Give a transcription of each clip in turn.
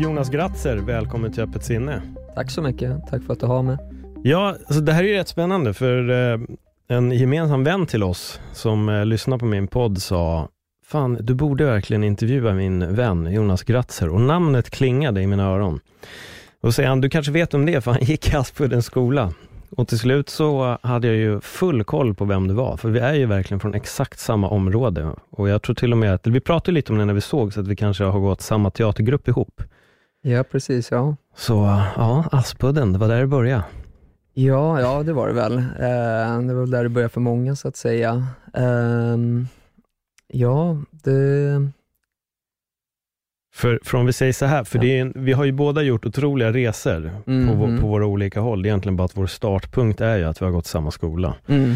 Jonas Gratzer, välkommen till Öppet sinne. Tack så mycket. Tack för att du har mig. Ja, alltså det här är ju rätt spännande för eh, en gemensam vän till oss som eh, lyssnar på min podd sa Fan, du borde verkligen intervjua min vän Jonas Gratzer och namnet klingade i mina öron. Och säger han, du kanske vet om det, för han gick i Aspuddens skola. Och till slut så hade jag ju full koll på vem det var, för vi är ju verkligen från exakt samma område. Och jag tror till och med att, vi pratade lite om det när vi såg, så att vi kanske har gått samma teatergrupp ihop. Ja, precis. Ja. Så ja, Aspudden, det var där det började. Ja, ja det var det väl. Eh, det var väl där det började för många, så att säga. Eh, ja, det... För, för om vi säger så här, för det är, en- vi har ju båda gjort otroliga resor på, vår, Mhm. på våra olika håll. Det är egentligen bara att vår startpunkt är ju att vi har gått samma skola. Mm.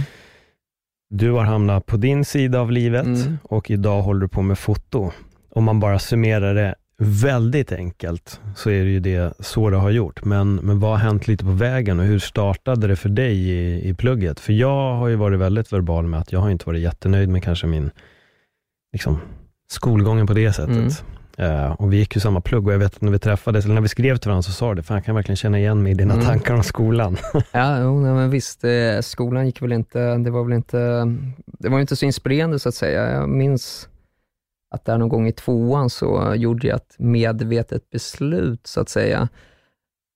Du har hamnat på din sida av livet Mm. och idag håller du på med foto. Om man bara summerar det väldigt enkelt, så är det ju det så det har gjort. Men, men vad har hänt lite på vägen och hur startade det för dig i, i plugget? För jag har ju varit väldigt verbal med att jag har inte varit jättenöjd med kanske min liksom, skolgången på det sättet. Eh, och vi gick ju samma plugg och jag vet att när vi träffades, eller när vi skrev till varandra så sa det, fan jag kan verkligen känna igen mig i dina Mm. tankar om skolan. Ja, jo, nej, men visst. Eh, skolan gick väl inte, det var väl inte, det var inte så inspirerande så att säga. Jag minns att där någon gång i tvåan så gjorde jag ett medvetet beslut så att säga.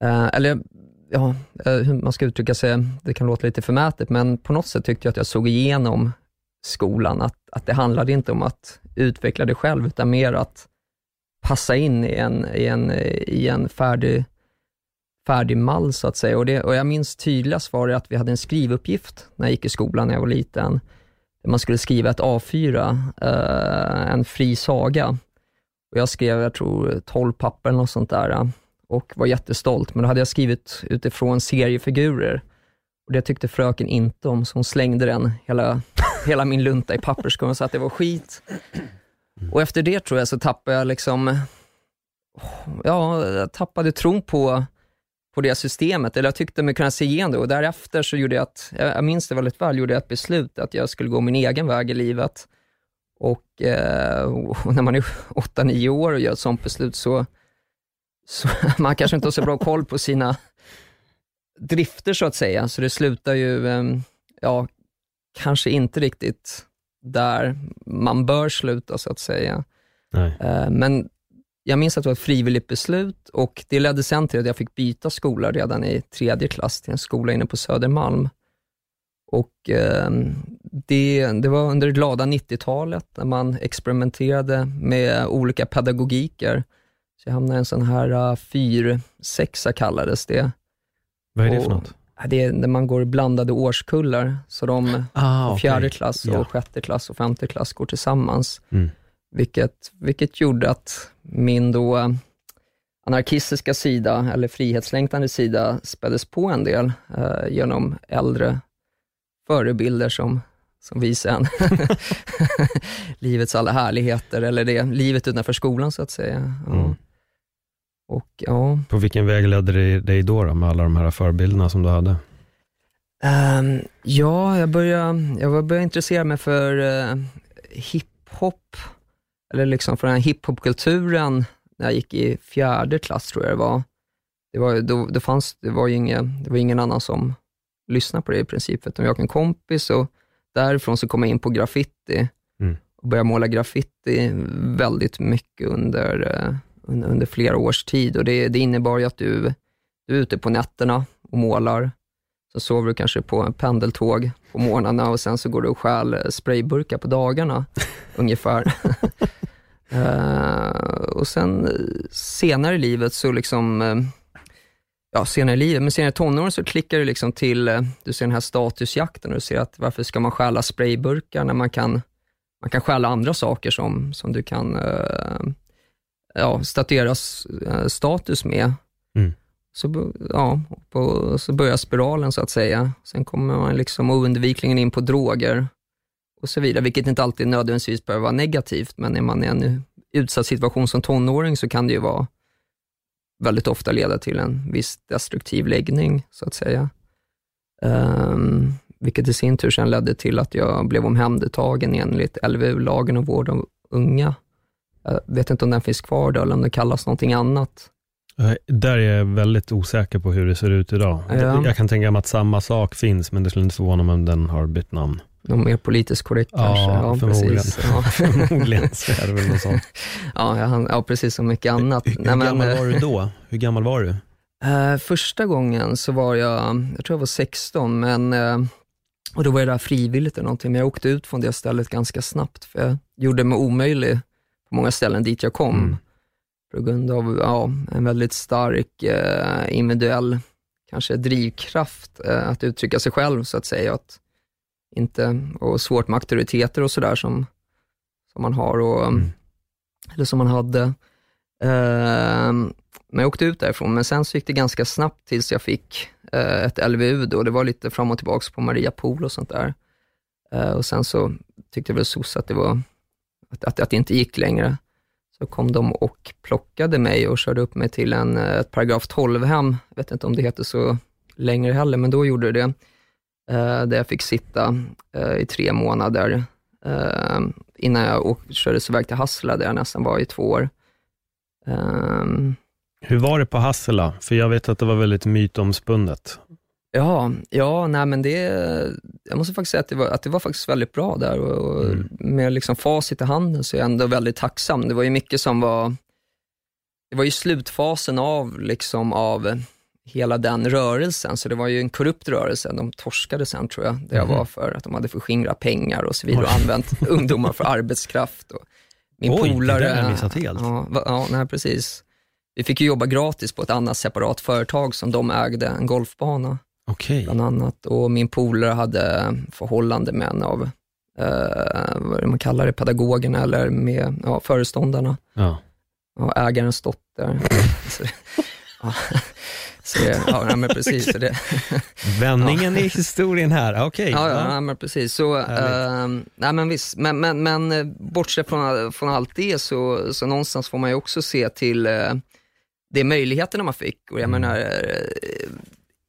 Eh, eller ja, eh, hur man ska uttrycka sig, det kan låta lite förmätet, men på något sätt tyckte jag att jag såg igenom skolan, att, att det handlade inte om att utveckla det själv, utan mer att passa in i en, i en, i en färdig färdig mall så att säga. Och, det, och jag minns tydligast var det att vi hade en skrivuppgift när jag gick i skolan när jag var liten. Där man skulle skriva ett A4, eh, en fri saga. Och jag skrev, jag tror 12 papper eller något sånt där eh, och var jättestolt. Men då hade jag skrivit utifrån seriefigurer. Och det tyckte fröken inte om, så hon slängde den, hela, hela min lunta i papperskorgen och sa att det var skit. Och efter det tror jag så tappade jag liksom, ja, jag tappade tron på på det systemet, eller jag tyckte mig kunna se igen det och därefter så gjorde jag ett, jag minns det väldigt väl, gjorde jag ett beslut att jag skulle gå min egen väg i livet. Och, eh, och när man är 8-9 år och gör ett sånt beslut så, så man kanske inte har så bra koll på sina drifter så att säga, så det slutar ju, eh, ja, kanske inte riktigt där man bör sluta så att säga. Eh, Men jag minns att det var ett frivilligt beslut och det ledde sen till att jag fick byta skola redan i tredje klass till en skola inne på Södermalm. Och eh, det, det var under det glada 90-talet när man experimenterade med olika pedagogiker. Så jag hamnade i en sån här uh, fyr-sexa kallades det. Vad är det för något? Ja, Det är när man går blandade årskullar, så de Ah, fjärde klass och sjätte klass och femte klass går tillsammans. Mm. Vilket, vilket gjorde att min då anarkistiska sida, eller frihetslängtande sida, späddes på en del eh, genom äldre förebilder som, som visar en livets alla härligheter, eller det, livet utanför skolan så att säga. Ja. Mm. Och ja, På vilken väg ledde det dig då, då med alla de här förbilderna som du hade? Ehm, ja, jag började, jag började intressera mig för uh, hiphop, eller liksom för den här hiphopkulturen när jag gick i fjärde klass tror jag det var. Det var, då, det fanns, det var ju ingen, det var ingen annan som lyssnade på det i princip, utan jag och en kompis och därifrån så kom jag in på graffiti Mm. och började måla graffiti väldigt mycket under, eh, under, under flera års tid och det, det innebar ju att du, du är ute på nätterna och målar, så sover du kanske på en pendeltåg på morgnarna och sen så går du och stjäl eh, sprayburkar på dagarna ungefär. Eh, och sen senare i livet så liksom, eh, ja, senare i livet, men senare i tonåren så klickar det liksom till, eh, du ser den här statusjakten och du ser att varför ska man stjäla sprayburkar när man kan, man kan stjäla andra saker som, som du kan uh, ja, statuera status med. Mm. Så, ja, på, så börjar spiralen så att säga. Sen kommer man liksom oundvikligen in på droger och så vidare, vilket inte alltid nödvändigtvis behöver vara negativt, men är man i en utsatt situation som tonåring så kan det ju vara väldigt ofta leda till en viss destruktiv läggning, så att säga. Um, vilket i sin tur sen ledde till att jag blev omhändertagen enligt LVU, lagen om vård av unga. Jag vet inte om den finns kvar då, eller om det kallas någonting annat. Där är jag väldigt osäker på hur det ser ut idag. Ja. Jag kan tänka mig att samma sak finns, men det skulle inte förvåna mig om den har bytt namn. Någon mer politiskt korrekt ja, kanske? Ja, förmodligen. Precis. Ja. förmodligen så är det väl något sånt. Ja, ja, ja precis som mycket annat. Hur, hur Nej, gammal men, var du då? Hur gammal var du? Uh, första gången så var jag, jag tror jag var 16, men, uh, och då var jag där frivilligt eller någonting, men jag åkte ut från det stället ganska snabbt, för jag gjorde mig omöjlig på många ställen dit jag kom. Mm. På grund av ja, en väldigt stark uh, individuell kanske drivkraft att uttrycka sig själv, så att säga. Att, inte, och svårt med auktoriteter och sådär som, som man har, och, mm. eller som man hade. Uh, men jag åkte ut därifrån, men sen så gick det ganska snabbt tills jag fick uh, ett LVU då. Det var lite fram och tillbaka på Maria Pool och sånt där. Uh, och sen så tyckte väl SOS att det, var, att, att, att det inte gick längre. Så kom de och plockade mig och körde upp mig till en, ett paragraf 12-hem. Jag vet inte om det heter så längre heller, men då gjorde det eh, där jag fick sitta eh, i tre månader eh, innan jag kördes iväg till Hassela, där jag nästan var i två år. Ehm. Hur var det på Hassela? För jag vet att det var väldigt mytomspunnet. Ja, ja nej men det, jag måste faktiskt säga att det var, att det var faktiskt väldigt bra där och, och mm. med liksom facit i handen så är jag ändå väldigt tacksam. Det var ju mycket som var, det var ju slutfasen av, liksom av hela den rörelsen, så det var ju en korrupt rörelse. De torskade sen tror jag, där jag mm. var för att de hade förskingrat pengar och så vidare och använt ungdomar för arbetskraft. Och min Oj, polare, det där jag missat helt. Ja, ja, nej, precis. Vi fick ju jobba gratis på ett annat separat företag som de ägde, en golfbana. Okay. Bland annat. Och min polare hade förhållande med en av, eh, vad man kallar det, pedagogerna eller med ja, föreståndarna. Ja. Och ägarens dotter. ja. Så ja, men precis. okay. det, Vändningen i historien här, okej. Okay. Ja, ja, men precis. Så, äh, nej, men visst, men, men, men eh, bortsett från, från allt det så, så någonstans får man ju också se till äh, de möjligheterna man fick. Och jag mm. menar,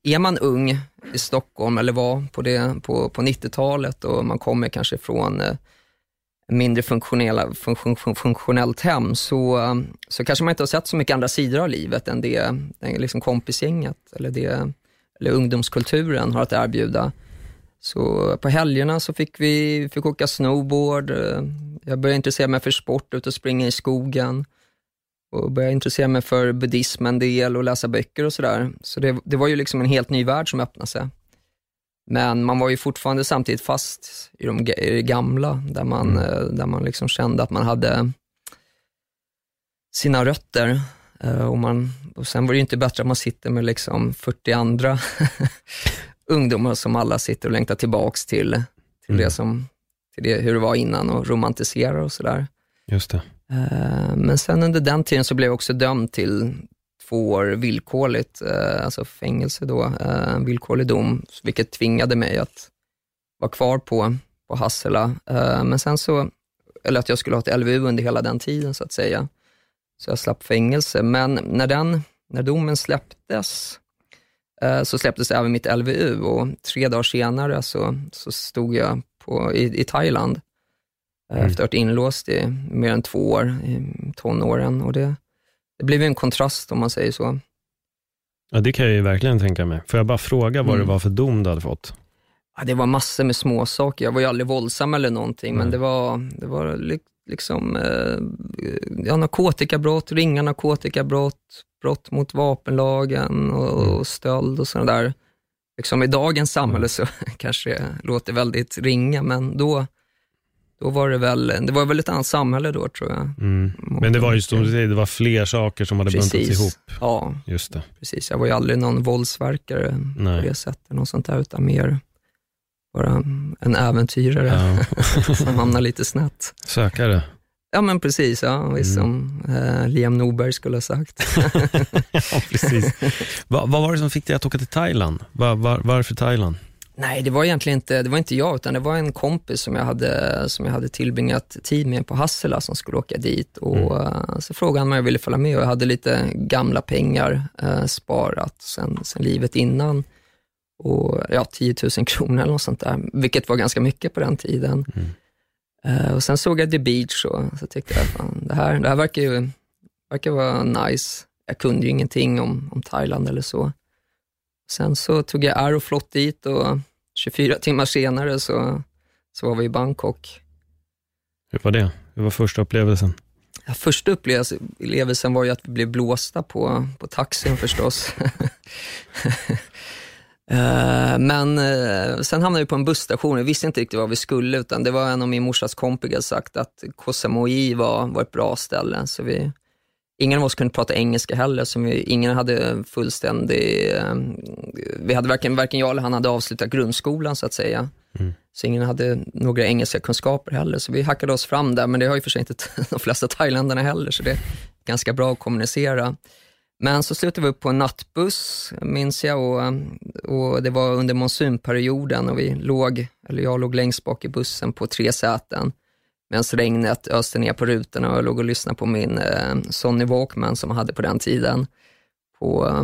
är man ung i Stockholm eller var på, det, på, på 90-talet och man kommer kanske från mindre funktionella, funktion, funktionellt hem så, så kanske man inte har sett så mycket andra sidor av livet än det, det liksom kompisgänget eller, det, eller ungdomskulturen har att erbjuda. Så på helgerna så fick vi fick åka snowboard, eh, jag började intressera mig för sport, ut och springa i skogen och började intressera mig för buddhism en del och läsa böcker och sådär. Så det, det var ju liksom en helt ny värld som öppnade sig. Men man var ju fortfarande samtidigt fast i, de, i det gamla, där man, mm. Eh, där man liksom kände att man hade sina rötter. Eh, och, man, och sen var det ju inte bättre att man sitter med liksom 40 andra ungdomar som alla sitter och längtar tillbaks till, till, mm. det som, till det, hur det var innan och romantiserar och sådär. Just det. Eh, men sen under den tiden så blev jag också dömd till två år villkorligt, eh, alltså fängelse då, eh, villkorlig dom, vilket tvingade mig att vara kvar på, på Hassela. Eh, men sen så, eller att jag skulle ha ett LVU under hela den tiden så att säga. Så jag slapp fängelse. Men när, den, när domen släpptes, så släpptes även mitt LVU och tre dagar senare så, så stod jag på, i, i Thailand mm. efter att ha varit inlåst i mer än två år, i tonåren. Och det, det blev en kontrast om man säger så. Ja, det kan jag ju verkligen tänka mig. Får jag bara fråga vad mm. det var för dom du hade fått? Ja, det var massor med småsaker. Jag var ju aldrig våldsam eller någonting, mm. men det var, det var liksom eh, ja, narkotikabrott, ringa narkotikabrott, brott mot vapenlagen och, mm. och stöld och sådana där. Liksom I dagens samhälle så kanske det låter väldigt ringa, men då Då var det väl, det var väl ett annat samhälle då tror jag. Mm. Men det var ju som du säger, det var fler saker som hade buntats ihop. Ja, Just det. precis. Jag var ju aldrig någon våldsverkare Nej. på det sättet, något sånt där, utan mer bara en äventyrare Ja. som hamnar lite snett. Sökare. Ja men precis, ja, visst, Mm. som eh, Liam Norberg skulle ha sagt. ja, precis. Va, vad var det som fick dig att åka till Thailand? Va, var, varför Thailand? Nej, det var egentligen inte, det var inte jag, utan det var en kompis som jag hade, som jag hade tillbringat tid med på Hassela som skulle åka dit. Och, eh, Så frågade han om jag ville följa med och jag hade lite gamla pengar eh, sparat sen, sen livet innan. Och ja, 10 000 kronor eller något sånt där, vilket var ganska mycket på den tiden. Mm. Eh, och sen såg jag The Beach och så tyckte jag, fan, det här, det här verkar ju verkar vara nice. Jag kunde ju ingenting om, om Thailand eller så. Sen så tog jag Aeroflot dit och 24 timmar senare så, så var vi i Bangkok. Hur var det? Hur var första upplevelsen? Ja, första upplevelse- upplevelsen var ju att vi blev blåsta på, på taxin förstås. Eh, Men eh, sen hamnade vi på en busstation. Vi visste inte riktigt vad vi skulle, utan det var en av min morsas kompisar sagt att Koh Samui var, var ett bra ställe. Så vi, ingen av oss kunde prata engelska heller, så vi, ingen hade fullständig... eh, Vi hade varken, varken jag eller han hade avslutat grundskolan så att säga. Mm. Så ingen hade några engelska kunskaper heller, så vi hackade oss fram där, men det har ju för sig inte de flesta thailändarna heller, så det är ganska bra att kommunicera. Men så slutade vi upp på en nattbuss, minns jag, och, och det var under monsunperioden och vi låg, eller jag låg längst bak i bussen på tre säten medan regnet öste ner på rutorna och jag låg och lyssnade på min eh, Sony Walkman som jag hade på den tiden på, eh,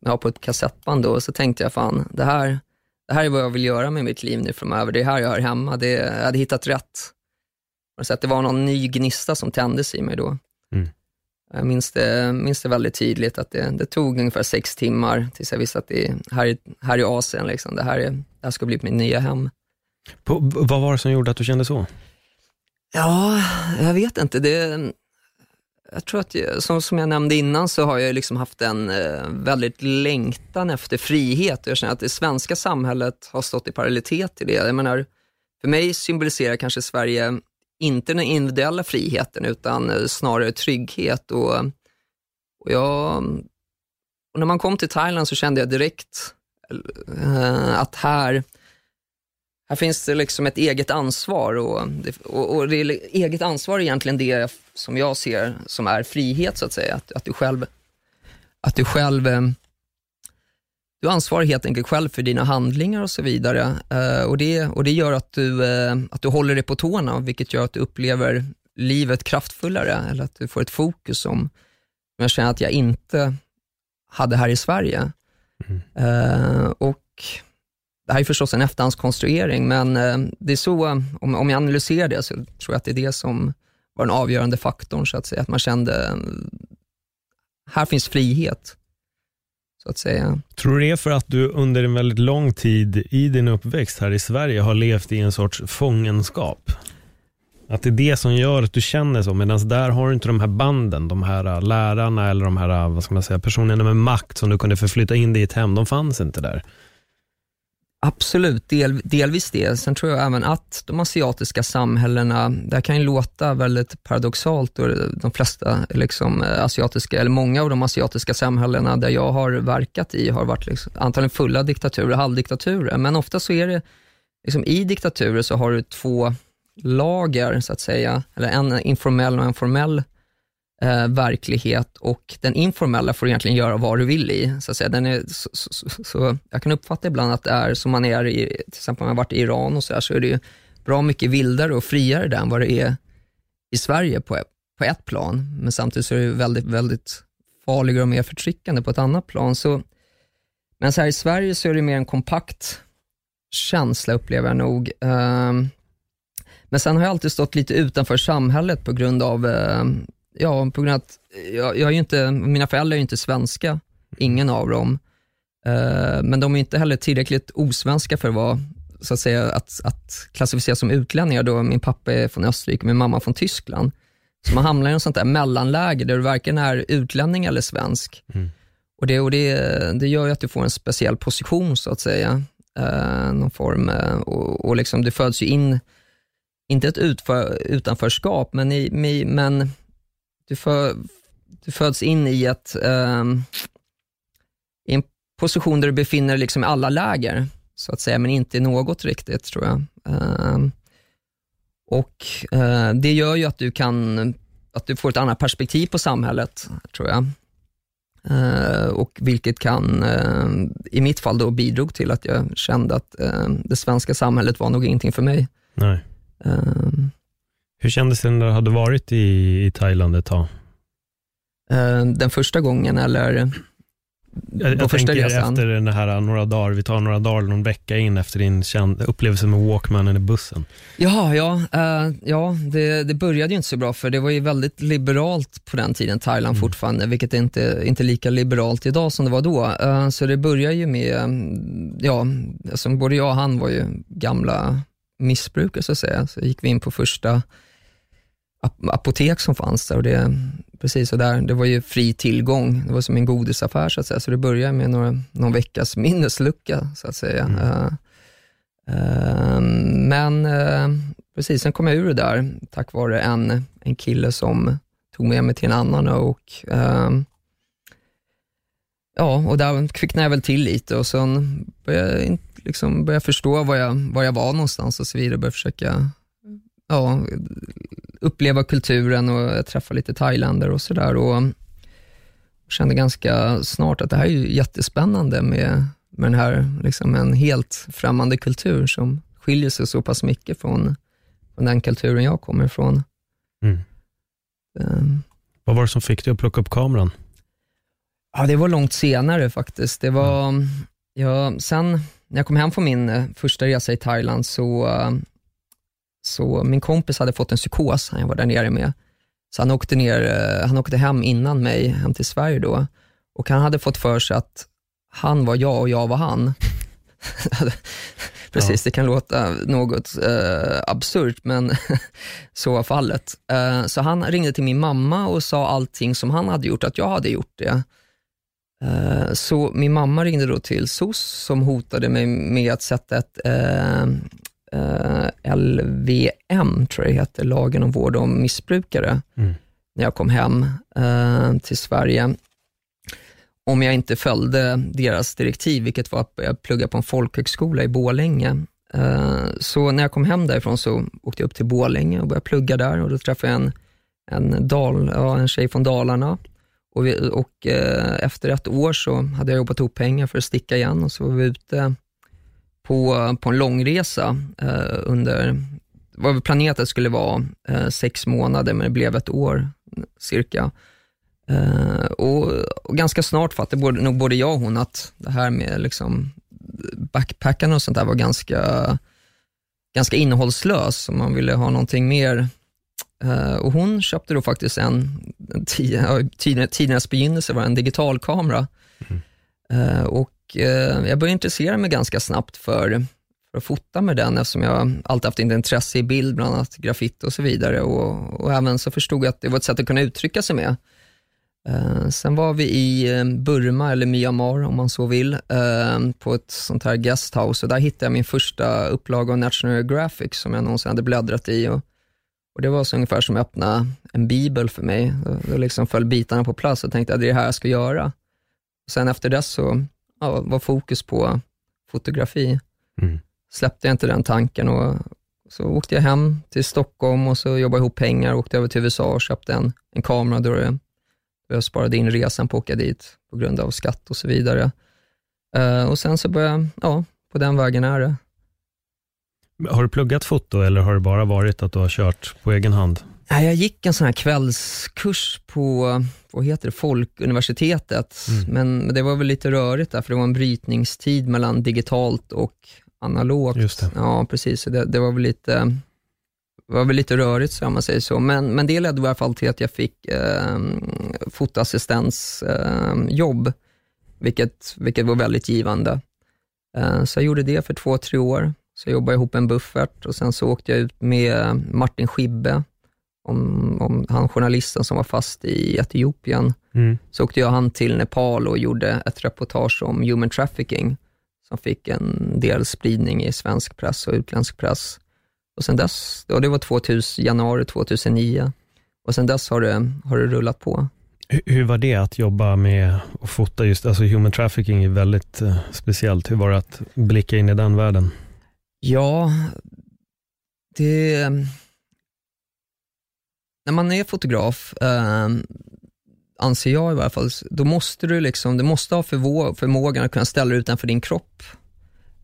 ja, på ett kassettband då. Och så tänkte jag, fan, det här, det här är vad jag vill göra med mitt liv nu framöver. Det är här jag hör hemma. Det, jag hade hittat rätt. Så att det var någon ny gnista som tändes i mig då. Mm. Jag minns det, minns det väldigt tydligt att det, det tog ungefär sex timmar tills jag visste att det här, är- här i Asien, liksom, det, här är, det här ska bli mitt nya hem. På, vad var det som gjorde att du kände så? Ja, jag vet inte. Det, jag tror att, jag, som, som jag nämnde innan, så har jag liksom haft en eh, väldigt längtan efter frihet. Jag känner att det svenska samhället har stått i parallellitet till det. Jag menar, för mig symboliserar kanske Sverige inte den individuella friheten, utan eh, snarare trygghet. Och, och, jag, och när man kom till Thailand så kände jag direkt eh, att här, här finns det liksom ett eget ansvar och, och, och det är eget ansvar är egentligen det som jag ser som är frihet så att säga. Att, att du själv, att du själv eh, du ansvarar helt enkelt själv för dina handlingar och så vidare. Eh, och, det, och det gör att du, eh, att du håller dig på tårna, vilket gör att du upplever livet kraftfullare, eller att du får ett fokus som, jag känner att jag inte hade här i Sverige. Eh, och det här är förstås en efterhandskonstruering, men eh, det är så, eh, om, om jag analyserar det, så tror jag att det är det som var den avgörande faktorn, så att säga. Att man kände, eh, här finns frihet, så att säga. Tror du det är för att du under en väldigt lång tid i din uppväxt här i Sverige har levt i en sorts fångenskap? Att det är det som gör att du känner så, medan där har du inte de här banden, de här lärarna eller de här, vad ska man säga, personerna med makt som du kunde förflytta in dig i ett hem, de fanns inte där. Absolut, del, delvis det. Sen tror jag även att de asiatiska samhällena, det här kan ju låta väldigt paradoxalt, och de flesta liksom, eh, asiatiska, eller många av de asiatiska samhällena där jag har verkat i har varit liksom, antagligen fulla diktaturer, halvdiktaturer, men ofta så är det, liksom, i diktaturer så har du två lager, så att säga, eller en informell och en formell eh, verklighet och den informella får du egentligen göra vad du vill i. Så, att säga. Den är, så, så, så, så jag kan uppfatta ibland att det är som man är i, till exempel om man har varit i Iran och så här, så är det ju bra mycket vildare och friare där än vad det är i Sverige på, på ett plan. Men samtidigt så är det väldigt, väldigt farligare och mer förtryckande på ett annat plan. Så, men så här i Sverige så är det mer en kompakt känsla upplever jag nog. Ehm, men sen har jag alltid stått lite utanför samhället på grund av ehm, Ja, på grund av att jag, jag är inte, mina föräldrar är ju inte svenska, ingen av dem. Eh, men de är inte heller tillräckligt osvenska för att vara, så att säga, att, att klassificeras som utlänningar då min pappa är från Österrike och min mamma från Tyskland. Så man hamnar i en sånt där mellanläge där du varken är utlänning eller svensk. Mm. Och, det, och det, det gör ju att du får en speciell position så att säga. Eh, någon form, eh, och, och liksom du föds ju in inte ett utför, utanförskap, men, i, men du, för, du föds in i, ett, um, i en position där du befinner dig liksom i alla läger, så att säga, men inte i något riktigt, tror jag. Um, och uh, Det gör ju att du kan att du får ett annat perspektiv på samhället, tror jag. Uh, och vilket kan, uh, i mitt fall då bidrog till att jag kände att uh, det svenska samhället var nog ingenting för mig. Nej. Hur kändes det när du hade varit i, i Thailand ett tag? den första gången eller? Jag, jag tänker resan. efter den här några dagar, vi tar några dagar, någon vecka in efter din känd, upplevelse med Walkmanen i bussen. Jaha, ja, uh, ja det, det började ju inte så bra för det var ju väldigt liberalt på den tiden, Thailand mm. fortfarande, vilket är inte inte lika liberalt idag som det var då. Uh, så det började ju med, ja, alltså både jag och han var ju gamla missbrukare så att säga, så gick vi in på första apotek som fanns där och det Precis, och där, det var ju fri tillgång. Det var som en godisaffär så att säga. Så det började med några, någon veckas minneslucka så att säga. Mm. Uh, uh, men uh, precis, sen kom jag ur det där tack vare en, en kille som tog med mig till en annan och ehm, ja, och där kvicknade jag väl till lite och sen började jag liksom började förstå var jag, var jag var någonstans och så vidare. Började försöka ja, uppleva kulturen och jag träffade lite thailändare och sådär. Och kände ganska snart att det här är ju jättespännande med, med den här, liksom en helt främmande kultur som skiljer sig så pass mycket från, från den kulturen jag kommer ifrån. Mm. Um, Vad var det som fick dig att plocka upp kameran? Ja, det var långt senare faktiskt. Det var, mm. ja, sen när jag kom hem från min eh, första resa i Thailand så så min kompis hade fått en psykos, han jag var där nere med. Så han åkte, ner, eh, han åkte hem innan mig, hem till Sverige då. Och han hade fått för sig att han var jag och jag var han. Precis, ja. det kan låta något eh, absurt, men så var fallet. Eh, så han ringde till min mamma och sa allting som han hade gjort, att jag hade gjort det. Eh, så min mamma ringde då till SOS som hotade mig med att sätta ett, eh, LVM, tror jag det heter, lagen om vård om missbrukare, mm. när jag kom hem eh, till Sverige. Om jag inte följde deras direktiv, vilket var att jag plugga på en folkhögskola i Bålänge. Eh, så när jag kom hem därifrån så åkte jag upp till Bålänge och började plugga där och då träffade jag en, en, dal, ja, en tjej från Dalarna. Och, vi, och eh, efter ett år så hade jag jobbat ihop pengar för att sticka igen och så var vi ute på, på en långresa eh, under, det var planerat att det skulle vara eh, sex månader, men det blev ett år cirka. Eh, och, och, ganska snart fattade både, nog både jag och hon att det här med liksom backpackarna och sånt där var ganska, ganska innehållslöst, om man ville ha någonting mer Uh, och hon köpte då faktiskt en, en tidernas begynnelse var en digitalkamera. Mm. Uh, och eh, jag började intressera mig ganska snabbt för, för att fota med den eftersom jag alltid haft ett intresse i bild, bland annat graffiti och så vidare. Och, och även så förstod jag att det var ett sätt att kunna uttrycka sig med. Eh, sen var vi i eh, Burma, eller Myanmar om man så vill, eh, på ett sånt här guesthouse och där hittade jag min första upplaga av National Geographic som jag någonsin hade bläddrat i. Och, och Det var så ungefär som att öppna en bibel för mig. Då liksom föll bitarna på plats och tänkte att det är det här jag ska göra. Och sen efter det så ja, var fokus på fotografi. Mm. Släppte jag inte den tanken och så åkte jag hem till Stockholm och så jobbade ihop pengar, åkte över till USA och köpte en, en kamera då, det, jag sparade in resan på att åka dit på grund av skatt och så vidare. Uh, och sen så började jag, ja, på den vägen är det. Har du pluggat foto eller har det bara varit att du har kört på egen hand? Jag gick en sån här kvällskurs på, vad heter det, Folkuniversitetet, mm. men det var väl lite rörigt där, för det var en brytningstid mellan digitalt och analogt. Ja, precis. Det, det var väl lite var väl lite rörigt, så man säger så. Men, men det ledde i alla fall till att jag fick eh, fotoassistansjobb, eh, vilket, vilket var väldigt givande. Eh, så jag gjorde det för två, tre år. Så jag jobbade ihop en buffert och sen så åkte jag ut med Martin Schibbe om, om han journalisten som var fast i Etiopien. Mm. Så åkte jag han till Nepal och gjorde ett reportage om human trafficking, som fick en del spridning i svensk press och utländsk press. Och sen dess, ja, det var 2000, januari 2009, och sen dess har det, har det rullat på. Hur, hur var det att jobba med och fota just, alltså human trafficking är väldigt uh, speciellt. Hur var det att blicka in i den världen? Ja, det... När man är fotograf, eh, anser jag i varje fall, då måste du liksom, du måste ha förvå, förmågan att kunna ställa dig utanför din kropp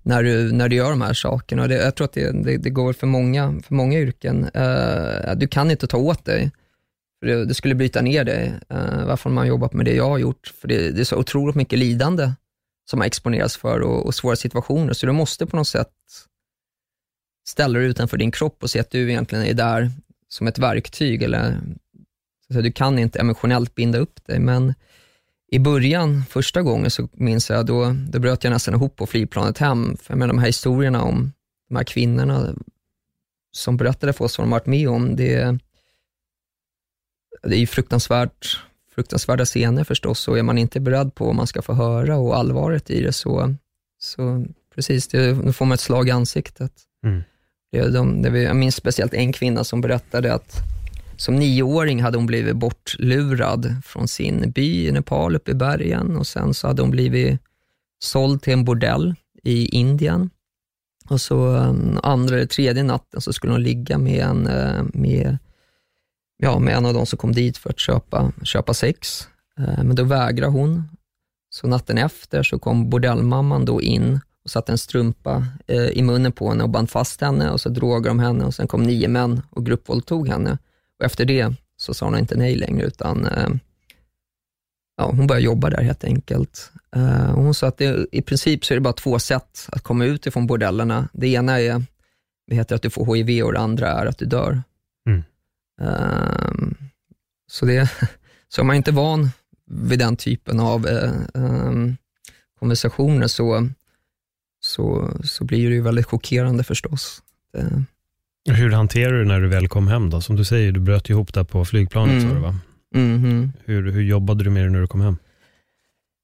när du, när du gör de här sakerna. Det, jag tror att det, det, det går för många, för många yrken. Eh, du kan inte ta åt dig. För det, det skulle bryta ner dig, eh, varför man jobbat med det jag har gjort. För det, det är så otroligt mycket lidande som man exponeras för och, och svåra situationer, så du måste på något sätt ställa dig utanför din kropp och se att du egentligen är där som ett verktyg. Eller, så du kan inte emotionellt binda upp dig, men i början, första gången, så minns jag, då, då bröt jag nästan ihop på flygplanet hem. För med de här historierna om de här kvinnorna som berättade för oss vad de varit med om, det, det är ju fruktansvärt, fruktansvärda scener förstås och är man inte beredd på vad man ska få höra och allvaret i det så, så precis, det, då får man ett slag i ansiktet. Mm. Eh, de, det, jag minns speciellt en kvinna som berättade att som nioåring hade hon blivit bortlurad från sin by i Nepal uppe i bergen och sen så hade hon blivit såld till en bordell i Indien. Och så mm, andra eller tredje natten så skulle hon ligga med en, eh, med, ja, med en av de som kom dit för att köpa, köpa sex. Eh, men då vägrade hon. Så natten efter så kom bordellmamman då in och satte en strumpa uh, i munnen på henne och band fast henne och så drogade de henne och sen kom nio män och gruppvåldtog henne. Och efter det så sa hon inte nej längre, utan eh, ja, hon började jobba där helt enkelt. Eh, och hon sa att det, i princip så är det bara två sätt att komma ut ifrån bordellerna. Det ena är det heter att du får HIV och det andra är att du dör. Mm. Um, så, det, så är man inte van vid den typen av uh, um, konversationer så, så, så blir det ju väldigt chockerande förstås. Det, hur hanterar du när du väl kom hem då? Som du säger, du bröt ihop där på flygplanet. Mm. Så, va? Mm. Hur, hur jobbade du med det när du kom hem?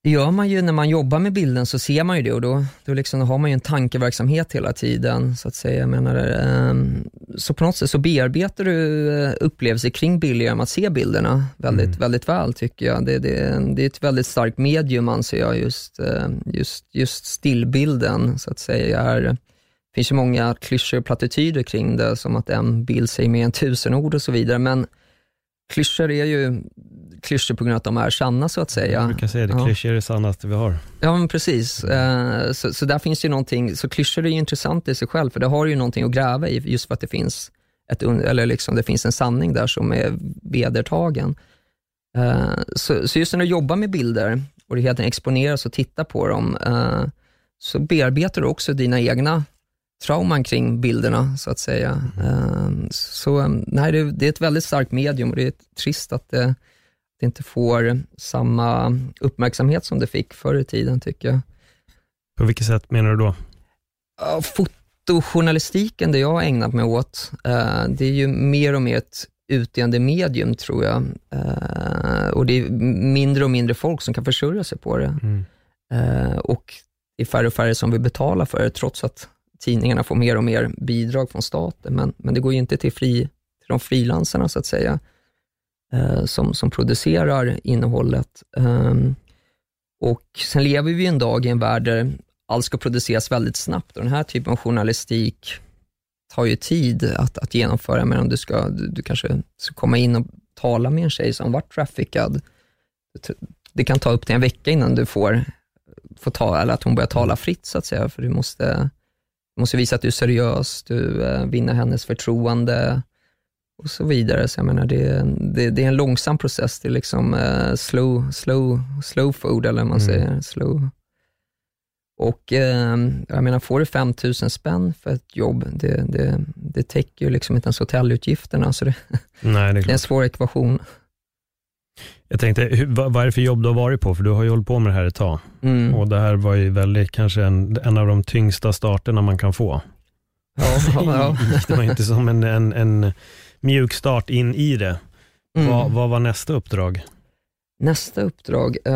Det gör man ju när man jobbar med bilden så ser man ju det och då, då, liksom, då har man ju en tankeverksamhet hela tiden. Så att säga. Jag menar, um, så på något sätt så bearbetar du uh, upplevelser kring bilder genom att se bilderna väldigt, mm. väldigt väl tycker jag. Det, det, det är ett väldigt starkt medium anser jag, just, uh, just, just stillbilden så att säga. Är, det finns ju många klyschor och plattityder kring det, som att en bild säger mer än tusen ord och så vidare, men klyschor är ju klyschor på grund av att de är sanna så att säga. Jag brukar säga det, ja. klyschor är det sannaste vi har. Ja, men precis. Eh, så, så där finns ju någonting, så klyschor är ju intressant i sig själv, för det har ju någonting att gräva i, just för att det finns, ett, eller liksom, det finns en sanning där som är vedertagen. Eh, så, så just när du jobbar med bilder och du helt enkelt exponeras och tittar på dem, eh, så bearbetar du också dina egna trauman kring bilderna, så att säga. Mm. Så nej, det, det, är ett väldigt starkt medium och det är trist att det, det, inte får samma uppmärksamhet som det fick förr i tiden, tycker jag. På vilket sätt menar du då? Fotojournalistiken, det jag har ägnat mig åt, eh, det är ju mer och mer ett utdöende medium, tror jag. Eh, och det är mindre och mindre folk som kan försörja sig på det. Mm. Eh, och det är färre och färre som vill betala för det, trots att tidningarna får mer och mer bidrag från staten, men, men det går ju inte till, fri, till de frilansarna så att säga, eh, som, som producerar innehållet. Eh, och Sen lever vi en dag i en värld där allt ska produceras väldigt snabbt och den här typen av journalistik tar ju tid att, att genomföra, men om du, ska, du, du kanske ska komma in och tala med en tjej som varit traffickad, det kan ta upp till en vecka innan du får, får ta, eller att hon börjar tala fritt, så att säga, för du måste du måste visa att du är seriös, du eh, vinner hennes förtroende och så vidare. Så jag menar, det, det, det är en långsam process. Det är liksom uh, slow, slow, slow food, eller man mm. säger. Slow. Och eh, jag menar, får du 5 000 spänn för ett jobb, det, det, det täcker ju liksom inte ens hotellutgifterna, så det, Nej, det, är, det är en svår ekvation. Jag tänkte, hur, vad, vad är det för jobb du har varit på? För du har ju hållit på med det här ett tag. Mm. Och det här var ju väldigt, kanske en, en av de tyngsta starterna man kan få. Ja, ja. det var inte som en, en, en mjuk start in i det. Mm. Vad, vad, var nästa uppdrag? Nästa uppdrag, uh,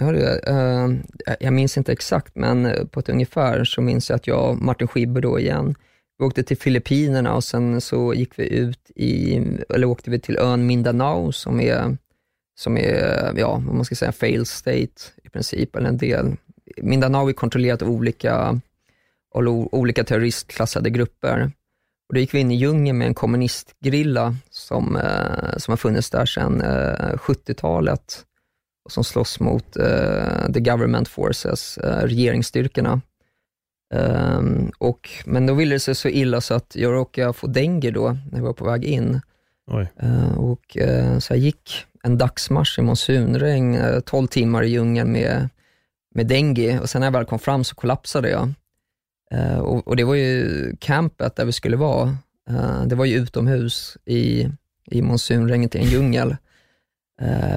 hörru, uh, jag minns inte exakt, men på ett ungefär så minns jag att jag och Martin Schibber då igen Vi åkte till Filippinerna och sen så gick vi ut i, eller åkte vi till ön Mindanao som är, som är ja, vad man ska säga, fail state i princip, eller en del. Mindanao är kontrollerat av olika, olika terroristklassade grupper. Och då gick vi in i djungeln med en kommunistgrilla som, eh, som har funnits där sedan eh, 70-talet och som slåss mot eh, the government forces, eh, regeringsstyrkorna. Um, och, men då ville det sig så illa så att jag råkade få dengue då, när jag var på väg in. Uh, och, uh, så jag gick en dagsmarsch i monsunregn, eh, uh, 12 timmar i djungeln med, med dengue och sen när jag väl kom fram så kollapsade jag. Och, och, det var ju campet där vi skulle vara. det var ju utomhus i, i monsunregnet i en djungel.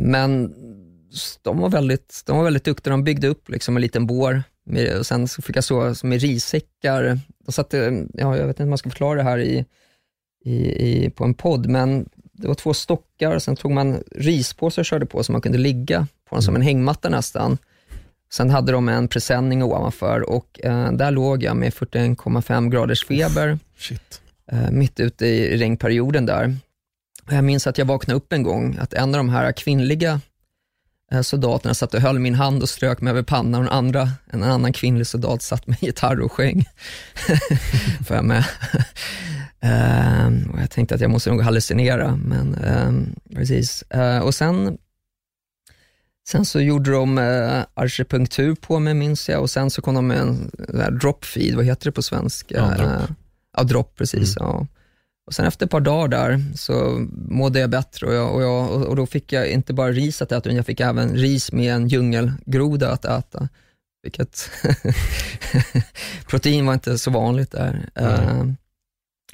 men de var, väldigt, de var väldigt duktiga. De byggde upp liksom en liten bår med, och sen så fick jag sova med rissäckar. De satte, ja, jag vet inte hur man ska förklara det här i, i, i, på en podd, men det var två stockar, sen tog man rispåsar och körde på så man kunde ligga på den som en hängmatta nästan. Sen hade de en presenning ovanför och eh, där låg jag med 41,5 graders feber. Eh, mitt ute i regnperioden där. Jag minns att jag vaknade upp en gång, att en av de här kvinnliga Eh, soldaterna satt och höll min hand och strök mig över pannan och en, andra, en annan kvinnlig soldat satt med gitarr och sjöng. För jag Uh, och jag tänkte att jag måste nog hallucinera, men uh, precis. Uh, och sen, sen så gjorde de uh, arkipunktur på mig minns jag och sen så kom de med en drop feed, vad heter det på svenska? Ja, drop. ja, drop precis. Mm. Ja. Och sen efter ett par dagar där så mådde jag bättre och, jag, och, jag, och då fick jag inte bara ris att äta, utan jag fick även ris med en djungelgroda att äta. Vilket protein var inte så vanligt där. Mm.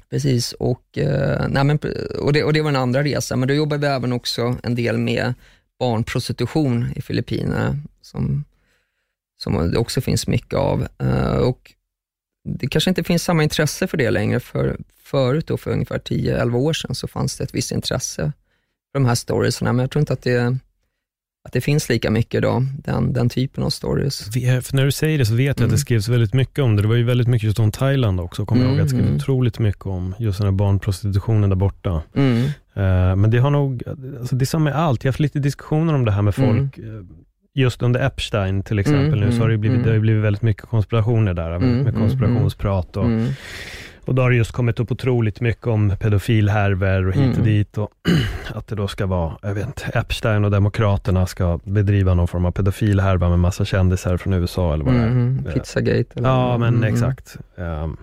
Precis, och, eh, nej men, och, det, och det var den andra resan, men då jobbade vi även också en del med barnprostitution i Filippinerna, som, som det också finns mycket av. Eh, och det kanske inte finns samma intresse för det längre. För förut, då, för ungefär 10-11 år sedan, så fanns det ett visst intresse för de här storiesarna, men jag tror inte att det, att det finns lika mycket idag, den, den typen av stories. För när du säger det så vet jag mm. att det mm. skrevs väldigt mycket om det. Det var ju väldigt mycket just om Thailand också, kommer mm, jag ihåg att det skrevs mm. otroligt mycket om just den här barnprostitutionen där borta. Mm. Uh, men det har nog, alltså det är som med allt, jag har haft lite diskussioner om det här med mm. folk, mm just under Epstein till exempel nu, så har det, blivit, det har blivit väldigt mycket konspirationer där, med mm, konspirationsprat och. Och då har det just kommit upp otroligt mycket om pedofilhärvor och hit och dit och att det då ska vara, jag vet inte, Epstein och Demokraterna ska bedriva någon form av pedofilhärva med massa kändisar från USA eller vad det är. Pizzagate. Eller ja, men exakt. Um,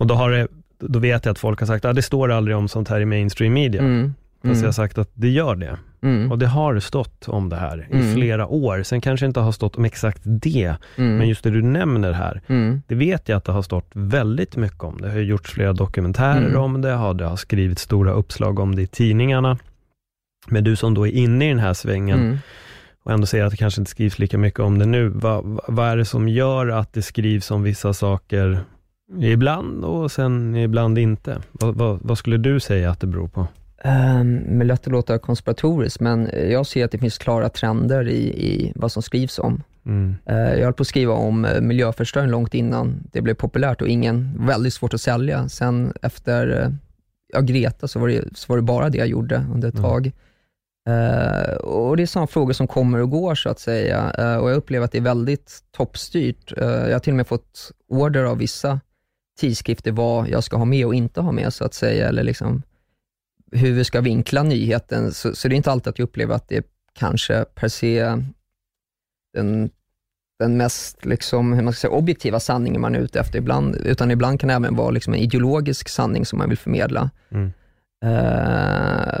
och då har det, då vet jag att folk har sagt, att ah, det står aldrig om sånt här i mainstream media. Mm. Fast jag har sagt att det gör det. Mm. Och det har stått om det här mm. i flera år. Sen kanske inte har stått om exakt det, mm. men just det du nämner här, mm. det vet jag att det har stått väldigt mycket om. Det har gjorts flera dokumentärer mm. om det, det har skrivits stora uppslag om det i tidningarna. Men du som då är inne i den här svängen mm. och ändå säger att det kanske inte skrivs lika mycket om det nu. Vad, vad är det som gör att det skrivs om vissa saker ibland och sen ibland inte? Vad, vad, vad skulle du säga att det beror på? Um, med lätt att låta konspiratoriskt, men jag ser att det finns klara trender i, i vad som skrivs om. Mm. Uh, jag höll på att skriva om uh, miljöförstöring långt innan det blev populärt och ingen, väldigt svårt att sälja. Sen efter uh, ja, Greta så var, det, så var det bara det jag gjorde under ett mm. tag. Uh, och Det är sådana frågor som kommer och går så att säga. Uh, och Jag upplever att det är väldigt toppstyrt. Uh, jag har till och med fått order av vissa tidskrifter vad jag ska ha med och inte ha med så att säga. Eller liksom, hur vi ska vinkla nyheten, så, så det är inte alltid att jag upplever att det är kanske per se den, den mest liksom, hur man ska säga, objektiva sanningen man är ute efter ibland, utan ibland kan det även vara liksom en ideologisk sanning som man vill förmedla. Mm. Uh...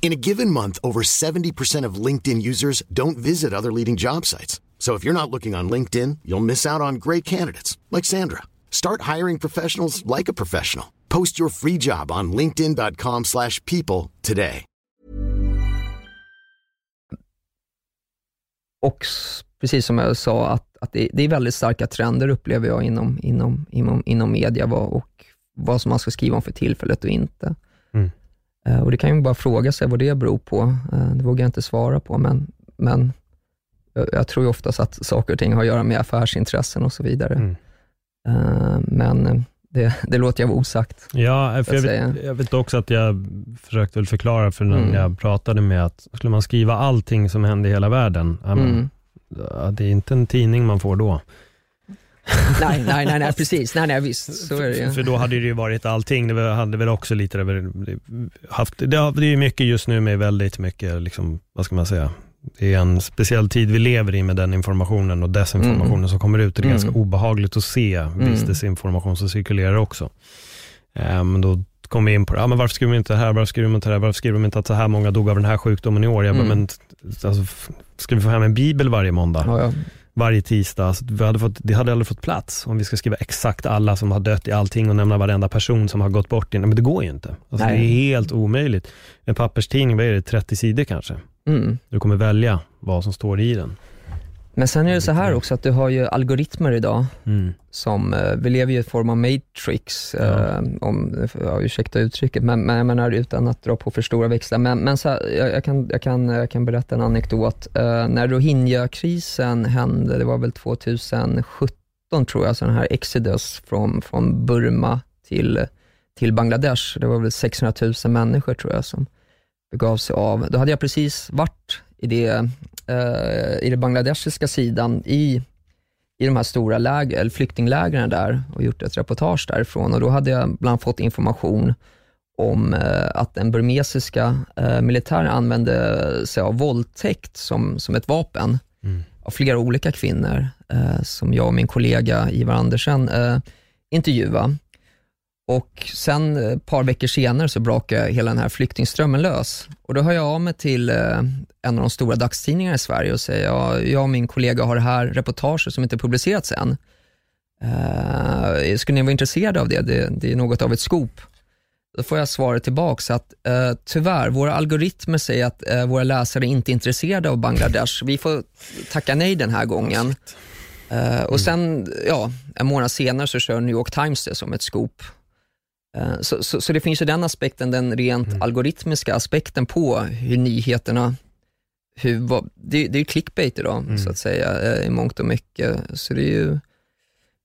In a given month, over 70% of LinkedIn users don't visit other leading job sites. So if you're not looking on LinkedIn, you'll miss out on great candidates like Sandra. Start hiring professionals like a professional. Post your free job on linkedin.com/people today. Och precis som jag sa, att, att det, det är väldigt starka trender upplever jag inom, inom, inom, inom media vad, och vad som man ska skriva om för tillfället och inte. Mm. Eh, och Det kan ju bara fråga sig vad det beror på. Eh, det vågar jag inte svara på, men, men jag, tror ju oftast att saker och ting har att göra med affärsintressen och så vidare. Mm. Eh, men det, det låter jag vara osagt. Ja, för jag, vet, jag vet också att jag försökte förklara för någon Mm. jag pratade med att skulle man skriva allting som händer i hela världen, ja, men, Mm. det är inte en tidning man får då. nej, nej, nej, nej, precis. Nej, nej, visst, så är det För, ju. för då hade det ju varit allting. Det hade väl också lite haft, det, är ju mycket just nu med väldigt mycket, liksom, vad ska man säga, det är en speciell tid vi lever i med den informationen och desinformationen Mm. som kommer ut. Det är Mm. ganska obehagligt att se viss Mm. desinformation som cirkulerar också. Eh, Men då kom vi in på det, ah, men varför skriver de inte det här, varför skriver de inte det här, varför skriver de inte att så här många dog av den här sjukdomen i år? Jag bara, Mm. men alltså, ska vi få hem en bibel varje måndag? Ja, ja. Varje tisdag. Alltså, vi hade fått, det hade aldrig fått plats om vi ska skriva exakt alla som har dött i allting och nämna varenda person som har gått bort. Men det går ju inte. Alltså, det är helt omöjligt. En papperstidning, vad är det, 30 sidor kanske? Mm. Du kommer välja vad som står i den. Men sen är det så här också att du har ju algoritmer idag Mm. som, eh, vi lever ju i en form av matrix, Ja. eh, om, ja, ursäkta uttrycket, men, men jag menar utan att dra på för stora växlar. Men, men så här, jag, jag, kan, jag, kan, jag kan berätta en anekdot. Eh, när Rohingya-krisen hände, det var väl 2017 tror jag, så den här Exodus från, från Burma till, till Bangladesh. Det var väl 600 000 människor tror jag som begav sig av. Då hade jag precis varit i det, i den bangladeshiska sidan i i de här stora läger, flyktinglägren där och gjort ett reportage därifrån. Och då hade jag bland fått information om eh, att den burmesiska eh, militären använde sig av våldtäkt som, som ett vapen Mm. av flera olika kvinnor eh, som jag och min kollega Ivar Andersen eh, intervjuade. Och sen eh, ett par veckor senare så brakade hela den här flyktingströmmen lös. Och då hör jag av mig till eh, en av de stora dagstidningarna i Sverige och säger, ja, jag och min kollega har det här reportaget som inte publicerats än. Uh, skulle ni vara intresserade av det? det? Det är något av ett scoop. Då får jag svaret tillbaks att eh, tyvärr, våra algoritmer säger att eh, våra läsare inte är intresserade av Bangladesh. Vi får tacka nej den här gången. Eh, och sen, ja, en månad senare så kör New York Times det som ett scoop. Eh, så, så, så det finns ju den aspekten, den rent algoritmiska aspekten på hur nyheterna, hur, vad, det, det är ju clickbait idag så att säga eh, i mångt och mycket. Så det är ju,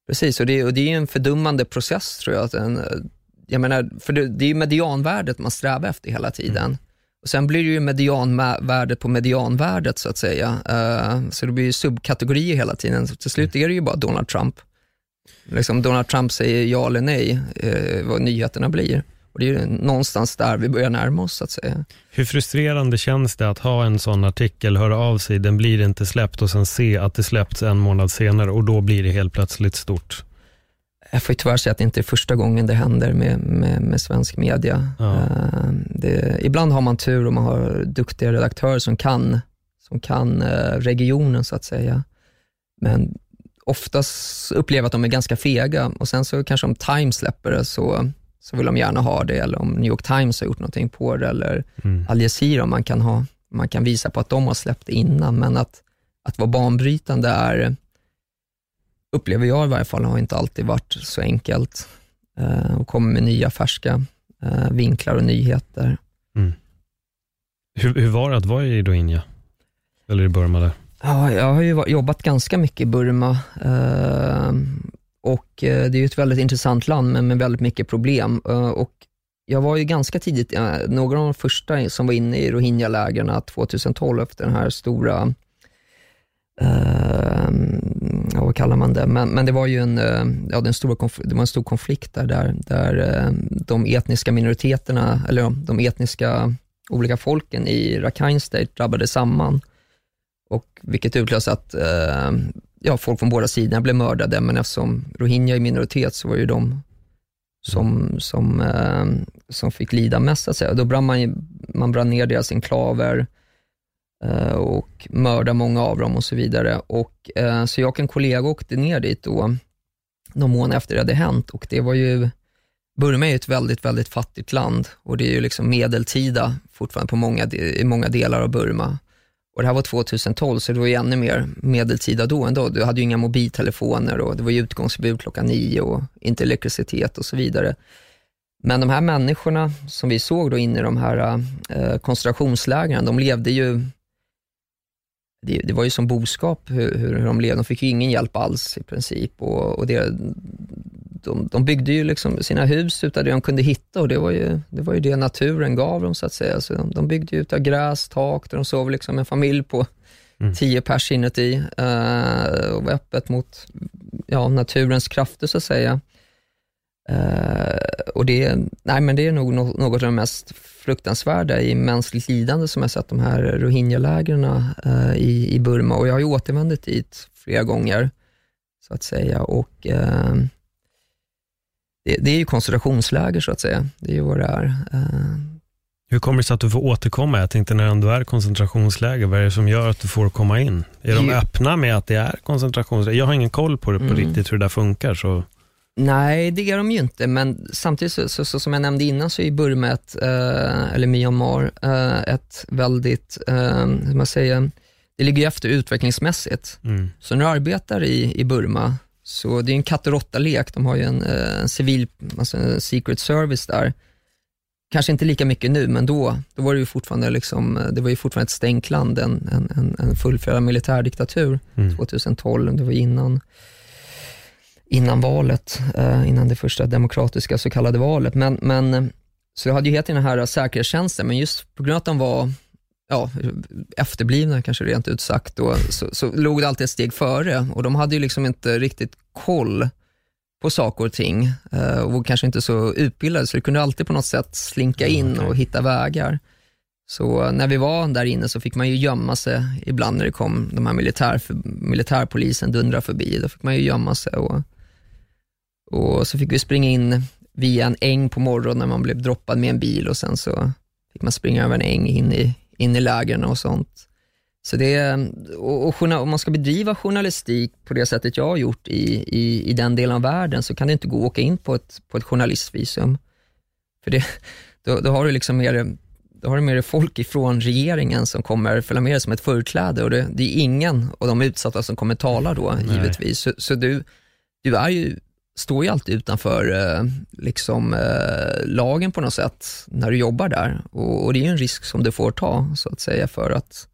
precis, och det, och det är ju en fördummande process tror jag. Att en, eh, jag menar, för det, det är ju medianvärdet man strävar efter hela tiden. Och Sen blir det ju medianvärdet på medianvärdet så att säga. Så det blir ju subkategorier hela tiden. Så till slut är det ju bara Donald Trump. Liksom Donald Trump säger ja eller nej, eh, vad nyheterna blir. Och Det är ju någonstans där vi börjar närma oss så att säga. Hur frustrerande känns det att ha en sån artikel, höra av sig, den blir inte släppt och sen se att det släppts en månad senare och då blir det helt plötsligt stort. Jag får tyvärr säga att det inte är första gången det händer med, med, med svensk media. Ja. Eh, det, ibland har man tur och man har duktiga redaktörer som kan, som kan eh, regionen så att säga. Men oftast upplever att de är ganska fega och sen så kanske om Times släpper det så, så vill de gärna ha det eller om New York Times har gjort någonting på det eller Mm. Al Jazeera man kan, ha, man kan visa på att de har släppt det innan. Men att, att vara banbrytande är, upplever jag i varje fall, har inte alltid varit så enkelt. Eh, och kommer med nya färska eh, vinklar och nyheter. Hur, hur var det att vara i Rohingya? Eller i Burma där? Ja, jag har ju jobbat ganska mycket i Burma ehm, och eh, det är ju ett väldigt intressant land men med väldigt mycket problem. Eh, och jag var ju ganska tidigt, eh, några av de första som var inne i Rohingya-lägren 2012 efter den här stora, ehm, ja, vad kallar man det, men, men det var ju en, ja, den stora konf- det var en stor konflikt där, där, där ehm, de etniska minoriteterna, eller de etniska olika folken i Rakhine State drabbades samman. Och vilket utlöste att eh, ja, folk från båda sidorna blev mördade, men eftersom rohingya är minoritet så var det ju de som, som, eh, som fick lida mest. Att säga. Då brann man, man brann ner deras enklaver. eh, och mördade många av dem och så vidare. Och, eh, så jag och en kollega åkte ner dit då, någon månad efter det hade hänt och det var ju, Burma är ju ett väldigt, väldigt fattigt land och det är ju liksom medeltida fortfarande på många, i många delar av Burma. Och det här var 2012, så det var ju ännu mer medeltida då ändå. Du hade ju inga mobiltelefoner och det var ju utgångsförbud klockan nio och inte elektricitet och så vidare. Men de här människorna som vi såg då inne i de här eh, koncentrationslägren, de levde ju det, det, var ju som boskap hur, hur de levde. De fick ju ingen hjälp alls i princip. Och, och det, de, de byggde ju liksom sina hus utav det de kunde hitta och det var ju det, var ju det naturen gav dem så att säga. Så de, de byggde utav gräs, tak, där de sov liksom en familj på mm. tio pers inuti uh, och var öppet mot ja, naturens krafter så att säga. Uh, och det, nej, men det är nog något av det mest fruktansvärda i mänskligt lidande som jag sett de här rohingya-lägren uh, i, i Burma och jag har ju återvänt dit flera gånger så att säga och uh, det, det, är ju koncentrationsläger så att säga. Det är ju vad det är. Hur kommer det sig att du får återkomma? Jag tänkte när det ändå är koncentrationsläger, vad är det som gör att du får komma in? Är de öppna med att det är koncentrationsläger? Jag har ingen koll på det på mm. riktigt, hur det där funkar. Så. Nej, det är de ju inte, men samtidigt så, så, så som jag nämnde innan så är Burma, ett, eh, eller Myanmar, eh, ett väldigt, eh, hur man säger, det ligger ju efter utvecklingsmässigt. Mm. Så när du arbetar i, i Burma, så det är en katt och råtta-lek. De har ju en, eh, en civil, alltså en secret service där. Kanske inte lika mycket nu, men då, då var det ju fortfarande, liksom, det var ju fortfarande ett stängt land, en, en, en fullfjädrad militärdiktatur mm. 2012. Det var innan innan valet, eh, innan det första demokratiska så kallade valet. Men, men, eh, så jag hade ju hetat den här säkerhetstjänsten, men just på grund av att de var ja, efterblivna kanske rent ut sagt, då, så, så låg det alltid ett steg före och de hade ju liksom inte riktigt koll på saker och ting eh, och kanske inte så utbildade, så det kunde alltid på något sätt slinka in mm, okay. och hitta vägar. Så eh, när vi var där inne så fick man ju gömma sig ibland när det kom de här militär, militärpolisen dundra förbi. Då fick man ju gömma sig och och så fick vi springa in via en äng på morgonen när man blev droppad med en bil och sen så fick man springa över en äng in i, in i lägren och sånt. Så det, och, och om man ska bedriva journalistik på det sättet jag har gjort i, i, i den delen av världen så kan det inte gå att åka in på ett, på ett journalistvisum. För det, då, då har du liksom mer då har du med dig folk ifrån regeringen som kommer följa med dig som ett förkläde och det, det, är ingen av de utsatta som kommer tala då, Nej. givetvis. Så, så, du, du är ju står ju alltid utanför eh, liksom, eh, lagen på något sätt när du jobbar där. Och, och, det är ju en risk som du får ta, så att säga, för att,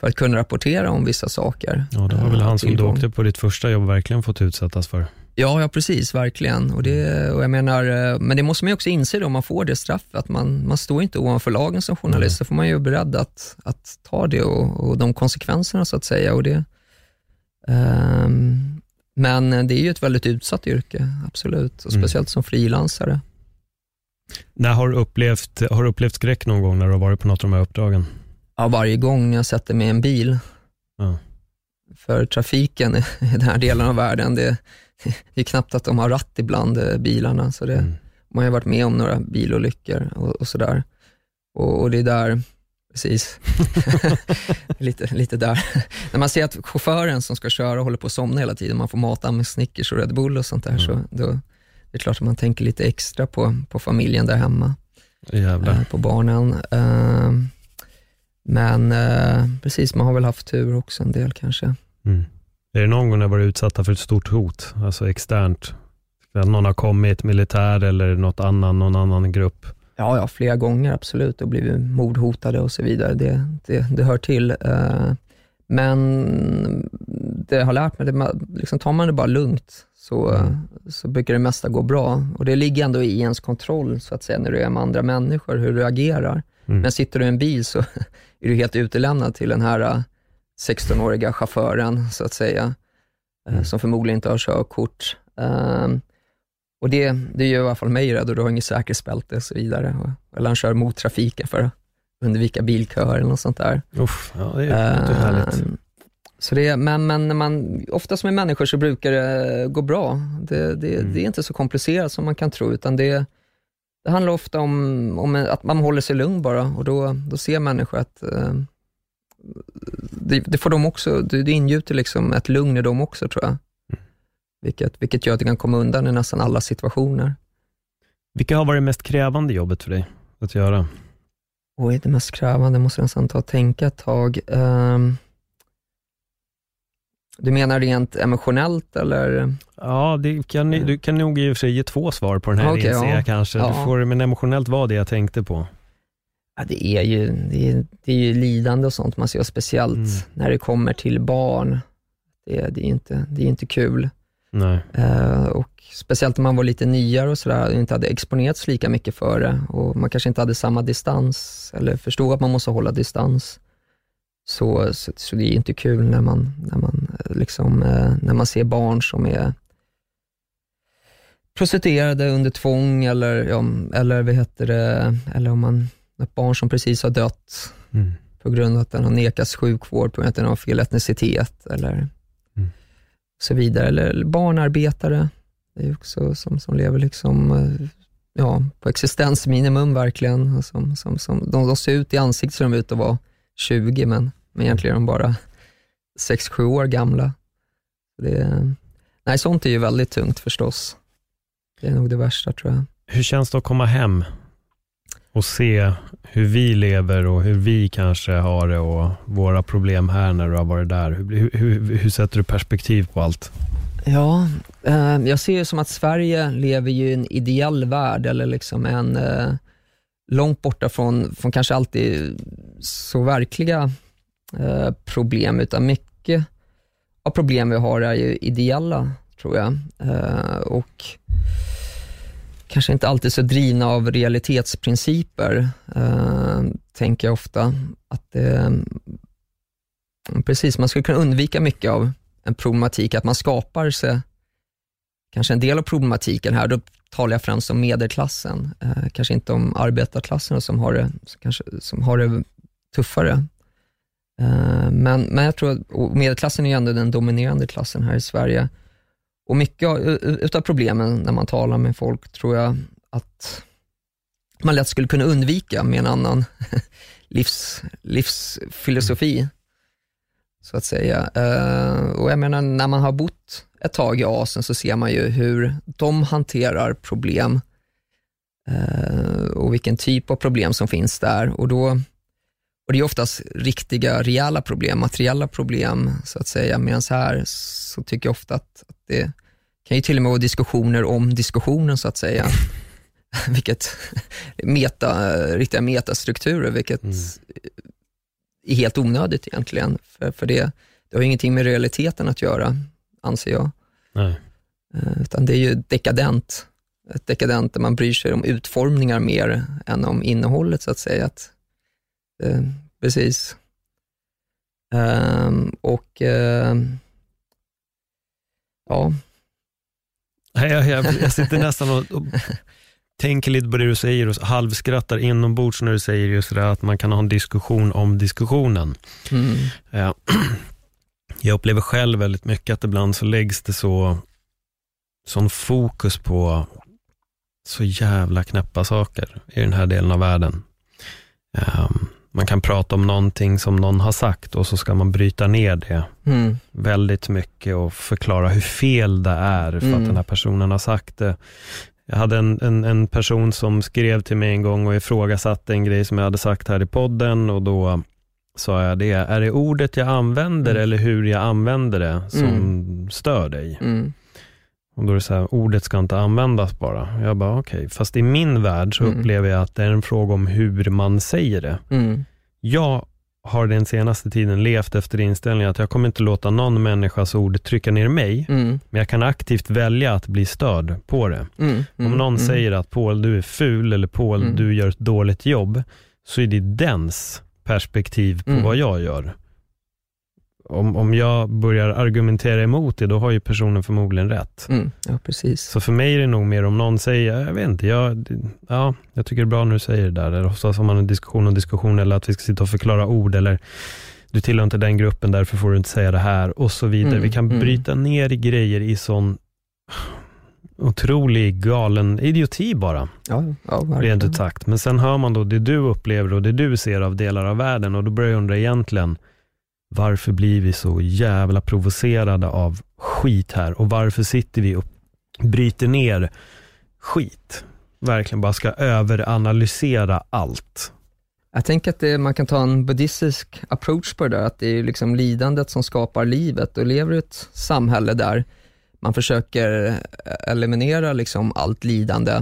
för att kunna rapportera om vissa saker. Ja, det var väl han som du åkte på ditt första jobb verkligen fått utsättas för. Ja, ja precis, verkligen. Och det, och jag menar, eh, men det måste man också inse då, om man får det straffet, man, man står inte ovanför lagen som journalist, mm. så får man ju vara beredd att, att ta det och, och de konsekvenserna så att säga. Och det, um, men det är ju ett väldigt utsatt yrke, absolut. Och mm. speciellt mm. som frilansare. När har du, upplevt, har du upplevt skräck någon gång när du har varit på något av de här uppdragen? Ja, varje gång jag sätter mig i en bil. Ja. För trafiken i den här delen av världen, det, det är knappt att de har ratt ibland, eh, bilarna. Så det, mm. Man har varit med om några bilolyckor och, och sådär. Och, och det är där Precis. lite, lite där. När man ser att chauffören som ska köra håller på att somna hela tiden, man får mata med Snickers och Red Bull och sånt där, mm. så då, det är klart att man tänker lite extra på, på familjen där hemma. Jävlar. Äh, på barnen. Äh, men precis, man har väl haft tur också en del kanske. Mm. Är det någon gång när varit utsatta för ett stort hot, alltså externt? Att någon har kommit, militär eller något annan, någon annan grupp? Ja, ja, flera gånger absolut och blivit mordhotade och så vidare. Det, det, det hör till. Eh, men det har lärt mig, det, liksom, tar man det bara lugnt så, mm. så brukar det mesta gå bra. Och det ligger ändå i ens kontroll, så att säga, när du är med andra människor, hur du agerar. Mm. Men sitter du i en bil så är du helt utelämnad till den här 16-åriga eh, chauffören, så att säga, eh, mm. som förmodligen inte har körkort. Och det, det gör i alla fall mig rädd och du har inget säkerhetsbälte och så vidare. Eller han kör mot trafiken för att undvika bilköer eller något sånt där. Uff, ja, det är uh, härligt. Så det, men, men när man, oftast med människor så brukar det gå bra. Det, det, mm. det, är inte så komplicerat som man kan tro, utan det, det handlar ofta om, om att man håller sig lugn bara och då, då ser människor att uh, det, det får de också, det, det ingjuter liksom ett lugn i dem också tror jag. Mm. Vilket, vilket gör att du kan komma undan i nästan alla situationer. Vilka har varit det mest krävande jobbet för dig att göra? Oj, det mest krävande måste jag nästan ta och tänka ett tag. Ehm, du menar rent emotionellt eller? Ja, kan, ni- du kan nog i och för sig ge två svar på den här Okej, inser ja. jag kanske. Du Ja. får, men emotionellt var det jag tänkte på. Ja, det, är ju, det, är, det är ju lidande och sånt man ser, speciellt Mm. när det kommer till barn. Det, är- det är inte, det är inte kul. Eh, och Speciellt när man var lite nyare och sådär, inte hade exponerats lika mycket för det och man kanske inte hade samma distans, eller förstod att man måste hålla distans. Så, så, så det är inte kul när man, när, man, eh, liksom, eh, när man ser barn som är prostituerade under tvång eller, ja, eller vad heter det, eller om man, ett barn som precis har dött Mm. på grund av att den har nekats sjukvård på grund av att den har fel etnicitet eller Mm. så vidare. Eller barnarbetare, det är ju också som, som lever liksom, eh, ja, på existensminimum verkligen. Som, som, som, de, de ser ut i ansiktet ser de ut att vara 20, men, men egentligen är de bara 6-7 år gamla. Det, nej, sånt är ju väldigt tungt förstås. Det är nog det värsta tror jag. Hur känns det att komma hem och se hur vi lever och hur vi kanske har det och våra problem här när du har varit där? Hur, hur, hur sätter du perspektiv på allt? Ja, eh, jag ser det som att Sverige lever ju i en ideell värld, eller liksom en eh, långt borta från, från kanske alltid så verkliga eh, problem, utan mycket av problem vi har är ju ideella, tror jag. Eh, och kanske inte alltid så drivna av realitetsprinciper, eh, tänker jag ofta. Att eh, Precis, man skulle kunna undvika mycket av en problematik, att man skapar sig kanske en del av problematiken här, då talar jag främst om medelklassen, eh, kanske inte om arbetarklassen som har det, som kanske, som har det tuffare. Eh, men, men jag tror att och medelklassen är ju ändå den dominerande klassen här i Sverige. Och mycket utav problemen när man talar med folk tror jag att man lätt skulle kunna undvika med en annan livs, livsfilosofi så att säga. Eh, och jag menar, när man har bott ett tag i Asien så ser man ju hur de hanterar problem eh, och vilken typ av problem som finns där. Och, då, och Det är oftast riktiga, rejäla problem, materiella problem så att säga. Medan här så tycker jag ofta att, att det kan ju till och med vara diskussioner om diskussionen så att säga. vilket meta, riktiga metastrukturer, vilket Mm. är helt onödigt egentligen. För, för det, det har ju ingenting med realiteten att göra, anser jag. Nej. Eh, Utan det är ju dekadent. Ett dekadent där man bryr sig om utformningar mer än om innehållet, så att säga. Att, eh, precis. Ehm, och ehm, ja, Jag, jag, jag sitter nästan och, och tänker lite på det du säger och halvskrattar inombords när du säger just det att man kan ha en diskussion om diskussionen. mm, Ja. Jag upplever själv väldigt mycket att ibland så läggs det så sån fokus på så jävla knäppa saker i den här delen av världen. Ehm, man kan prata om någonting som någon har sagt och så ska man bryta ner det mm, väldigt mycket och förklara hur fel det är för Mm. att den här personen har sagt det. Jag hade en, en, en person som skrev till mig en gång och ifrågasatte en grej som jag hade sagt här i podden och då sa jag det, är det ordet jag använder Mm. eller hur jag använder det som Mm. stör dig? Mm, Och då är det så här, ordet ska inte användas bara. Jag bara okej, fast i min värld så Mm. upplever jag att det är en fråga om hur man säger det. mm, Jag har den senaste tiden levt efter inställningen att jag kommer inte låta någon människas ord trycka ner mig, mm, men jag kan aktivt välja att bli störd på det. mm, Om någon mm, säger att Paul, du är ful eller Paul, Mm. du gör ett dåligt jobb, så är det dens perspektiv på Mm. vad jag gör. Om, om jag börjar argumentera emot det, då har ju personen förmodligen rätt. mm, ja, precis. Så för mig är det nog mer om någon säger, jag vet inte, jag, ja, jag tycker det är bra när du säger det där. Eller oftast har man en diskussion och diskussion eller att vi ska sitta och förklara ord eller du tillhör inte den gruppen, därför får du inte säga det här och så vidare. Mm, vi kan mm. bryta ner grejer i sån otrolig galen idioti bara, Ja, ja, rent ut sagt. Men sen hör man då det du upplever och det du ser av delar av världen och då börjar jag undra egentligen, varför blir vi så jävla provocerade av skit här och varför sitter vi och bryter ner skit? Verkligen bara ska överanalysera allt. Jag tänker att det, man kan ta en buddhistisk approach på det där, att det är liksom lidandet som skapar livet och lever i ett samhälle där man försöker eliminera liksom allt lidande.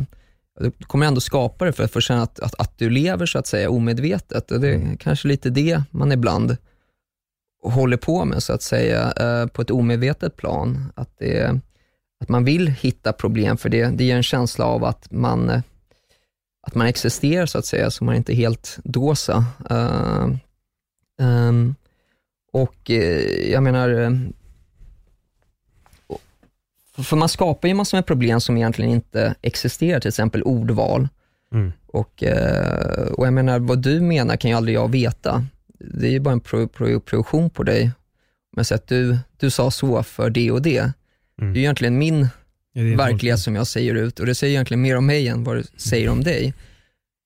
Du kommer ändå skapa det för att få känna att, att, att, du lever så att säga omedvetet. Och det är mm. kanske lite det man ibland håller på med så att säga eh, på ett omedvetet plan. Att, det, att man vill hitta problem för det, det ger en känsla av att man att man existerar så att säga, så man inte är helt dåsa. Uh, um, och jag menar, för man skapar ju massor med problem som egentligen inte existerar, till exempel ordval. Mm. Och, och jag menar, vad du menar kan ju aldrig jag veta. Det är ju bara en pro, pro, produktion på dig. Jag säger att du, du sa så för det och det. Mm. Det är egentligen min verklighet som jag säger ut och det säger egentligen mer om mig än vad det säger om dig.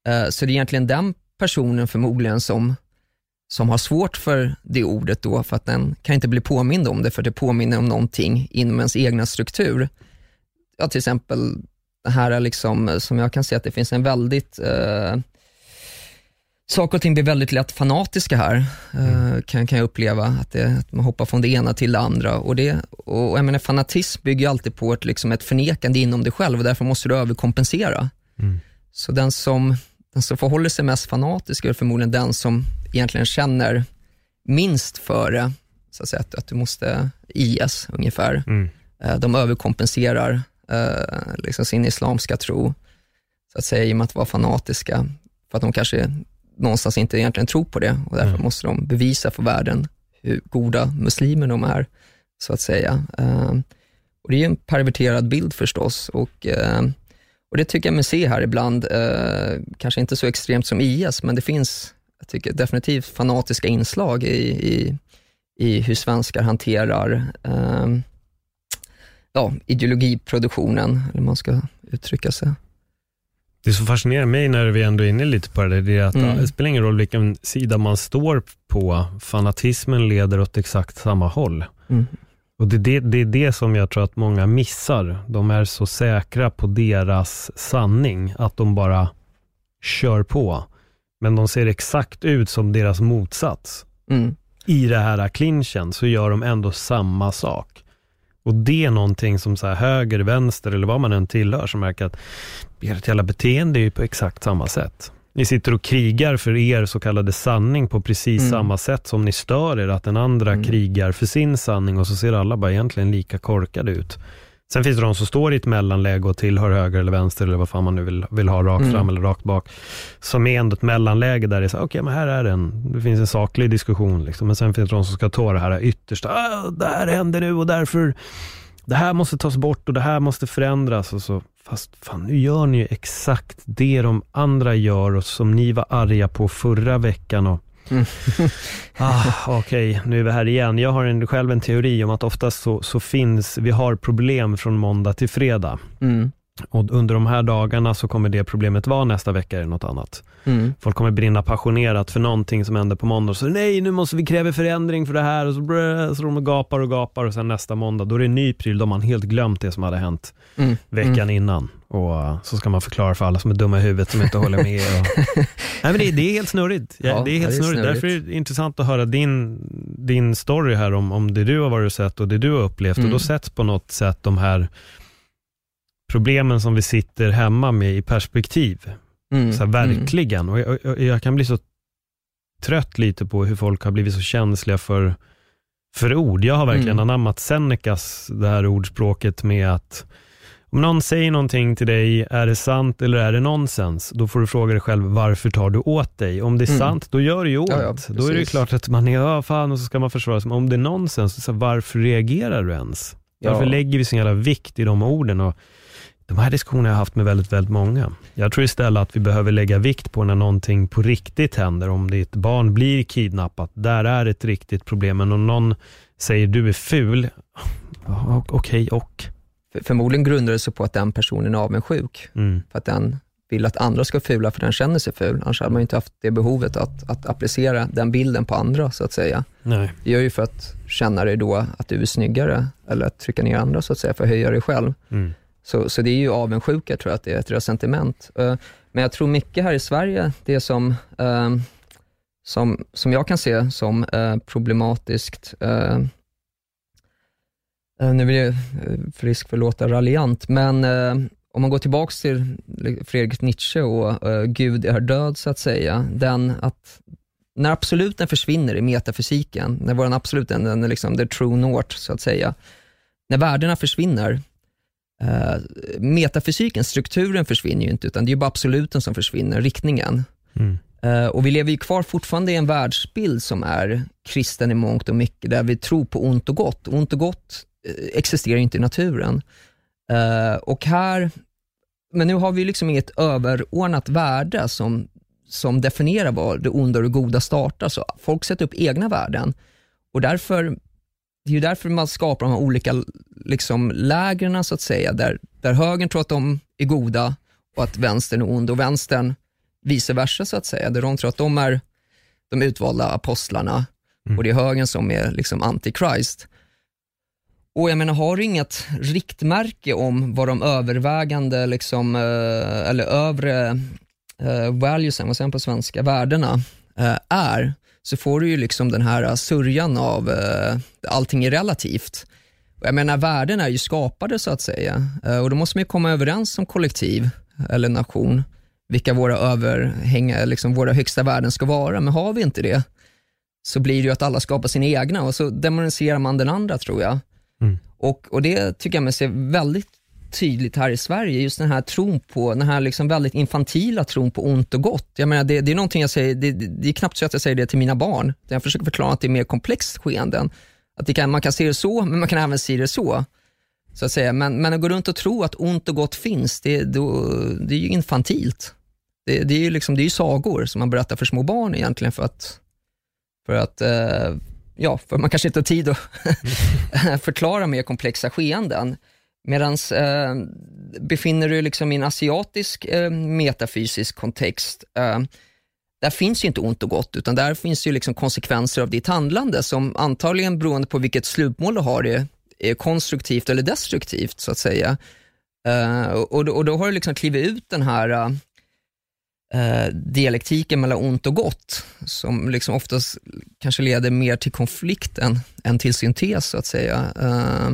Uh, så det är egentligen den personen förmodligen som, som har svårt för det ordet då, för att den kan inte bli påmind om det, för det påminner om någonting inom ens egna struktur. Ja, till exempel det här är liksom, som jag kan se att det finns en väldigt uh, Saker och ting blir väldigt lätt fanatiska här, mm. kan, kan jag uppleva. Att, det, att, man hoppar från det ena till det andra. Och, det, och jag menar, fanatism bygger alltid på ett, liksom ett förnekande inom dig själv och därför måste du överkompensera. Mm. Så den som, den som förhåller sig mest fanatisk är förmodligen den som egentligen känner minst för det, så att, säga, att, att du måste IS ungefär. Mm. Eh, de överkompenserar eh, liksom sin islamska tro, så att säga, i och med att vara fanatiska. För att de kanske någonstans inte egentligen tror på det och därför mm. måste de bevisa för världen hur goda muslimer de är, så att säga. Uh, och Det är en perverterad bild förstås och, uh, och det tycker jag mig se här ibland, uh, kanske inte så extremt som IS, men det finns jag tycker definitivt fanatiska inslag i, i, i hur svenskar hanterar ja, ideologiproduktionen, eller man ska uttrycka sig. Det som fascinerar mig när vi ändå är inne lite på det, det är att mm. det spelar ingen roll vilken sida man står på. Fanatismen leder åt exakt samma håll. Mm. Och det, det, det är det som jag tror att många missar. De är så säkra på deras sanning att de bara kör på. Men de ser exakt ut som deras motsats. Mm. I det här clinchen så gör de ändå samma sak. Och det är någonting som så här höger, vänster eller vad man än tillhör som märker att ert jävla beteende är ju på exakt samma sätt. Ni sitter och krigar för er så kallade sanning på precis mm. samma sätt som ni stör er att den andra mm. krigar för sin sanning och så ser alla bara egentligen lika korkade ut. Sen finns det de som står i ett mellanläge och tillhör höger eller vänster eller vad fan man nu vill, vill ha, rakt mm. fram eller rakt bak. Som är ändå ett mellanläge där det är så, okej okay, men här är en, det finns en saklig diskussion liksom. Men sen finns det de som ska ta det här yttersta, ah, det här händer nu och därför, det här måste tas bort och det här måste förändras. Och så, fast fan nu gör ni ju exakt det de andra gör och som ni var arga på förra veckan. Och, Mm. ah, Okej, okay, nu är vi här igen. Jag har en, själv en teori om att oftast så, så finns, vi har problem från måndag till fredag. Mm. Och under de här dagarna så kommer det problemet vara nästa vecka eller något annat. Mm. Folk kommer brinna passionerat för någonting som händer på måndag. Så nej, nu måste vi kräva förändring för det här. Och så, brö, så de gapar och gapar och sen nästa måndag, då är det en ny pryl. Då har man helt glömt det som hade hänt mm. veckan mm. innan. Och uh, så ska man förklara för alla som är dumma i huvudet som inte håller med. Och... nej, men det, det, är helt snurrigt. Ja, ja det är helt det är snurrigt. Därför är det intressant att höra din, din story här om, om det du har varit och sett och det du har upplevt. Och då mm. sätts på något sätt de här problemen som vi sitter hemma med i perspektiv. Mm. Så här, verkligen. Mm. Och jag, jag, jag, kan bli så trött lite på hur folk har blivit så känsliga för, för ord. Jag har verkligen mm. anammat Senecas, det här ordspråket med att om någon säger någonting till dig, är det sant eller är det nonsens? Då får du fråga dig själv, varför tar du åt dig? Om det är mm. sant, då gör det ju ont. Ja, ja, då är det klart att man är, ja fan, och så ska man försvara sig. Men om det är nonsens, så varför reagerar du ens? Varför ja. lägger vi så jävla vikt i de orden? Och de här diskussionerna har jag haft med väldigt, väldigt många. Jag tror istället att vi behöver lägga vikt på när någonting på riktigt händer. Om ditt barn blir kidnappat, där är ett riktigt problem. Men om någon säger du är ful, okej okay, och? För, förmodligen grundar det sig på att den personen är avundsjuk. Mm. För att den vill att andra ska fula för den känner sig ful. Annars hade man inte haft det behovet att, att applicera den bilden på andra, så att säga. Nej. Det gör ju för att känna dig då att du är snyggare, eller att trycka ner andra, så att säga, för att höja dig själv. Mm. Så, så det är ju avundsjuka, tror jag, att det är ett resentiment. Uh, men jag tror mycket här i Sverige, det som, uh, som, som jag kan se som uh, problematiskt, nu vill jag för risk för att låta raljant, men om man går tillbaka till Fredrik Nietzsche och uh, Gud är död, så att säga. Den att när absoluten försvinner i metafysiken, när vår absolut den, den är liksom the true north, så att säga. När värdena försvinner, uh, metafysiken, strukturen försvinner ju inte, utan det är bara absoluten som försvinner, riktningen. Mm. Uh, och vi lever ju kvar fortfarande i en världsbild som är kristen i mångt och mycket, där vi tror på ont och gott. Ont och gott existerar inte i naturen. Uh, och här, men nu har vi liksom inget överordnat värde som, som definierar var det onda och det goda startar. Så folk sätter upp egna värden och därför, det är ju därför man skapar de här olika liksom, lägren, så att säga, där, där högern tror att de är goda och att vänstern är ond och vänstern vice versa, så att säga, där de tror att de är de utvalda apostlarna mm. och det är högern som är liksom anti-Christ. Och jag menar, har du inget riktmärke om vad de övervägande, liksom, eh, eller övre eh, valuesen, vad säger man på svenska, värdena eh, är, så får du ju liksom den här sörjan av eh, allting är relativt. Jag menar, värden är ju skapade så att säga eh, och då måste man ju komma överens som kollektiv eller nation vilka våra överhänga, liksom våra högsta värden ska vara. Men har vi inte det, så blir det ju att alla skapar sina egna och så demoniserar man den andra tror jag. Mm. Och, och det tycker jag man ser väldigt tydligt här i Sverige, just den här tron på, den här liksom väldigt infantila tron på ont och gott. Jag menar, det, det är någonting jag säger, det, det, är knappt så att jag säger det till mina barn. Jag försöker förklara att det är mer komplext skeenden. Att det kan, man kan se det så, men man kan även se det så. så att säga. Men, men att gå runt och tro att ont och gott finns, det, då, det är ju infantilt. Det, det är ju liksom, det är sagor som man berättar för små barn egentligen för att, för att eh, ja, för man kanske inte har tid att förklara mer komplexa skeenden. Medan eh, befinner du liksom i en asiatisk eh, metafysisk kontext, eh, där finns ju inte ont och gott, utan där finns ju liksom konsekvenser av ditt handlande som antagligen beroende på vilket slutmål du har är, är konstruktivt eller destruktivt så att säga. Eh, och, då, och, då, har du liksom klivit ut den här eh, eh, dialektiken mellan ont och gott, som liksom oftast kanske leder mer till konflikt än, än till syntes, så att säga. Eh,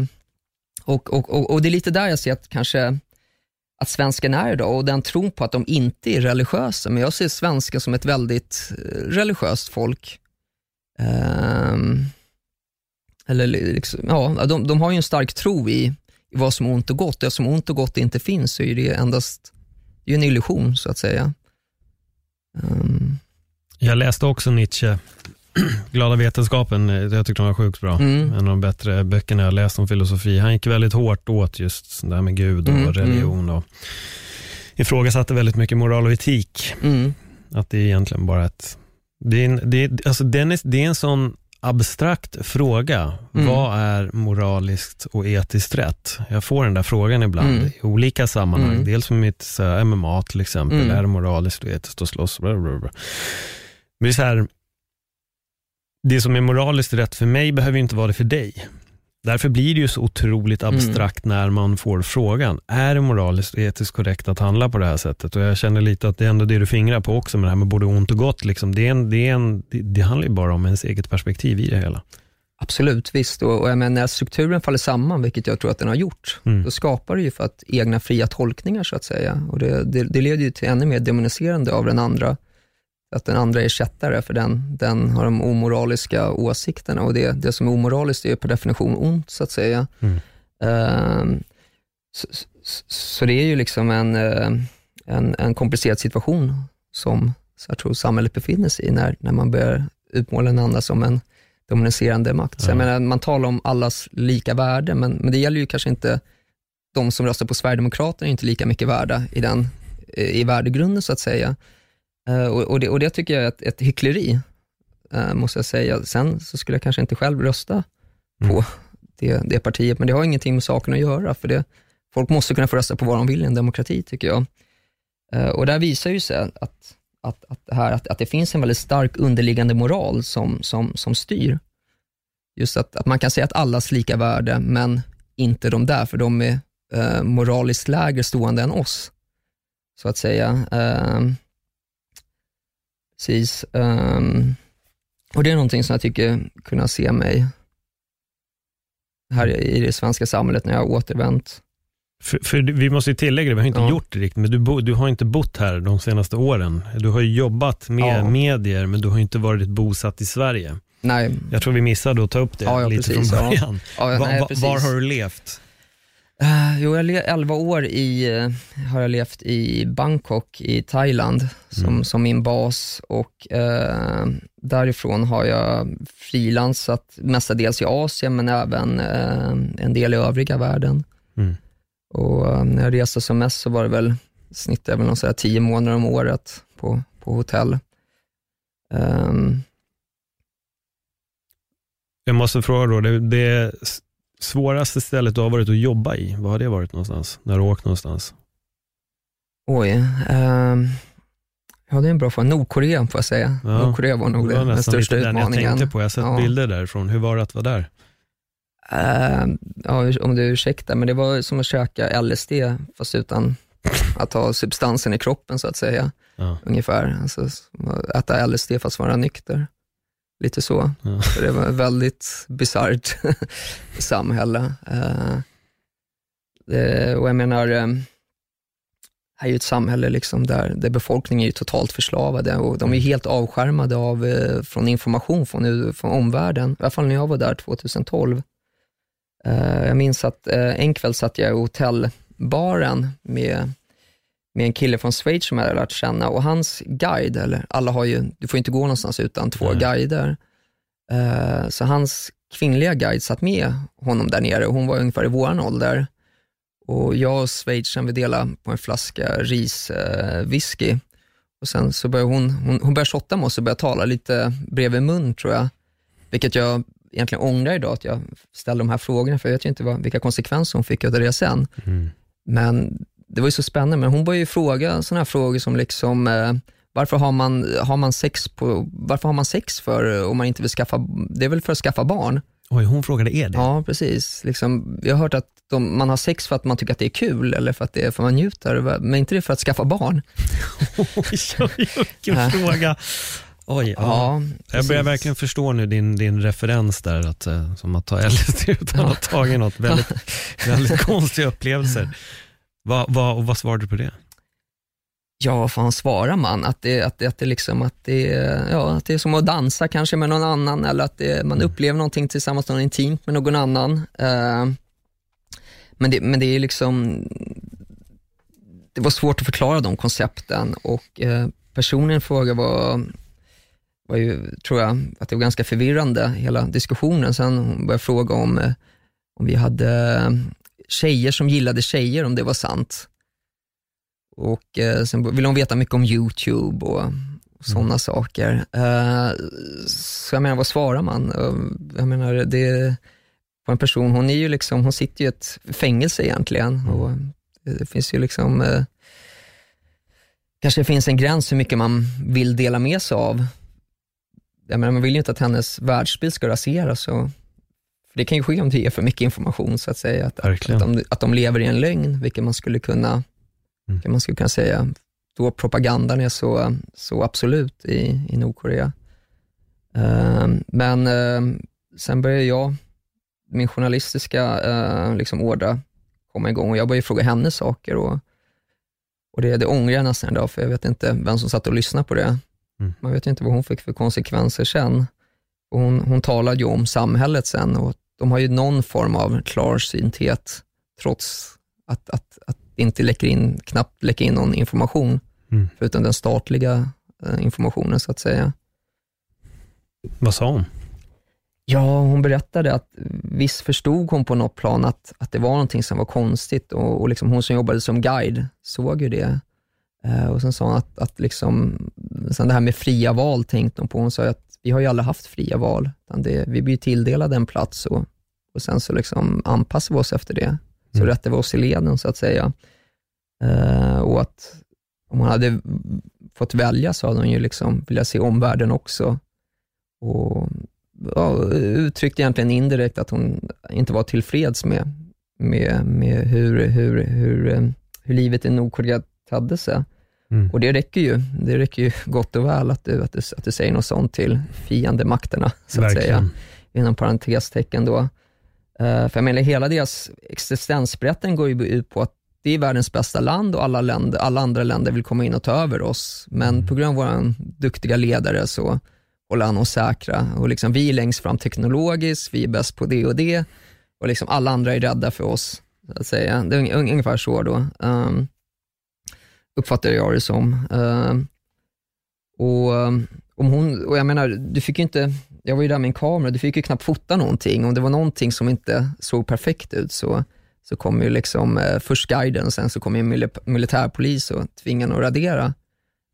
och, och, och, och, det är lite där jag ser att kanske att svensken är idag och den tron på att de inte är religiösa, men jag ser svenskar som ett väldigt eh, religiöst folk. Eh, eller liksom, ja, de, de har ju en stark tro i, i vad som är ont och gott. Eftersom ont och gott inte finns så är det endast det är en illusion, så att säga. Um. Jag läste också Nietzsche, Glada vetenskapen, jag tyckte den var sjukt bra. Mm. En av de bättre böckerna jag läst om filosofi. Han gick väldigt hårt åt just det här med Gud och mm. religion och ifrågasatte väldigt mycket moral och etik. Mm. Att det är egentligen bara ett, det är, det är, alltså den är, det är en sån abstrakt fråga. Mm. Vad är moraliskt och etiskt rätt? Jag får den där frågan ibland mm. i olika sammanhang. Mm. Dels med mitt så MMA till exempel. Mm. Är det moraliskt och etiskt att slåss? Men det är så här, det som är moraliskt rätt för mig behöver inte vara det för dig. Därför blir det ju så otroligt mm. abstrakt mm. när man får frågan, är det moraliskt och etiskt korrekt att handla på det här sättet? Och jag känner lite att det är ändå det du fingrar på också med det här med både ont och gott. Liksom. Det, är en, det, är en, det, det handlar ju bara om ens eget perspektiv i det hela. Absolut, visst. Och, och jag menar, när strukturen faller samman, vilket jag tror att den har gjort, mm. då skapar det ju för att egna fria tolkningar, så att säga. Och det, det, det leder ju till ännu mer demoniserande av den andra att den andra är kättare, för den, den har de omoraliska åsikterna och det, det som är omoraliskt är per definition ont, så att säga. Mm. Uh, så, så, så, det är ju liksom en, uh, en, en komplicerad situation som jag tror samhället befinner sig i när, när man börjar utmåla den andra som en dominicerande makt. Så jag menar, man talar om allas lika värde, men, men det gäller ju kanske inte de som röstar på Sverigedemokraterna är inte lika mycket värda i, den, i värdegrunden så att säga. Uh, och, det, och, det, tycker jag är ett, ett hyckleri, uh, måste jag säga. Sen så skulle jag kanske inte själv rösta mm. på det, det, partiet, men det har ingenting med saken att göra, för det, folk måste kunna få rösta på vad de vill i en demokrati, tycker jag. Eh, och där visar ju sig att, att, att, det här, att, att det finns en väldigt stark underliggande moral som, som, som styr. Just att, att man kan säga att allas lika värde, men inte de där, för de är eh, moraliskt lägre stående än oss, så att säga. Eh, precis. Eh, och Det är någonting som jag tycker kunna se mig här i det svenska samhället när jag har återvänt. För, för vi måste ju tillägga det, vi har inte Ja. gjort det riktigt, men du, bo, du har inte bott här de senaste åren. Du har ju jobbat med Ja. medier, men du har inte varit bosatt i Sverige. Nej, Jag tror vi missade att ta upp det Ja, lite precis, från ja. början. ja, Va, nej, var har du levt? Eh, jo, jag har le- 11 år i, eh, har jag levt i Bangkok i Thailand som, Mm. som min bas och eh, därifrån har jag frilansat mestadels i Asien men även eh, en del i övriga världen. Mm. Och när jag reste som mest så var det väl, jag väl någon så här 10 månader om året på, på hotell. Ehm, Jag måste fråga då, det, det svåraste stället du har varit att jobba i, vad har det varit någonstans? När du har åkt någonstans? oj, ehm, ja det är en bra fråga. Nordkorea får jag säga. Ja, Nordkorea var nog det var den största den jag utmaningen. tänkte på. Jag har sett Ja. bilder därifrån. Hur var det att vara där? Eh, ja, om du ursäktar, men det var som att käka LSD fast utan att ha substansen i kroppen så att säga. Ja. Ungefär. Alltså, äta LSD fast vara nykter. Lite så. Ja. Så det var ett väldigt bisarrt samhälle. Eh, det, och jag menar, eh, här är ju ett samhälle liksom där, där befolkningen är ju totalt förslavad och de är helt avskärmade av, eh, från information från, från omvärlden. I alla fall när jag var där 2012. Eh, jag minns att eh, en kväll satt jag i hotellbaren med, med en kille från Schweiz som jag hade lärt känna och hans guide, eller alla har ju, du får inte gå någonstans utan två Nej. guider. Eh, så hans kvinnliga guide satt med honom där nere och hon var ungefär i våran ålder. Och jag och schweizern vi delade på en flaska riswhisky. och sen så började hon, hon, hon började shotta med oss och började tala lite bredvid mun tror jag. Vilket jag egentligen ångrar idag att jag ställde de här frågorna, för jag vet ju inte vad, vilka konsekvenser hon fick av det sen. Mm. Men det var ju så spännande, men hon började ju fråga sådana här frågor som liksom, eh, varför har man, har man sex på, varför har man sex för eh, om man inte vill skaffa, det är väl för att skaffa barn? Oj, hon frågade er det? Ja, precis. Liksom, jag har hört att de, man har sex för att man tycker att det är kul eller för att det är för att man njuter, men inte det för att skaffa barn. Oj, oj, vilken fråga. Oj, ja. Jag börjar verkligen förstå nu din, din referens där, att, eh, som att ta LSD utan att ha tagit något. Väldigt, väldigt konstiga upplevelser. Va, va, och vad svarade du på det? Ja, vad fan svarar man? Att det, att det, att det, liksom, att det, ja, att det är som att dansa kanske med någon annan eller att det, man upplever någonting tillsammans med någon intimt med någon annan. Eh, men, det, men det är liksom, det var svårt att förklara de koncepten och eh, personen i fråga var, var ju, tror jag, att det var ganska förvirrande, hela diskussionen. Sen hon började fråga om, eh, om vi hade tjejer som gillade tjejer, om det var sant. Och eh, sen ville hon veta mycket om YouTube och, och sådana saker. Eh, så jag menar, vad svarar man? Eh, jag menar, det på en person, hon är ju liksom, hon sitter ju i ett fängelse egentligen. Och det, det finns ju liksom, eh, kanske det finns en gräns hur mycket man vill dela med sig av. Jag menar, man vill ju inte att hennes världsbild ska raseras. Och, för det kan ju ske om det ger för mycket information, så att säga. Att, att, Verkligen. att, de, att de lever i en lögn, vilket man skulle kunna Mm. man skulle kunna säga, då propagandan är så, så absolut i, i Nordkorea. Ehm, men ehm, sen började jag, min journalistiska uh, liksom ådra komma igång och jag började fråga henne saker och, och det, det ångrar jag nästan idag, för jag vet inte vem som satt och lyssnade på det. Mm. Man vet ju inte vad hon fick för konsekvenser sen. Och hon, hon talade ju om samhället sen och de har ju någon form av klarsynthet, trots att, att, att det inte läcker in, knappt läcker in någon information, Mm. förutom den statliga eh, informationen så att säga. Vad sa hon? Ja, hon berättade att visst förstod hon på något plan att, att det var någonting som var konstigt och, och liksom hon som jobbade som guide såg ju det. Eh, och sen sa hon att, att liksom, sen det här med fria val tänkte hon på. Hon sa att vi har ju aldrig haft fria val, det, vi blir tilldelade en plats och, och sen så liksom anpassar vi oss efter det. Så Mm. rättar vi oss i leden så att säga. Eh, och att om hon hade fått välja så hade hon ju liksom velat se omvärlden också. Och ja, uttryckte egentligen indirekt att hon inte var tillfreds med, med, med hur, hur, hur, hur livet i Nordkorea hade sig. Mm. Och det räcker ju, det räcker ju gott och väl att du, att du, att du säger något sånt till fiendemakterna, så att säga. Verkligen. Inom parentestecken då. Eh, för jag menar, hela deras existensberättelse går ju ut på att det är världens bästa land och alla, länder, alla andra länder vill komma in och ta över oss. Men Mm. på grund av våra duktiga ledare så håller han oss säkra. Och liksom, vi är längst fram teknologiskt, vi är bäst på det och det. Och liksom alla andra är rädda för oss. Så att säga. Det är ung- ungefär så då. Um, uppfattar jag det som. Um, och, um, om hon, och jag menar, du fick ju inte, jag var ju där med en kamera, du fick ju knappt fota någonting. Om det var någonting som inte såg perfekt ut så, så kom ju liksom eh, först guiden, sen så kom ju mil- militärpolis och tvingade att radera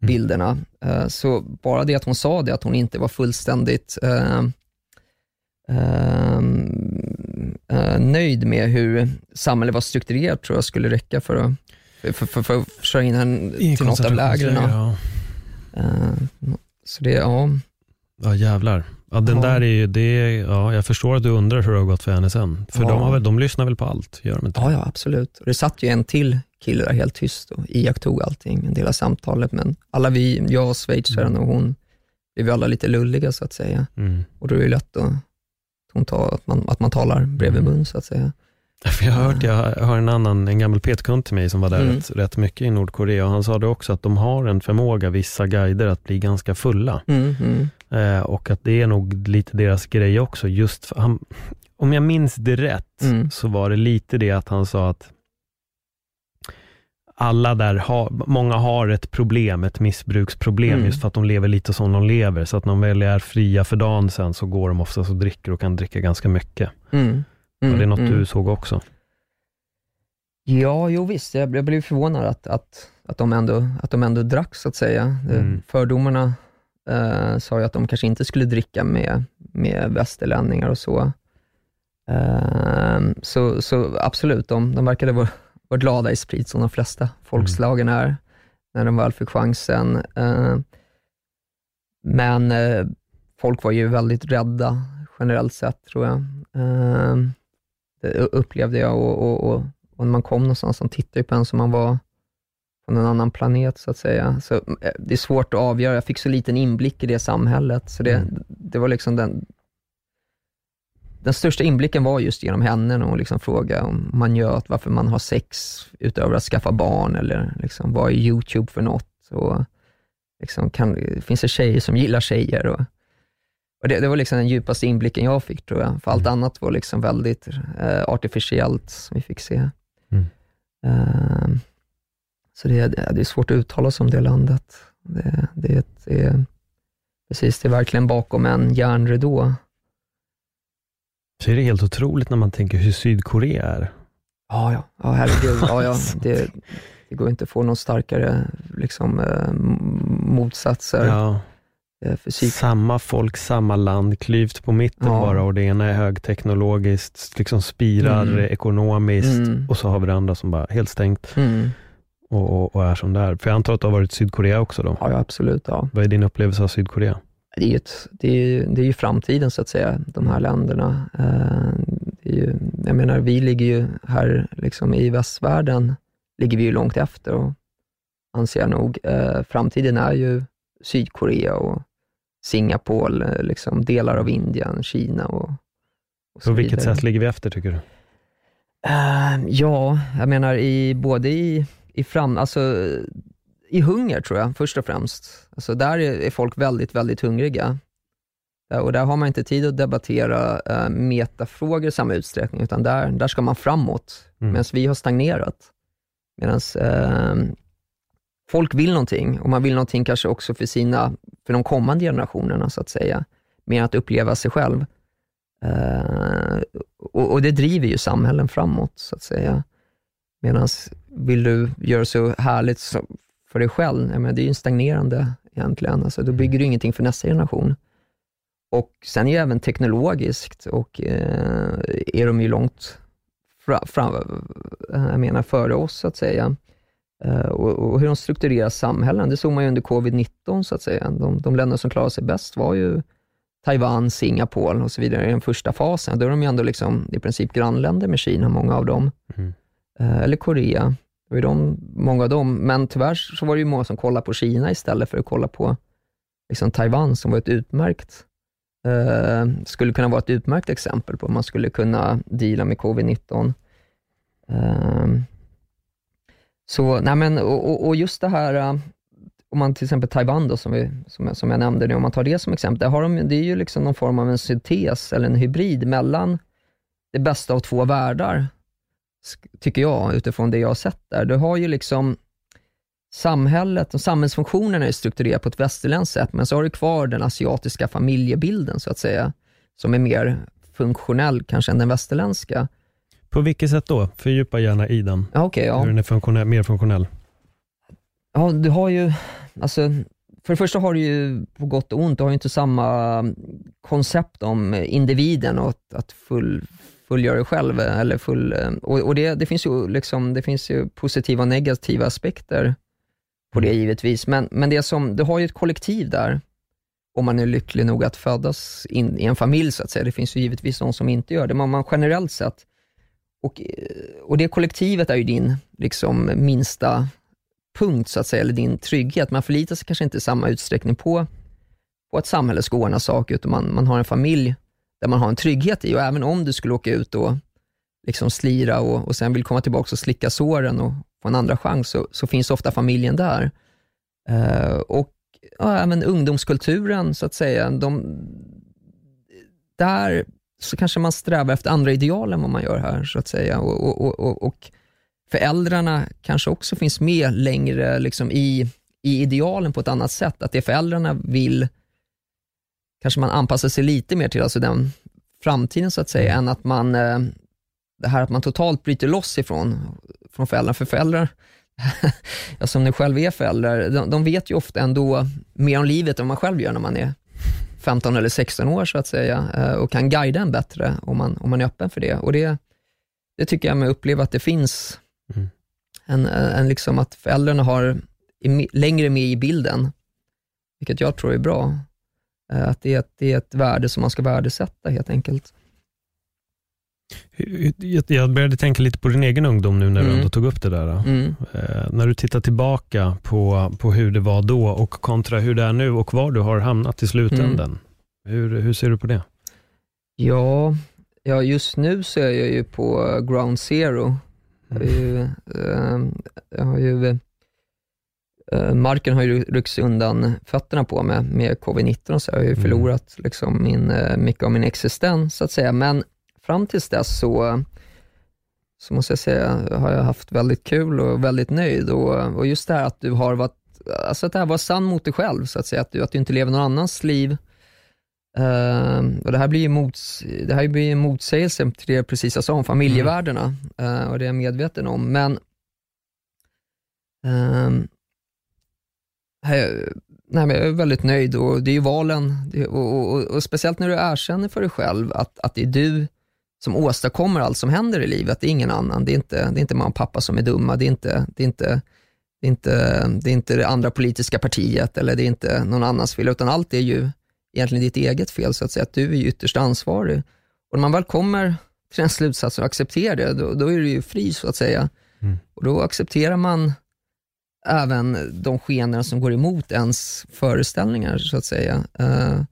bilderna. Eh, så bara det att hon sa det, att hon inte var fullständigt eh, ehm, eh, nöjd med hur samhället var strukturerat tror jag skulle räcka för att, för, för, för att försörja in henne till något av lägren. Ja. Eh, så det, ja. ja, jävlar. Ja, den Ja. där är ju, det ja, jag förstår att du undrar hur det har gått för henne sen. För Ja. de, har väl, de lyssnar väl på allt, gör de inte? Ja, ja, absolut. Och det satt ju en till kille där helt tyst och iakttog allting, en del av samtalet. Men alla vi, jag, schweizaren och hon, blev ju alla lite lulliga så att säga. Mm. Och då är det lätt att, hon tar, att, man, att man talar bredvid mun så att säga. För jag har hört, jag har en annan, en gammal petkund till mig som var där Mm. rätt, rätt mycket i Nordkorea och han sa det också att de har en förmåga, vissa guider, att bli ganska fulla. Mm, mm, Eh, och att det är nog lite deras grej också. Just för, han, om jag minns det rätt, Mm. så var det lite det att han sa att alla där har, många har ett problem, ett missbruksproblem, Mm. just för att de lever lite som de lever. Så att när de väl är fria för dagen sen så går de oftast och dricker och kan dricka ganska mycket. mm, Var det något mm. du såg också? Ja, jo visst. Jag, jag blev förvånad att, att, att, de ändå, att de ändå drack, så att säga. Mm. Fördomarna eh, sa ju att de kanske inte skulle dricka med, med västerlänningar och så. Eh, så, så absolut, de, de verkade vara, vara glada i sprit, som de flesta folkslagen är, när de väl fick chansen. Eh, men folk var ju väldigt rädda, generellt sett, tror jag. Eh, det upplevde jag och, och, och, och när man kom någonstans, de tittade på en som man var på en annan planet, så att säga. Så eh, det är svårt att avgöra. Jag fick så liten inblick i det samhället, så det, Mm. det var liksom den, den största inblicken var just genom henne, när hon liksom frågade om man gör, varför man har sex utöver att skaffa barn, eller liksom, vad är YouTube för något? Och liksom, kan, finns det tjejer som gillar tjejer? Och, och det, det var liksom den djupaste inblicken jag fick, tror jag. För allt Mm. annat var liksom väldigt eh, artificiellt, som vi fick se. Mm. Ehm, så det, det, är svårt att uttala sig om det landet. Det, det, det, är- precis, det är verkligen bakom en järnridå. Så är det helt otroligt när man tänker hur Sydkorea är. Ja, ja, ja herregud. Ja, ja, det, det går inte att få någon starkare liksom, eh, motsatser. Ja. Eh, psyk- Samma folk, samma land, klyvt på mitten Ja. bara och det ena är högteknologiskt, liksom spirar Mm. ekonomiskt Mm. och så har vi det andra som bara helt stängt Mm. och, och, och är som det är. För jag antar att du har varit i Sydkorea också då? Ja, ja, absolut. Ja. Vad är din upplevelse av Sydkorea? Det är, ju ett, det, är ju, det är ju framtiden, så att säga, de här länderna. Eh, Det är ju, jag menar, vi ligger ju här liksom i västvärlden, ligger vi ju långt efter och anser jag nog. Eh, Framtiden är ju Sydkorea och Singapore, eh, liksom delar av Indien, Kina och, och så På vilket vidare. sätt ligger vi efter tycker du? Eh, ja, jag menar i, både i, i fram, alltså i hunger tror jag, först och främst. Alltså där är, är folk väldigt, väldigt hungriga. Och där har man inte tid att debattera eh, metafrågor i samma utsträckning, utan där, där ska man framåt, Mm. medan vi har stagnerat. Medan eh, folk vill någonting, och man vill någonting kanske också för, sina, för de kommande generationerna, så att säga, mer att uppleva sig själv. Eh, och, och det driver ju samhällen framåt, så att säga. Medan vill du göra så härligt så, för dig själv, jag menar, det är ju stagnerande egentligen. Alltså, då bygger du ingenting för nästa generation. Och sen är ju även teknologiskt, och eh, är de ju långt fra, fram, eh, jag menar före oss, så att säga. Eh, och, och, hur de strukturerar samhällen. Det såg man ju under covid-19, så att säga. De, de länder som klarade sig bäst var ju Taiwan, Singapore och så vidare i den första fasen. Då är de ju ändå liksom, i princip grannländer med Kina, många av dem. Mm. Eh, eller Korea. Det var de, många av dem. Men tyvärr så var det ju många som kollade på Kina istället för att kolla på liksom Taiwan, som var ett utmärkt eh, skulle kunna vara ett utmärkt exempel på hur man skulle kunna deala med covid-19. Eh, så, nej men, och, och, just det här, äh, om man till exempel Taiwan då, som, vi, som, som jag nämnde nu, om man tar det som exempel, där har de, det är ju liksom någon form av en syntes eller en hybrid mellan det bästa av två världar, tycker jag, utifrån det jag har sett där. Du har ju liksom samhället och samhällsfunktionerna är strukturerade på ett västerländskt sätt, men så har du kvar den asiatiska familjebilden, så att säga, som är mer funktionell kanske än den västerländska. På vilket sätt då? Fördjupa gärna i den. Ja, okay, ja. Hur den är funktionell, mer funktionell. Ja, du har ju, alltså, för det första har du ju på gott och ont, du har ju inte samma koncept om individen och att, att full, fullgöra dig själv. Eller full, och, och det, det, finns ju liksom, det finns ju positiva och negativa aspekter på det mm. givetvis, men, men det som, du har ju ett kollektiv där, om man är lycklig nog att födas in i en familj, så att säga. Det finns ju givetvis de som inte gör det, men man generellt sett och, och det kollektivet är ju din liksom, minsta punkt, så att säga, eller din trygghet. Man förlitar sig kanske inte i samma utsträckning på, på att samhället ska ordna saker, utan man, man har en familj där man har en trygghet i. Och även om du skulle åka ut och liksom slira och, och sen vill komma tillbaka och slicka såren och få en andra chans, så, så finns ofta familjen där. Uh, och ja, även ungdomskulturen, så att säga, de, där så kanske man strävar efter andra ideal än vad man gör här, så att säga. Och, och, och, och föräldrarna kanske också finns med längre liksom, i, i idealen på ett annat sätt. Att det föräldrarna vill, kanske man anpassar sig lite mer till, alltså den framtiden så att säga, än att man, eh, det här att man totalt bryter loss ifrån från föräldrarna. För föräldrar, som ni själv är föräldrar, de, de vet ju ofta ändå mer om livet än man själv gör när man är 15 eller 16 år så att säga eh, och kan guida en bättre om man, om man är öppen för det. Och det, det tycker jag mig uppleva att det finns, mm. en, en liksom att föräldrarna har längre med i bilden, vilket jag tror är bra. Eh, att det är, det är ett värde som man ska värdesätta helt enkelt. Jag började tänka lite på din egen ungdom nu när du mm. ändå tog upp det där. Mm. Eh, när du tittar tillbaka på, på hur det var då och kontra hur det är nu och var du har hamnat i slutändan. Mm. Hur, hur ser du på det? Ja, ja, just nu så är jag ju på ground zero. Jag har ju, äh, jag har ju äh, marken har ju ryckts undan fötterna på mig med covid-19, så jag har ju mm. förlorat liksom min, äh, mycket av min existens, så att säga. Men fram tills dess så, så måste jag säga, har jag haft väldigt kul och väldigt nöjd. Och, och just det här att du har varit, alltså att det här var sann mot dig själv, så att säga. Att du, att du inte lever någon annans liv. Uh, och det här blir ju mots, det här blir en motsägelse till det jag precis jag sa om familjevärdena, mm. uh, och det är jag medveten om. Men uh, nej, men jag är väldigt nöjd och det är ju valen, och, och, och, och, speciellt när du erkänner för dig själv att, att det är du som åstadkommer allt som händer i livet. Det är ingen annan. Det är inte, det är inte mamma och pappa som är dumma. Det är inte det, är inte, det, är inte, det, är inte det andra politiska partiet eller det är inte någon annans fel, utan allt är ju egentligen ditt eget fel, så att säga. Att du är ytterst ansvarig. Och när man väl kommer till den slutsatsen och accepterar det, då, då är du ju fri, så att säga. Mm. Och då accepterar man även de skener som går emot ens föreställningar, så att säga. Uh,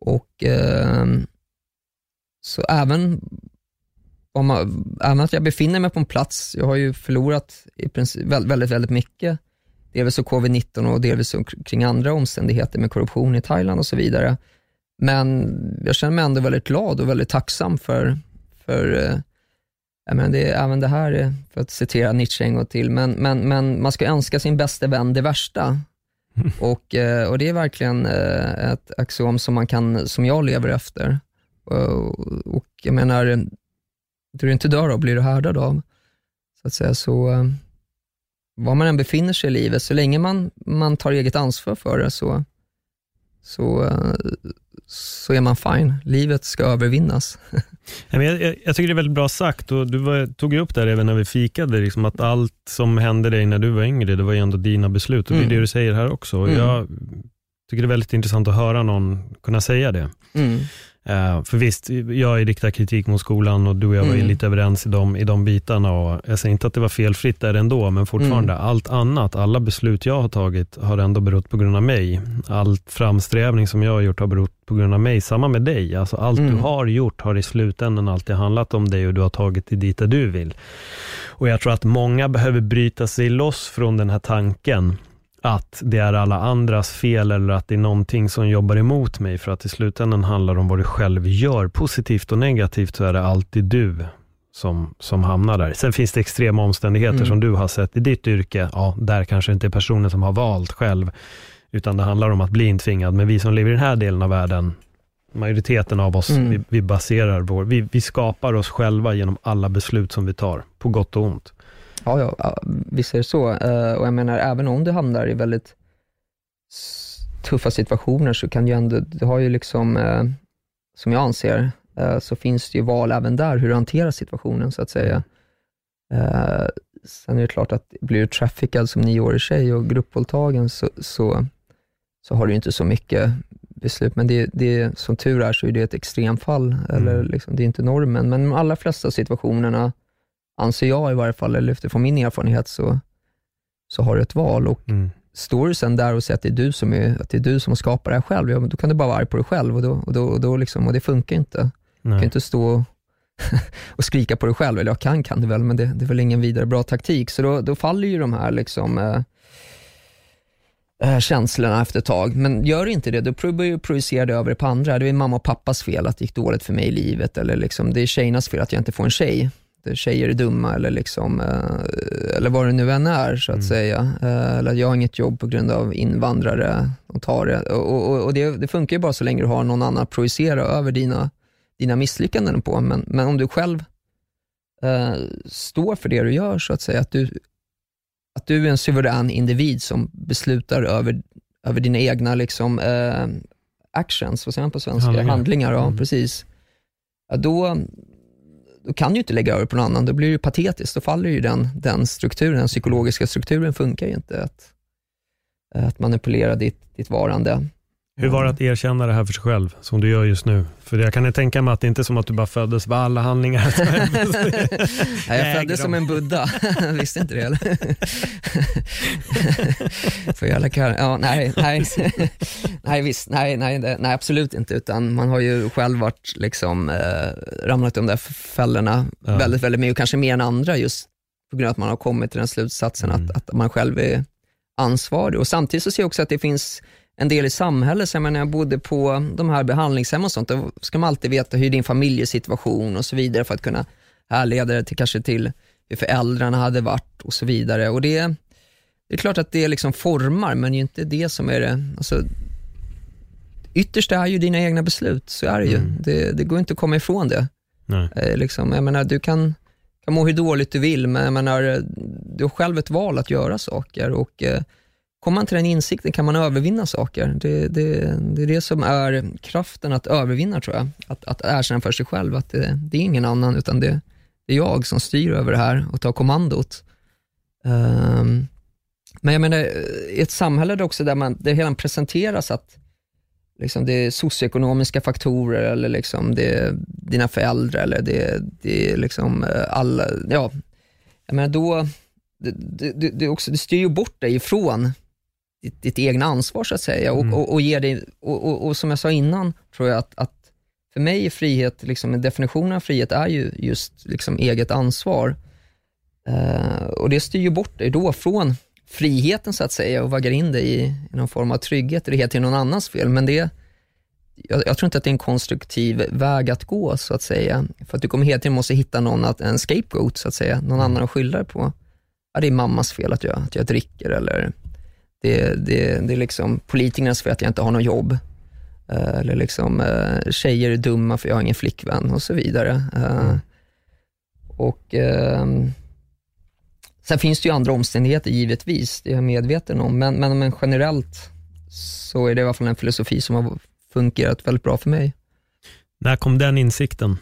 och uh, så även om man, även att jag befinner mig på en plats, jag har ju förlorat i princip väldigt, väldigt mycket, delvis av covid-19 och delvis kring andra omständigheter med korruption i Thailand och så vidare. Men jag känner mig ändå väldigt glad och väldigt tacksam för, för eh, jag menar, det är, även det här, för att citera Nietzsche en gång till, men, men, men man ska önska sin bästa vän det värsta. Och, eh, och det är verkligen eh, ett axiom som, man kan, som jag lever efter. Och jag menar, det du inte dör av blir du härdad av. Så att säga, så eh, var man än befinner sig i livet, så länge man, man tar eget ansvar för det, så, så, eh, så är man fine. Livet ska övervinnas. jag, jag, jag, tycker det är väldigt bra sagt och du var, tog upp det även när vi fikade, liksom att allt som hände dig när du var yngre, det var ju ändå dina beslut och det är mm. det du säger här också. Mm. Jag tycker det är väldigt intressant att höra någon kunna säga det. Mm. Uh, för visst, jag riktar kritik mot skolan och du och jag var mm. lite överens i de, i de bitarna. Och jag säger inte att det var felfritt där ändå, men fortfarande, mm. allt annat, alla beslut jag har tagit har ändå berott på grund av mig. Allt framsträvning som jag har gjort har berott på grund av mig. Samma med dig. Alltså allt mm. du har gjort har i slutändan alltid handlat om dig och du har tagit dig dit där du vill. Och Jag tror att många behöver bryta sig loss från den här tanken att det är alla andras fel eller att det är någonting som jobbar emot mig. För att i slutändan handlar det om vad du själv gör. Positivt och negativt så är det alltid du som, som hamnar där. Sen finns det extrema omständigheter mm. som du har sett i ditt yrke. Ja, där kanske inte är personen som har valt själv, utan det handlar om att bli intvingad. Men vi som lever i den här delen av världen, majoriteten av oss, mm. vi, vi, baserar vår, vi, vi skapar oss själva genom alla beslut som vi tar, på gott och ont. Ja, ja, visst är det så. Eh, och jag menar, även om du hamnar i väldigt tuffa situationer så kan du ändå, du har ju liksom, eh, som jag anser, eh, så finns det ju val även där, hur du hanterar situationen så att säga. Sen är det klart att blir du traffickad som nioårig tjej och gruppvåldtagen så, så, så har du inte så mycket beslut, men det, det, som tur är så är det ett extremfall, mm. eller liksom, det är inte normen. Men de allra flesta situationerna anser jag i varje fall, eller utifrån min erfarenhet, så, så har du ett val. Och mm. Står du sen där och säger att det är du som, är, att det är du som skapar det här själv, ja, då kan du bara vara arg på dig själv och, då, och, då, och, då liksom, och det funkar inte. Nej. Du kan inte stå och skrika på dig själv, eller jag kan kan du väl, men det, det är väl ingen vidare bra taktik. Så då, då faller ju de här liksom, eh, eh, känslorna efter ett tag. Men gör inte det, då börjar du projicera det över på andra. Det är mamma och pappas fel att det gick dåligt för mig i livet, eller liksom, det är tjejernas fel att jag inte får en tjej tjejer är dumma eller, liksom, eh, eller vad det nu än är så att mm. säga. Eh, eller att jag har inget jobb på grund av invandrare och tar det. Och, och, och det, det, funkar ju bara så länge du har någon annan att projicera över dina, dina misslyckanden på. Men, men om du själv eh, står för det du gör, så att säga, att du, att du är en suverän individ som beslutar över, över dina egna liksom, eh, actions, vad säger man på svenska? Handlingar. Handlingar ja, mm. precis. Ja, då, då kan du inte lägga över på någon annan, då blir det patetiskt. Då faller ju den, den strukturen, den psykologiska strukturen funkar ju inte. Att, att manipulera ditt, ditt varande. Hur var det att erkänna det här för sig själv, som du gör just nu? För jag kan tänka mig att det inte är som att du bara föddes med alla handlingar. nej, jag föddes som en buddha, visste inte det eller? för jävla kar ja, nej, nej, nej, visst, nej, nej, nej, absolut inte, utan man har ju själv varit, liksom, eh, ramlat i de där fällorna ja. väldigt, väldigt mycket, och kanske mer än andra, just på grund av att man har kommit till den slutsatsen mm. att, att man själv är ansvarig. Och samtidigt så ser jag också att det finns en del i samhället. Så jag, när jag bodde på de här behandlingshemmen och sånt, då ska man alltid veta hur din familjesituation och så vidare för att kunna härleda det till kanske till hur föräldrarna hade varit och så vidare. Och det, det är klart att det liksom formar, men det är inte det som är det. Alltså, ytterst är ju dina egna beslut, så är det ju. Mm. Det, det, går inte att komma ifrån det. Eh, liksom, jag menar, du kan, kan må hur dåligt du vill, men jag menar, du har själv ett val att göra saker. och eh, Kommer man till den insikten kan man övervinna saker. Det, det, det är det som är kraften att övervinna tror jag. Att, att erkänna för sig själv att det, det är ingen annan, utan det, det, är jag som styr över det här och tar kommandot. Um, men jag menar, i ett samhälle där också där, man, där hela presenteras att liksom det är socioekonomiska faktorer eller liksom det är dina föräldrar eller det, det är liksom eh, alla, ja, jag menar då, det, det, det, också, det styr ju bort dig ifrån ditt, ditt egna ansvar så att säga och, mm. och, och, ger dig, och, och, som jag sa innan, tror jag att, att för mig är frihet, liksom, definitionen av frihet är ju just liksom, eget ansvar. Uh, och det styr ju bort dig då från friheten så att säga och vaggar in dig i, i någon form av trygghet. Är helt till någon annans fel, men det, jag, jag, tror inte att det är en konstruktiv väg att gå så att säga. För att du kommer hela tiden måste hitta någon, att, en scapegoat så att säga, någon mm. annan att skylla på. Ja, det är mammas fel att jag, att jag dricker eller det, det, det är liksom politikernas fel att jag inte har något jobb. Eh, eller liksom, uh, tjejer är dumma för jag har ingen flickvän och så vidare. Uh, mm. Och uh, Sen finns det ju andra omständigheter givetvis, det är jag medveten om, men, men, men generellt så är det i alla fall en filosofi som har fungerat väldigt bra för mig. När kom den insikten?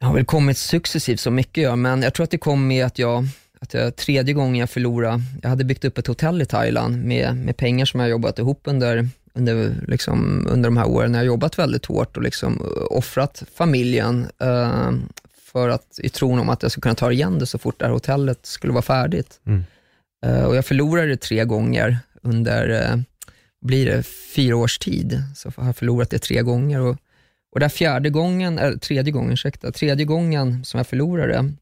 Det har väl kommit successivt så mycket gör, men jag tror att det kom med att jag, att jag tredje gången jag förlorade, jag hade byggt upp ett hotell i Thailand med, med pengar som jag jobbat ihop under, under, liksom, under de här åren. Jag har jobbat väldigt hårt och liksom offrat familjen uh, för att, i tron om att jag skulle kunna ta igen det så fort det här hotellet skulle vara färdigt. Mm. Uh, och jag förlorade det tre gånger under, uh, blir det, fyra års tid. Så jag har förlorat det tre gånger. Och, och där fjärde gången, eller tredje gången, ursäkta, tredje gången som jag förlorade,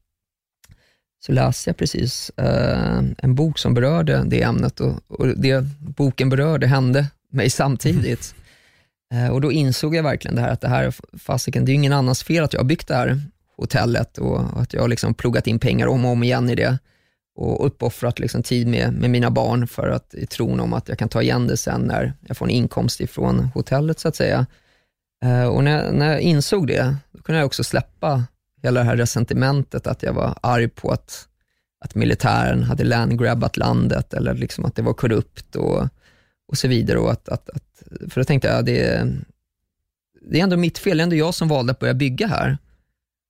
så läste jag precis uh, en bok som berörde det ämnet och, och det boken berörde hände mig samtidigt. Mm. Uh, och då insåg jag verkligen det här att det här, fasiken, det är ingen annans fel att jag har byggt det här hotellet och att jag har liksom pluggat in pengar om och om igen i det och uppoffrat liksom tid med, med mina barn för att i tron om att jag kan ta igen det sen när jag får en inkomst ifrån hotellet så att säga. Uh, och när, när jag insåg det, då kunde jag också släppa hela det här resentimentet att jag var arg på att, att militären hade landgrabbat landet eller liksom att det var korrupt och, och så vidare. Och att, att, att, för då tänkte jag, det, det är ändå mitt fel, det är ändå jag som valde att börja bygga här.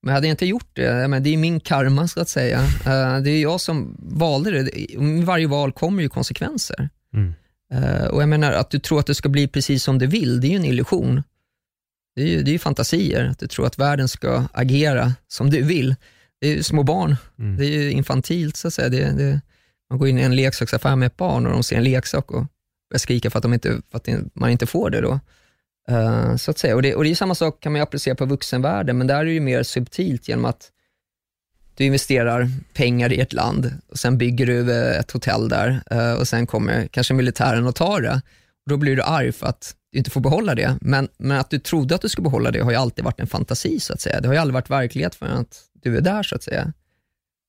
Men hade jag inte gjort det, men det är min karma så att säga. Uh, det är jag som valde det. Med varje val kommer ju konsekvenser. Mm. Uh, och jag menar, att du tror att det ska bli precis som du vill, det är ju en illusion. Det är ju, det är ju fantasier, att du tror att världen ska agera som du vill. Det är ju små barn, Mm. det är ju infantilt så att säga. Det, det, man går in i en leksaksaffär med ett barn och de ser en leksak och börjar skrika för att, de inte, för att man inte får det då. Uh, så att säga. Och det, och det är samma sak kan man applicera på vuxenvärlden, men där är det ju mer subtilt genom att du investerar pengar i ett land och sen bygger du eh, ett hotell där uh, och sen kommer kanske militären och tar det. Och då blir du arg för att inte får behålla det. Men, men att du trodde att du skulle behålla det har ju alltid varit en fantasi så att säga. Det har ju aldrig varit verklighet för att du är där så att säga.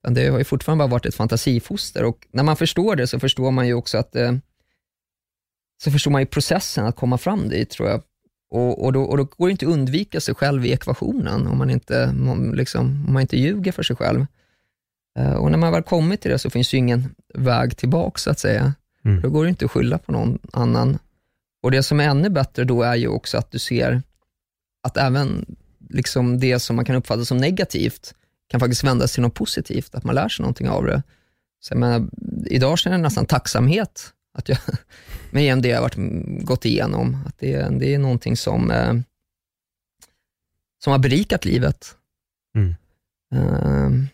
Men det har ju fortfarande bara varit ett fantasifoster och när man förstår det så förstår man ju också att eh, så förstår man ju processen att komma fram dit tror jag. Och, och, då, och då går det inte att undvika sig själv i ekvationen om man inte, om, liksom, om man inte ljuger för sig själv. Eh, och när man väl kommit till det så finns ju ingen väg tillbaka så att säga. Mm. Då går det inte att skylla på någon annan. Och det som är ännu bättre då är ju också att du ser att även liksom det som man kan uppfatta som negativt kan faktiskt vändas till något positivt, att man lär sig någonting av det. Så menar, idag känner jag nästan tacksamhet att jag, med det jag har varit, gått igenom. Att det, det är någonting som, eh, som har berikat livet. Mm. Eh,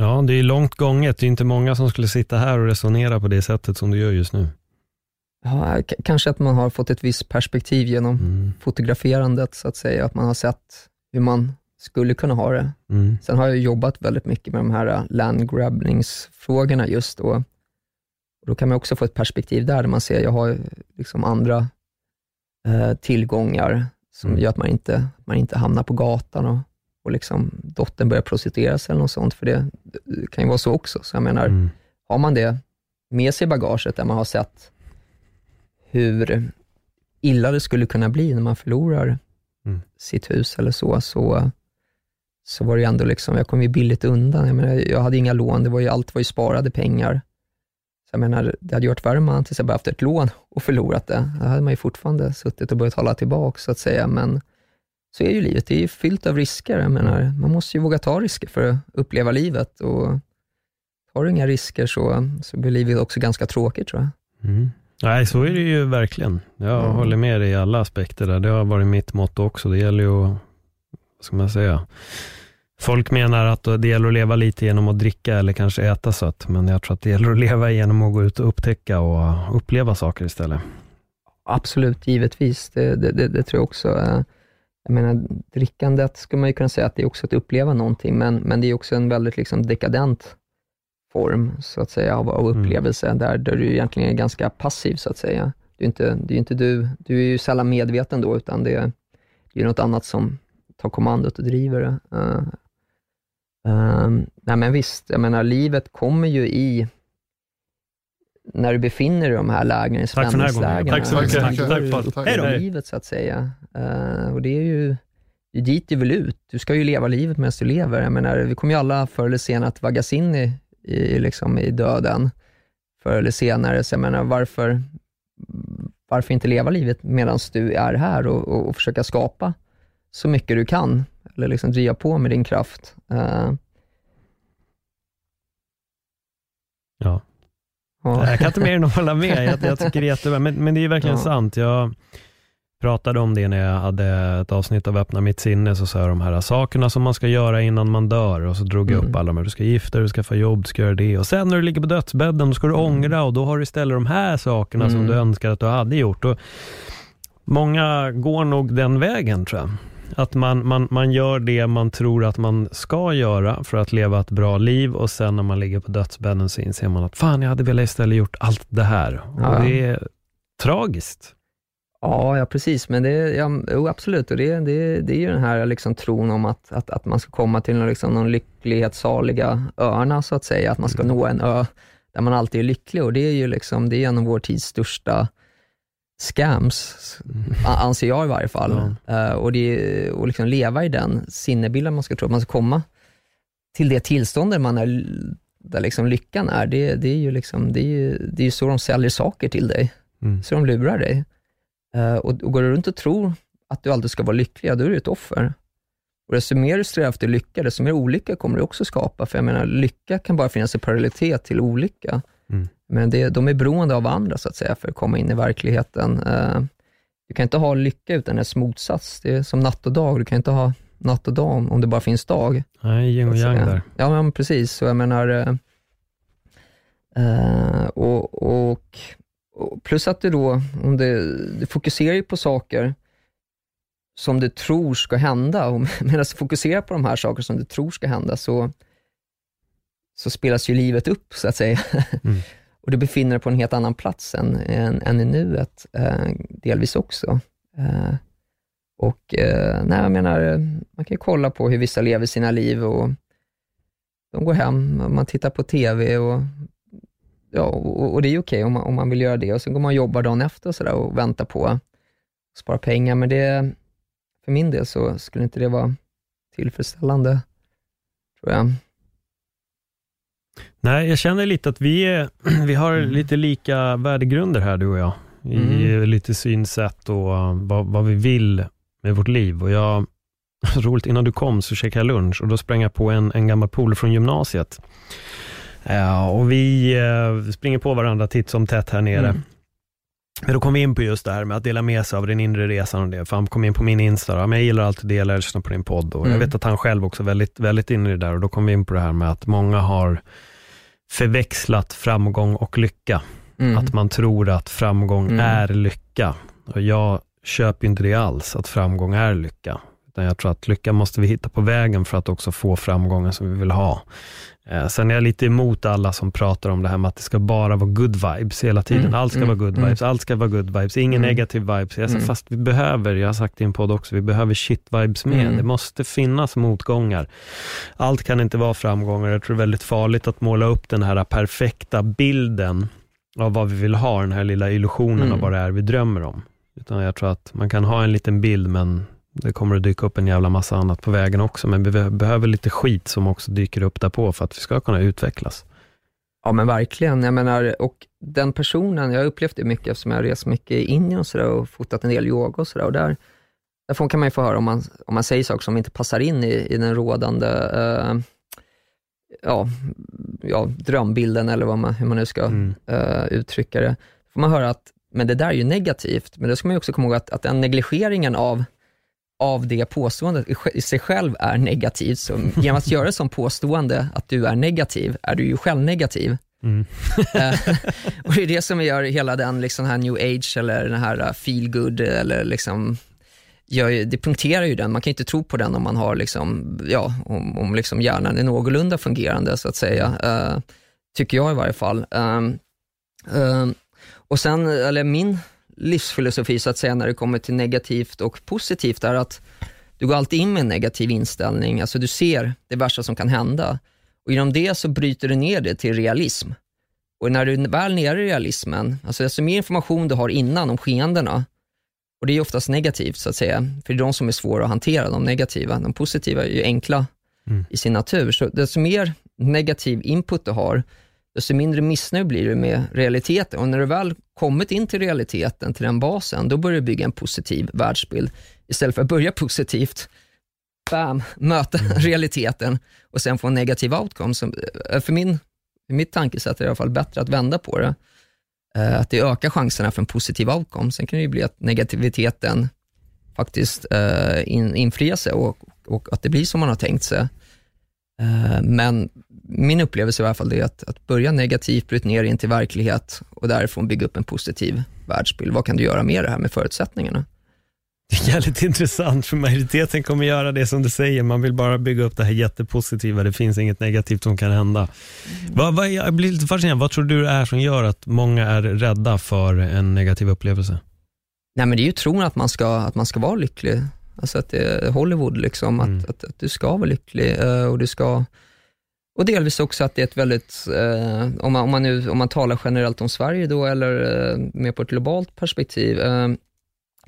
Ja, det är långt gånget. Det är inte många som skulle sitta här och resonera på det sättet som du gör just nu. Ja, k- kanske att man har fått ett visst perspektiv genom Mm. fotograferandet, så att säga. Att man har sett hur man skulle kunna ha det. Mm. Sen har jag jobbat väldigt mycket med de här äh, landgrabbningsfrågorna just då. Och då kan man också få ett perspektiv där, där man ser, jag har liksom andra eh, tillgångar som Mm. gör att man inte, man inte hamnar på gatan och, och liksom dottern börjar prostituera sig eller något sånt, för det, det kan ju vara så också. Så jag menar, Mm. har man det med sig i bagaget, där man har sett hur illa det skulle kunna bli när man förlorar Mm. sitt hus eller så, så, så var det ju ändå liksom, jag kom ju billigt undan. Jag, menar, jag hade inga lån, det var ju, allt var ju sparade pengar. Så jag menar, det hade gjort värre om man till exempel haft ett lån och förlorat det. Då hade man ju fortfarande suttit och börjat hålla tillbaka så att säga, men så är ju livet, det är ju fyllt av risker. Jag menar, man måste ju våga ta risker för att uppleva livet och tar du inga risker så, så blir livet också ganska tråkigt tror jag. Mm. Nej, så är det ju verkligen. Jag Mm. håller med dig i alla aspekter där. Det har varit mitt motto också. Det gäller ju att, vad ska man säga, folk menar att det gäller att leva lite genom att dricka eller kanske äta sött, men jag tror att det gäller att leva genom att gå ut och upptäcka och uppleva saker istället. Absolut, givetvis. Det, det, det, det tror jag också. Jag menar, drickandet skulle man ju kunna säga att det är också att uppleva någonting, men, men det är också en väldigt liksom dekadent form, så att säga, av, av Mm. upplevelse, där, där du egentligen är ganska passiv, så att säga. Du är inte, det är inte du, du är ju sällan medveten då, utan det, är- det är något annat som tar kommandot och driver det. Eh, ehm, nej men visst, jag menar, livet kommer ju i när du befinner dig i de här lägren, i Tack för den här gången. Tack så mycket. Tack, Tack, tack, tack, Hej då. livet så att säga. Eh, och det är ju det är dit du vill ut. Du ska ju leva livet medan du lever. Jag menar, vi kommer ju alla förr eller senare att vaggas in i, i, liksom i döden, förr eller senare. Så jag menar, varför, varför inte leva livet medan du är här och, och, och, försöka skapa så mycket du kan, eller liksom driva på med din kraft. Uh, ja. ja. Jag kan inte mer än att hålla med. Jag, jag tycker det är jättebra, men, men det är verkligen ja. sant. Jag, pratade om det när jag hade ett avsnitt av Öppna mitt sinne, så sa jag de här sakerna som man ska göra innan man dör och så drog jag upp mm. alla de här, du ska gifta dig, du ska få jobb, du ska göra det och sen när du ligger på dödsbädden, då ska du mm. ångra och då har du istället de här sakerna mm. som du önskar att du hade gjort. Och många går nog den vägen tror jag. Att man, man, man gör det man tror att man ska göra för att leva ett bra liv och sen när man ligger på dödsbädden så inser man att fan, jag hade velat istället gjort allt det här. Ja. Och det är tragiskt. Ja, ja precis. Men det, ja, jo, absolut. Och det, det, det är ju den här liksom, tron om att, att, att man ska komma till liksom, de lycklighetssaliga öarna, så att säga. Att man ska mm. nå en ö där man alltid är lycklig. Och det är ju liksom, det är en av vår tids största scams, mm. anser jag i varje fall. Ja. Uh, och det, och liksom leva i den sinnebilden man ska tro att man ska komma till det tillståndet man är, där liksom lyckan är. Det, det är ju liksom, det är ju, det är så de säljer saker till dig. Mm. Så de lurar dig. Uh, och, och går du runt och tror att du alltid ska vara lycklig, då är du ett offer. Och desto mer du strävar efter lycka, desto mer olycka kommer du också skapa. För jag menar, lycka kan bara finnas i parallellitet till olycka. Mm. Men det, de är beroende av andra, så att säga, för att komma in i verkligheten. Uh, du kan inte ha lycka utan dess motsats. Det är som natt och dag. Du kan inte ha natt och dag om det bara finns dag. Nej, yin och yang där. Ja, men precis. Så jag menar, uh, och, och Plus att du då, om det, du fokuserar ju på saker som du tror ska hända och medan du fokuserar på de här sakerna som du tror ska hända så, så spelas ju livet upp, så att säga. Mm. och du befinner dig på en helt annan plats än, än, än i nuet, eh, delvis också. Eh, och eh, nej, jag menar, man kan ju kolla på hur vissa lever sina liv och de går hem, man tittar på TV och ja, och, och, det är okej om, man, om man vill göra det. Och Sen går man och jobbar dagen efter och, så och väntar på att spara pengar. Men det, för min del så skulle inte det vara tillfredsställande, tror jag. Nej, jag känner lite att vi, är, vi har mm. lite lika värdegrunder här, du och jag. I mm. lite synsätt och vad, vad vi vill med vårt liv. Och jag, roligt, innan du kom så käkade jag lunch och då sprang jag på en, en gammal polare från gymnasiet Ja, och vi eh, springer på varandra titt som tätt här nere. Mm. Men då kom vi in på just det här med att dela med sig av den inre resan och det. För han kom in på min Insta, men jag gillar alltid att dela, jag lyssnar på din podd och mm. jag vet att han själv också är väldigt, väldigt inne i det där och då kom vi in på det här med att många har förväxlat framgång och lycka. Mm. Att man tror att framgång mm. är lycka. Och jag köper inte det alls, att framgång är lycka. Utan jag tror att lycka måste vi hitta på vägen för att också få framgången som vi vill ha. Eh, sen är jag lite emot alla som pratar om det här med att det ska bara vara good vibes hela tiden. Mm, allt ska mm, vara good mm. vibes, allt ska vara good vibes, ingen mm. negativ vibes. Jag sa, mm. Fast vi behöver, jag har sagt i en podd också, vi behöver shit vibes med. Mm. Det måste finnas motgångar. Allt kan inte vara framgångar. Jag tror det är väldigt farligt att måla upp den här perfekta bilden av vad vi vill ha, den här lilla illusionen av vad det är vi drömmer om. Utan jag tror att man kan ha en liten bild, men det kommer att dyka upp en jävla massa annat på vägen också, men vi behöver lite skit som också dyker upp där på för att vi ska kunna utvecklas. Ja men verkligen. Jag menar, och den personen, jag har upplevt det mycket eftersom jag har rest mycket i Indien och, så och fotat en del yoga och sådär. Där, därifrån kan man ju få höra om man, om man säger saker som inte passar in i, i den rådande uh, ja, ja, drömbilden eller vad man, hur man nu ska mm. uh, uttrycka det. Då får man höra att men det där är ju negativt, men då ska man också komma ihåg att, att den negligeringen av av det påståendet i sig själv är negativt. Så genom att göra ett sånt påstående att du är negativ, är du ju själv negativ. Mm. Eh, och det är det som gör hela den liksom här new age eller den här uh, feel good eller liksom gör, det punkterar ju den. Man kan inte tro på den om man har liksom, ja, om, om liksom hjärnan är någorlunda fungerande så att säga. Uh, tycker jag i varje fall. Uh, uh, och sen, eller min livsfilosofi så att säga när det kommer till negativt och positivt är att du går alltid in med en negativ inställning, alltså du ser det värsta som kan hända och genom det så bryter du ner det till realism. Och när du är väl nere i realismen, alltså desto mer information du har innan om skeendena, och det är oftast negativt så att säga, för det är de som är svåra att hantera, de negativa. De positiva är ju enkla mm. i sin natur, så desto mer negativ input du har, desto mindre missnöjd blir du med realiteten. Och när du väl kommit in till realiteten, till den basen, då börjar du bygga en positiv världsbild. Istället för att börja positivt, bam, möta mm. realiteten och sen få en negativ outcome. Som, eh, för min, mitt tankesätt är det i alla fall bättre att vända på det. Uh, att det ökar chanserna för en positiv outcome. Sen kan det ju bli att negativiteten faktiskt uh, in, infriar sig och, och, att det blir som man har tänkt sig. Men min upplevelse i alla fall är att, att börja negativt, bryta ner in till verklighet och därifrån bygga upp en positiv världsbild. Vad kan du göra med det här med förutsättningarna? Det är jävligt intressant, för majoriteten kommer göra det som du säger. Man vill bara bygga upp det här jättepositiva. Det finns inget negativt som kan hända. Mm. Vad, vad, jag blir lite fascinerad. Vad tror du det är som gör att många är rädda för en negativ upplevelse? Nej, men det är ju tron att man ska, att man ska vara lycklig. Alltså att det är Hollywood, liksom, mm. att, att, att, du ska vara lycklig eh, och du ska och delvis också att det är ett väldigt, eh, om, man, om, man nu, om man talar generellt om Sverige då, eller eh, mer på ett globalt perspektiv, eh,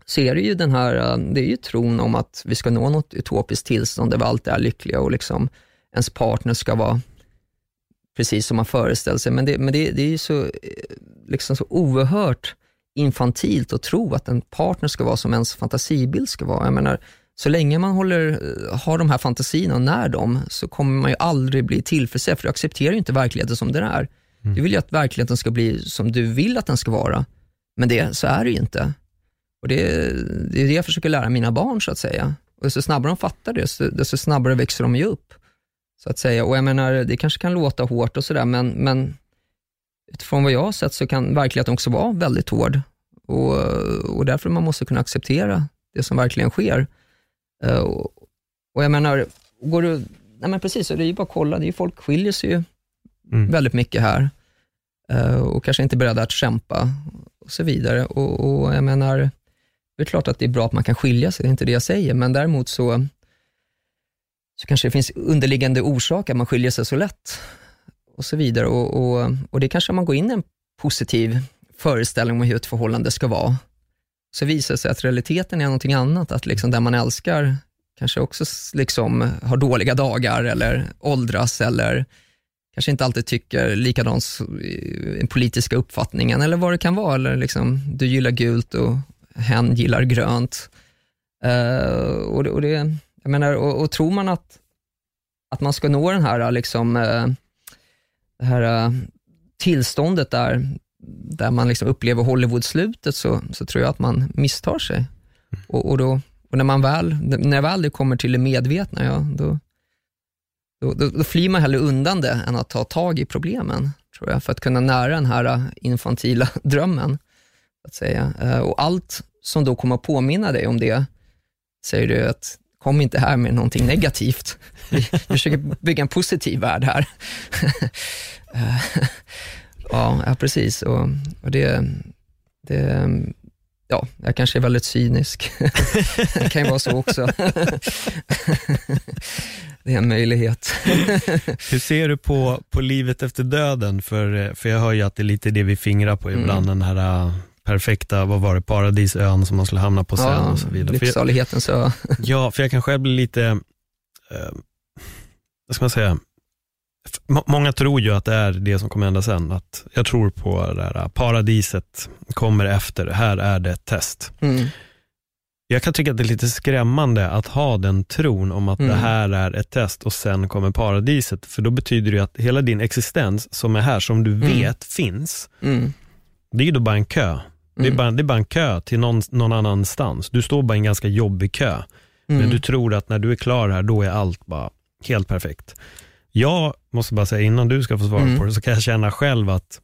så är det ju den här, eh, det är ju tron om att vi ska nå något utopiskt tillstånd där vi alltid är lyckliga och liksom ens partner ska vara precis som man föreställer sig. Men det, men det, det är ju så, eh, liksom så oerhört infantilt att tro att en partner ska vara som ens fantasibild ska vara. Jag menar, så länge man håller, har de här fantasierna och när dem, så kommer man ju aldrig bli tillfredsställd, för du accepterar ju inte verkligheten som den är. Mm. Du vill ju att verkligheten ska bli som du vill att den ska vara, men det, så är det ju inte. Och det, det är det jag försöker lära mina barn, så att säga. Och desto snabbare de fattar det, desto, desto snabbare växer de ju upp. Så att säga. Och jag menar, det kanske kan låta hårt och sådär, men, men utifrån vad jag har sett så kan verkligheten också vara väldigt hård. Och, och därför man måste kunna acceptera det som verkligen sker. Uh, och jag menar, går du, nej men precis, det är ju bara att kolla, det är folk skiljer sig ju mm. väldigt mycket här uh, och kanske inte är beredda att kämpa och så vidare. Och, och, jag menar, det är klart att det är bra att man kan skilja sig, det är inte det jag säger, men däremot så, så kanske det finns underliggande orsaker, att man skiljer sig så lätt och så vidare. Och, och, och det kanske man går in i en positiv föreställning om hur ett förhållande ska vara så visar det sig att realiteten är någonting annat. Att liksom där man älskar kanske också liksom har dåliga dagar eller åldras eller kanske inte alltid tycker likadant den politiska uppfattningen eller vad det kan vara. Eller liksom, du gillar gult och hen gillar grönt. Uh, och, det, och, det, jag menar, och, och, tror man att, att man ska nå den här, liksom, uh, det här uh, tillståndet där där man liksom upplever Hollywood-slutet så, så tror jag att man misstar sig. Mm. Och, och, då, och när, man väl, när väl det kommer till det medvetna, ja, då, då, då, då flyr man hellre undan det än att ta tag i problemen, tror jag, för att kunna nära den här infantila drömmen. Att säga. Eh, och allt som då kommer att påminna dig om det, säger du att kom inte här med någonting negativt. Vi försöker bygga en positiv värld här. Eh, Ja, ja precis. Och, och det, det, ja, jag kanske är väldigt cynisk. det kan ju vara så också. det är en möjlighet. Hur ser du på, på livet efter döden? För, för jag hör ju att det är lite det vi fingrar på ibland, mm. den här äh, perfekta, vad var det, paradisön som man skulle hamna på sen ja, och så vidare. Lycksalighetens ö. ja, för jag kan själv bli lite, eh, vad ska man säga, Många tror ju att det är det som kommer hända sen. Att jag tror på det här paradiset kommer efter, här är det ett test. Mm. Jag kan tycka att det är lite skrämmande att ha den tron om att mm. det här är ett test och sen kommer paradiset. För då betyder det att hela din existens som är här, som du mm. vet finns, mm. det är ju då bara en kö. Det är, mm. bara, det är bara en kö till någon, någon annanstans. Du står bara i en ganska jobbig kö. Men mm. du tror att när du är klar här, då är allt bara helt perfekt. Jag måste bara säga innan du ska få svara mm. på det, så kan jag känna själv att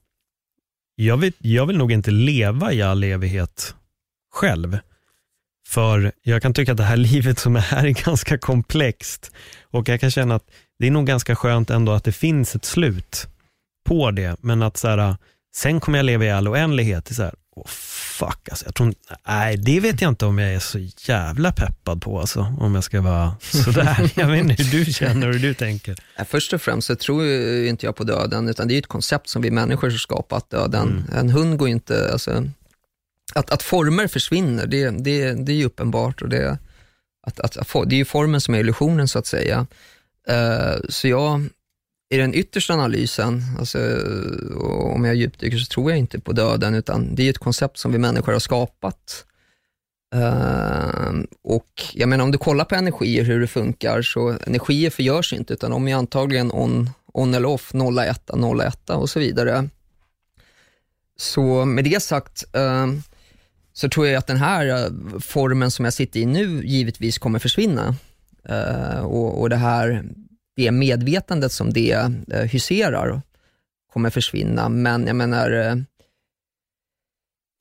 jag vill, jag vill nog inte leva i all evighet själv. För jag kan tycka att det här livet som är här är ganska komplext. Och jag kan känna att det är nog ganska skönt ändå att det finns ett slut på det. Men att så här, sen kommer jag leva i all oändlighet. Så här, oh, fuck alltså. Jag tror, nej, det vet jag inte om jag är så jävla peppad på alltså, om jag ska vara sådär. jag vet inte hur du känner och hur du tänker. Först och främst så tror inte jag på döden, utan det är ett koncept som vi människor har skapat. Döden. Mm. En hund går inte, alltså, att, att former försvinner, det, det, det är ju uppenbart. Och det, att, att, det är ju formen som är illusionen så att säga. Uh, så jag, i den yttersta analysen, alltså, om jag djupdyker så tror jag inte på döden, utan det är ett koncept som vi människor har skapat. Uh, och jag menar om du kollar på energier, hur det funkar, så energier förgörs inte, utan de är antagligen on, on eller off, 0, 1, 0, 1 och så vidare. Så med det sagt, uh, så tror jag att den här eh, formen som jag sitter i nu givetvis kommer försvinna. Ehm, och, och det här det medvetandet som det eh, hyserar kommer försvinna, men jag menar, eh,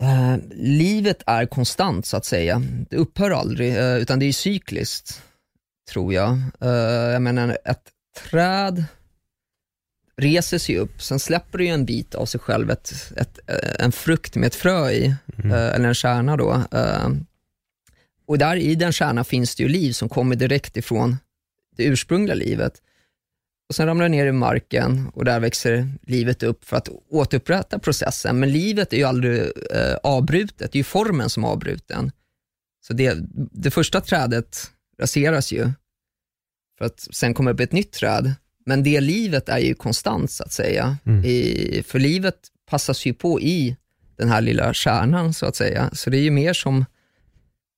eh, livet är konstant så att säga. Det upphör aldrig, eh, utan det är cykliskt, tror jag. Eh, jag menar, ett träd reser sig upp, sen släpper det ju en bit av sig själv, ett, ett, eh, en frukt med ett frö i, mm. eller en kärna då. och där i den kärnan finns det ju liv som kommer direkt ifrån det ursprungliga livet. Och Sen ramlar det ner i marken och där växer livet upp för att återupprätta processen. Men livet är ju aldrig eh, avbrutet, det är ju formen som är avbruten. Så det, det första trädet raseras ju, för att sen kommer upp ett nytt träd. Men det livet är ju konstant så att säga. Mm. I, för livet passas ju på i den här lilla kärnan så att säga. Så det är ju mer som,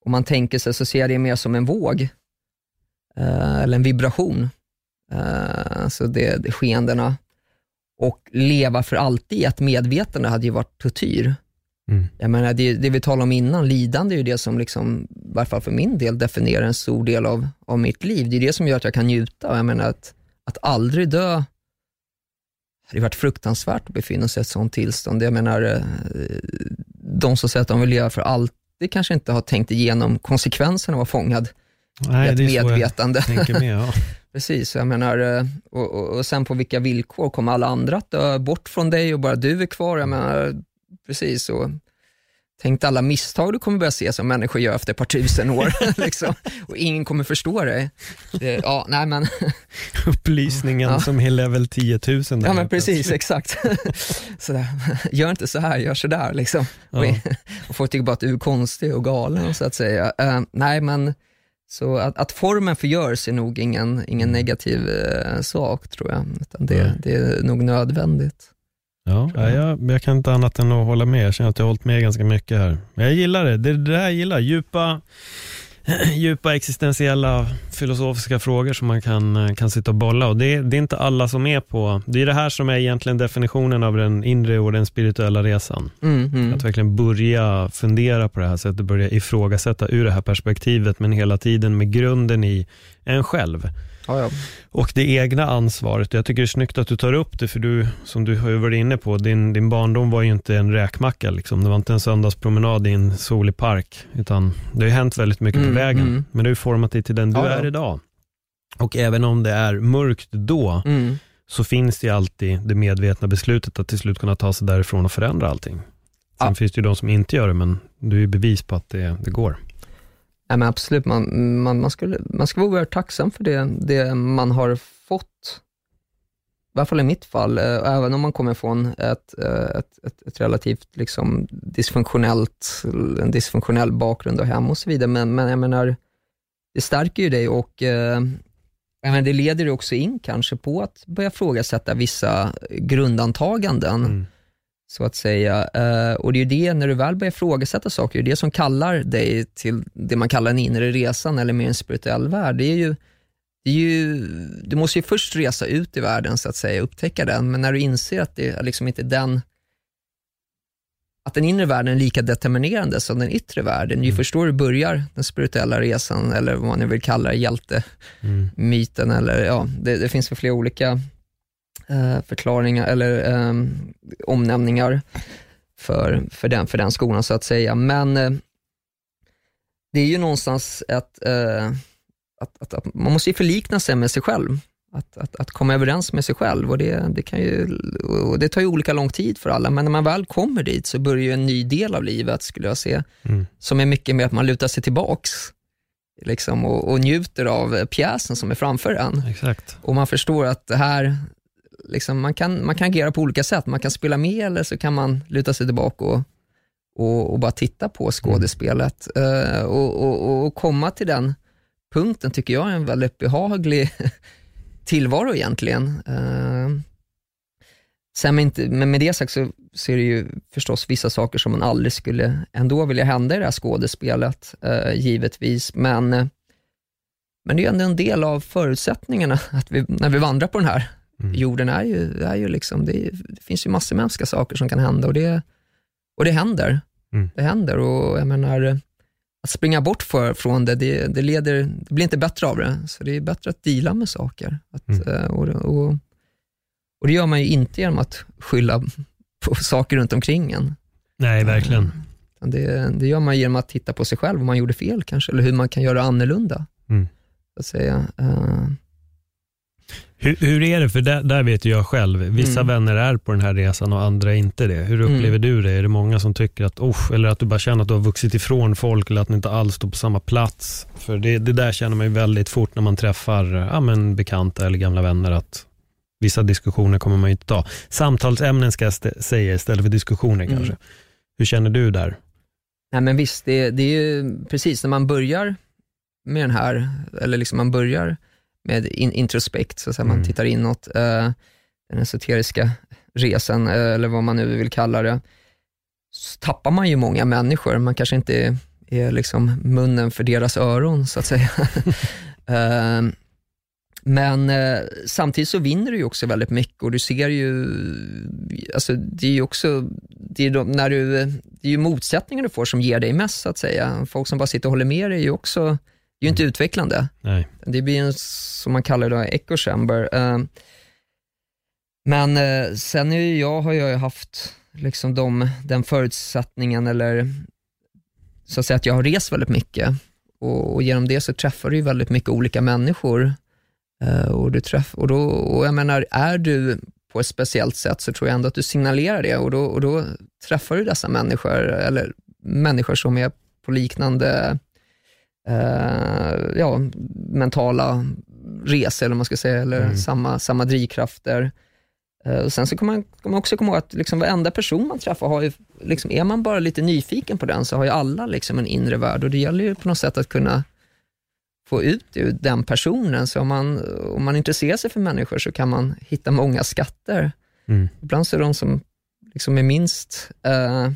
om man tänker sig så ser jag det mer som en våg, eller en vibration alltså det, det skeendena. Och leva för alltid i ett medvetande hade ju varit tortyr. Mm. Jag menar, det, det vi talade om innan, lidande är ju det som, liksom, i varje fall för min del, definierar en stor del av, av mitt liv. Det är det som gör att jag kan njuta. Jag menar att, att aldrig dö, det hade varit fruktansvärt att befinna sig i ett sånt tillstånd. Jag menar, eh, de som säger att de vill leva för alltid kanske inte har tänkt igenom konsekvenserna av att vara fångad Nej, ett medvetande. Med, ja. Precis, jag menar, eh, och, och, och, sen på vilka villkor kommer alla andra att dö bort från dig och bara du är kvar? Jag menar, precis, och tänk alla misstag du kommer börja se som människor gör efter ett par tusen år, liksom, och ingen kommer förstå dig. Ja, nej men. Upplysningen ja. som är level 10 000. Ja men precis, exakt. sådär. Gör inte så här, gör så där. Liksom. Ja. Och, och folk tycker bara att du är konstig och galen, så att säga. Uh, nej men, så att, att, formen förgörs är nog ingen, ingen mm. negativ eh, sak tror jag, utan det, mm. det är nog nödvändigt. Ja, jag, jag, kan inte annat än att hålla med. Jag känner att jag har hållit med ganska mycket här. Men jag gillar det. Det är det här jag gillar. Djupa, djupa existentiella filosofiska frågor som man kan, eh, kan sitta och bolla. Och det, det är inte alla som är på... Det är det här som är egentligen definitionen av den inre och den spirituella resan. Mm, mm. Att verkligen börja fundera på det här sättet, börja ifrågasätta ur det här perspektivet, men hela tiden med grunden i en själv. Ja, ja. Och det egna ansvaret. Jag tycker det är snyggt att du tar upp det, för du, som du har varit inne på, din, din barndom var ju inte en räkmacka. Liksom. Det var inte en söndagspromenad i en solig park, utan det har hänt väldigt mycket mm, på vägen. Mm. Men det har format dig till den du ja, är idag. Och även om det är mörkt då, mm. så finns det alltid det medvetna beslutet att till slut kunna ta sig därifrån och förändra allting. Sen finns det ju de som inte gör det, men du är bevis på att det, det går. Ja, men absolut, man, man, man, skulle, man ska vara oerhört tacksam för det, det man har fått. I alla fall i mitt fall, eh, även om man kommer från ett, eh, ett, ett, ett, relativt liksom dysfunktionellt, en dysfunktionell bakgrund och hem och så vidare. Men, men jag menar, det stärker ju dig och eh, menar, det leder också in kanske på att börja frågasätta vissa grundantaganden. Mm så att säga. Uh, och det är ju det, när du väl börjar ifrågasätta saker, det är det som kallar dig till det man kallar den inre resan eller mer en spirituell värld. Det är ju, det är ju, du måste ju först resa ut i världen så att säga, upptäcka den, men när du inser att det är liksom inte den att den inre världen är lika determinerande som den yttre världen. Ju mm. först då du börjar den spirituella resan, eller vad man nu vill kalla det, hjältemyten, mm. eller ja, det, det finns väl flera olika förklaringar eller eh, omnämningar för, för, den, för den skolan så att säga. Men eh, det är ju någonstans ett, eh, att, att, att, man måste ju förlikna sig med sig själv. Att, att, att komma överens med sig själv och det, det, kan ju, och det tar ju olika lång tid för alla, men när man väl kommer dit så börjar ju en ny del av livet, skulle jag säga, mm. som är mycket mer att man lutar sig tillbaks liksom, och, och njuter av pjäsen som är framför en. Exakt. Och man förstår att det här, liksom, man, kan, man kan agera på olika sätt. Man kan spela med eller så kan man luta sig tillbaka och, och, och bara titta på skådespelet. Mm. Uh, och, och, och, komma till den punkten tycker jag är en väldigt behaglig tillvaro egentligen. Uh, sen med, inte, men med det sagt så, så är det ju förstås vissa saker som man aldrig skulle ändå vilja hända i det här skådespelet, uh, givetvis. Men, men det är ändå en del av förutsättningarna att vi, när vi vandrar på den här mm. jorden, är ju, är ju liksom, det, är, det finns ju massor med hemska saker som kan hända och det, och det händer. Mm. Det händer och jag menar, att springa bort för, från det, det, det, leder, det blir inte bättre av det. Så det är bättre att dela med saker. Att, mm. Eh, och, och, och, det gör man ju inte genom att skylla på saker runt omkring en. Nej, verkligen. Eh, det, det gör man genom att titta på sig själv, om man gjorde fel kanske, eller hur man kan göra annorlunda. Mm. Så att säga. Hur, hur, är det, för där, där vet jag själv, vissa mm. vänner är på den här resan och andra inte det. Hur upplever mm. du det? Är det många som tycker att, oh, eller att du bara känner att du har vuxit ifrån folk eller att ni inte alls står på samma plats? För det, det där känner man ju väldigt fort när man träffar ja, men bekanta eller gamla vänner att vissa diskussioner kommer man ju inte ta. Samtalsämnen ska jag säga istället för diskussioner mm. kanske. Hur känner du där? Nej men visst, det, det är ju precis när man börjar med den här, eller liksom man börjar med in, introspekt, så att mm. man tittar inåt. Uh, den esoteriska resan, uh, eller vad man nu vill kalla det, så tappar man ju många människor. Man kanske inte är, är liksom munnen för deras öron, så att säga. uh, men eh, samtidigt så vinner du ju också väldigt mycket och du ser ju, alltså det är ju också, det är, de, när du, det är ju motsättningar du får som ger dig mest så att säga. Folk som bara sitter och håller med dig är ju också det är ju inte utvecklande. Nej. Det blir en, som man kallar det, echo chamber. Uh, men uh, sen är ju jag, har jag haft liksom de, den förutsättningen, eller så att säga att jag har rest väldigt mycket. Och, och genom det så träffar du ju väldigt mycket olika människor. Uh, och, du träff, och, då, och jag menar, är du på ett speciellt sätt så tror jag ändå att du signalerar det och då, och då träffar du dessa människor, eller människor som är på liknande eh, ja, mentala resor, eller man ska säga, eller mm. samma, samma drivkrafter. Eh, och sen så kan man, kan man också komma ihåg att liksom varenda person man träffar, har ju, liksom, är man bara lite nyfiken på den, så har ju alla liksom en inre värld och det gäller ju på något sätt att kunna få ut ur den personen. Så om man, om man intresserar sig för människor så kan man hitta många skatter. Mm. Ibland så är de som liksom är minst, eh,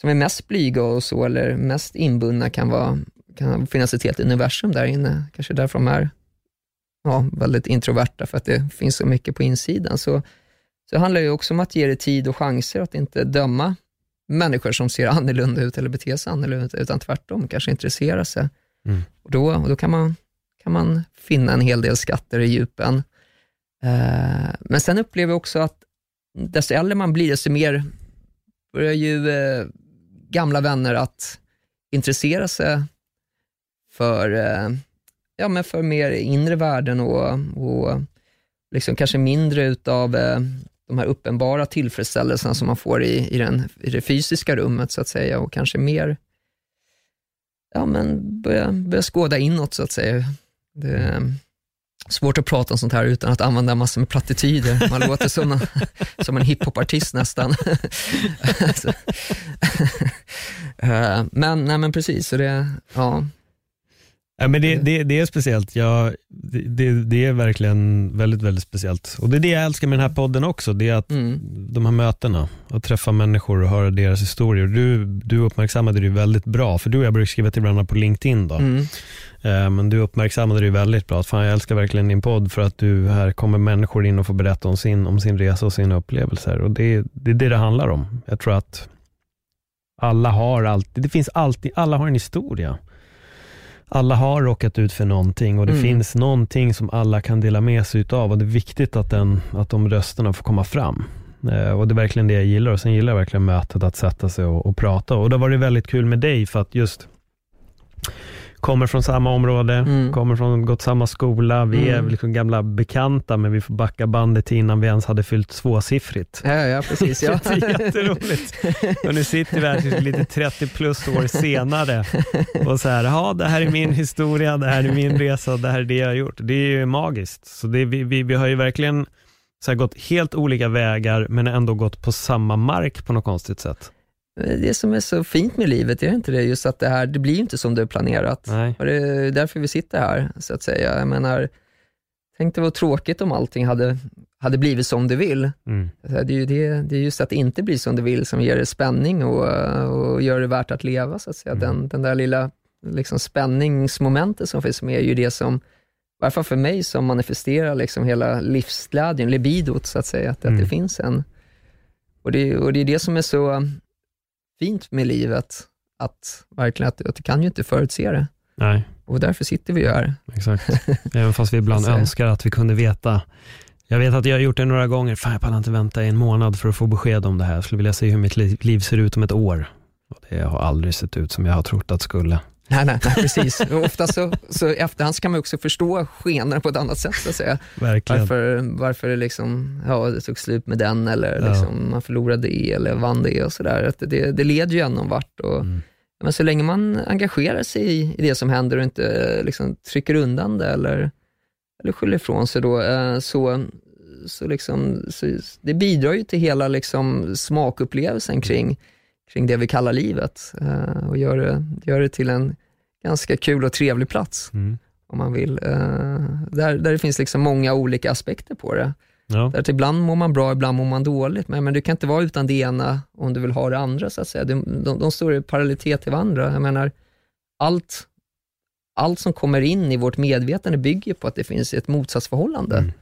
som är mest blyga och så, eller mest inbundna kan vara kan finnas ett helt universum där inne. Kanske därför de är ja, väldigt introverta, för att det finns så mycket på insidan. Så, så det handlar ju också om att ge det tid och chanser, att inte döma människor som ser annorlunda ut eller beter sig annorlunda, utan tvärtom, kanske intressera sig. Mm. Och då, och då kan, man, kan man finna en hel del skatter i djupen. Uh, men sen upplever jag också att desto äldre man blir, desto mer börjar ju uh, gamla vänner att intressera sig för, eh, ja, men för mer inre värden och, och liksom kanske mindre utav eh, de här uppenbara tillfredsställelserna som man får i, i, den, i det fysiska rummet så att säga och kanske mer ja, men börja, börja skåda inåt så att säga. Det är svårt att prata om sånt här utan att använda massor med plattityder. Man låter som, en, som en hiphopartist nästan. Eh, men, nej, men precis, så det, ja, Ja, men det, det, det är speciellt. Ja, det, det, är verkligen väldigt, väldigt speciellt. Och Det är det jag älskar med den här podden också. Det är att mm. de här mötena, att träffa människor och höra deras historier. Du, du uppmärksammade det väldigt bra, för du och jag brukar skriva till varandra på LinkedIn. Då. Mm. Eh, men du uppmärksammade det väldigt bra. Fan, jag älskar verkligen din podd för att du här kommer människor in och får berätta om sin, om sin resa och sina upplevelser. Och det, det är det det handlar om. Jag tror att alla har alltid, det finns alltid, alla har en historia alla har råkat ut för någonting och det mm. finns någonting som alla kan dela med sig utav och det är viktigt att, den, att de rösterna får komma fram. Eh, och Det är verkligen det jag gillar och sen gillar jag verkligen mötet att sätta sig och, och prata och det har varit väldigt kul med dig för att just kommer från samma område, mm. kommer från, gått samma skola. Vi mm. är liksom gamla bekanta, men vi får backa bandet till innan vi ens hade fyllt tvåsiffrigt. Ja, ja precis. Ja. det är jätteroligt. Och nu sitter vi här lite 30 plus år senare och så här, ja det här är min historia, det här är min resa, det här är det jag har gjort. Det är ju magiskt. Så det, vi, vi, vi har ju verkligen så gått helt olika vägar, men ändå gått på samma mark på något konstigt sätt det som är så fint med livet, är inte det? Just att det här, det blir inte som du har planerat. Nej. Och det är därför vi sitter här, så att säga. Jag menar, tänk det var tråkigt om allting hade, hade blivit som du vill. Mm. Det är ju det, det är just att det inte blir som du vill som ger det spänning och, och gör det värt att leva. Så att säga. Mm. Den, den där lilla liksom, spänningsmomentet som finns med är ju det som, i varje fall för mig, som manifesterar liksom hela livsglädjen, libidot så att säga. Att, Mm. att det finns en... Och det, och det är det som är så fint med livet, att verkligen att, att du kan ju inte förutse det. Nej, Och därför sitter vi ju här. exakt. Även fast vi ibland önskar att vi kunde veta. Jag vet att jag har gjort det några gånger. Fan, jag pallar inte vänta i en månad för att få besked om det här. Jag skulle vilja se hur mitt liv ser ut om ett år. Och det har aldrig sett ut som jag har trott att skulle. Nej, nej, nej precis. Ofta så, så i efterhand så kan man också förstå skenan på ett annat sätt, så att säga. Verkligen. Varför, varför det, liksom, ja, det tog slut med den, eller Ja. liksom, man förlorade det, eller vann det och sådär. Det, det leder ju ändå vart. Och, Mm. Men så länge man engagerar sig i, i det som händer och inte liksom, trycker undan det eller, eller skyller ifrån sig, då, eh, så, så, liksom, så det bidrar ju till hela liksom, smakupplevelsen kring, kring det vi kallar livet eh, och gör det, gör det till en ganska kul och trevlig plats Mm. om man vill. Eh, där, där det finns liksom många olika aspekter på det. Ja. Där ibland mår man bra, ibland mår man dåligt, men, men du kan inte vara utan det ena om du vill ha det andra, så att säga. De, de, de står i parallellitet till varandra. Jag menar, allt, allt som kommer in i vårt medvetande bygger på att det finns ett motsatsförhållande. Mm.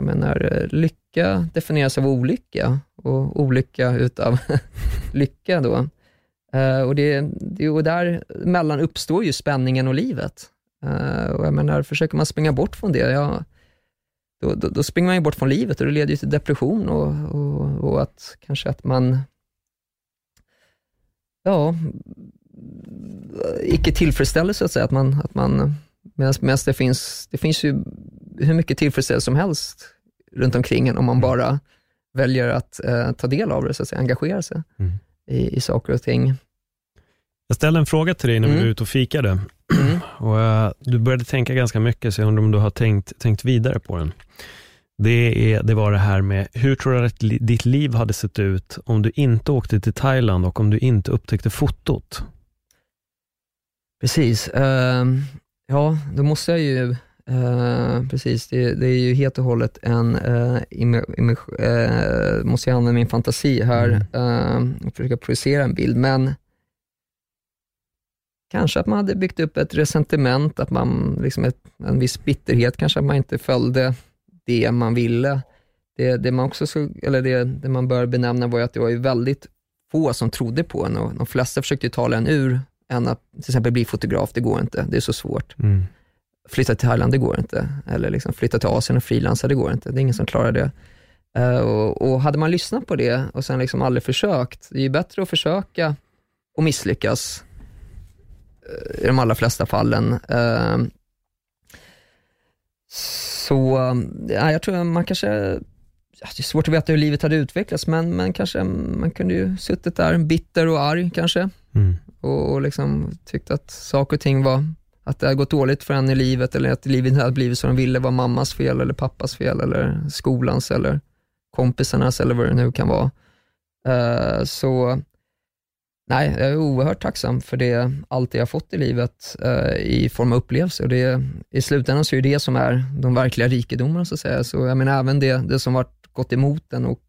Jag menar, eh, lycka definieras av olycka och olycka utav lycka då. Eh, och, det, det, och där mellan uppstår ju spänningen och livet. Eh, och jag menar, försöker man springa bort från det, ja, då, då, då springer man ju bort från livet och det leder ju till depression och, och, och att kanske att man, ja, icke tillfredsställelse så att säga, att man, att man medan det finns, det finns ju hur mycket tillfredsställelse som helst runt omkring en om man bara väljer att eh, ta del av det, så att säga, engagera sig Mm. i, i saker och ting. Jag ställde en fråga till dig när vi Mm. var ute och fikade. Mm. Och, eh, du började tänka ganska mycket, så jag undrar om du har tänkt, tänkt vidare på den. Det, är, det var det här med, hur tror du att ditt liv hade sett ut om du inte åkte till Thailand och om du inte upptäckte fotot? Precis. Ehm, ja, då måste jag ju, eh, precis, det, det är ju helt och hållet en, uh, måste jag använda min fantasi här Mm. eh, och försöka projicera en bild, men kanske att man hade byggt upp ett resentiment, att man, liksom ett, en viss bitterhet, kanske att man inte följde det man ville. Det, det man också så, eller det, det man bör benämna var ju att det var ju väldigt få som trodde på en och de flesta försökte ju tala en ur än att till exempel bli fotograf, det går inte, det är så svårt. Mm. Flytta till Thailand, det går inte. Eller liksom flytta till Asien och frilansa, det går inte. Det är ingen som klarar det. Eh, och, och hade man lyssnat på det och sen liksom aldrig försökt, det är ju bättre att försöka och misslyckas eh, i de allra flesta fallen. Eh, så ja, jag tror man kanske, det är svårt att veta hur livet hade utvecklats, men, men kanske man kunde ju suttit där bitter och arg kanske Mm. och, och liksom tyckte att saker och ting var, att det hade gått dåligt för henne i livet eller att livet inte hade blivit som de ville var mammas fel eller pappas fel eller skolans eller kompisarnas eller vad det nu kan vara. Uh, så nej, jag är oerhört tacksam för det, allt det jag fått i livet uh, i form av upplevelser. Och det, I slutändan så är det det som är de verkliga rikedomarna så att säga. Så jag menar även det, det som varit gått emot den och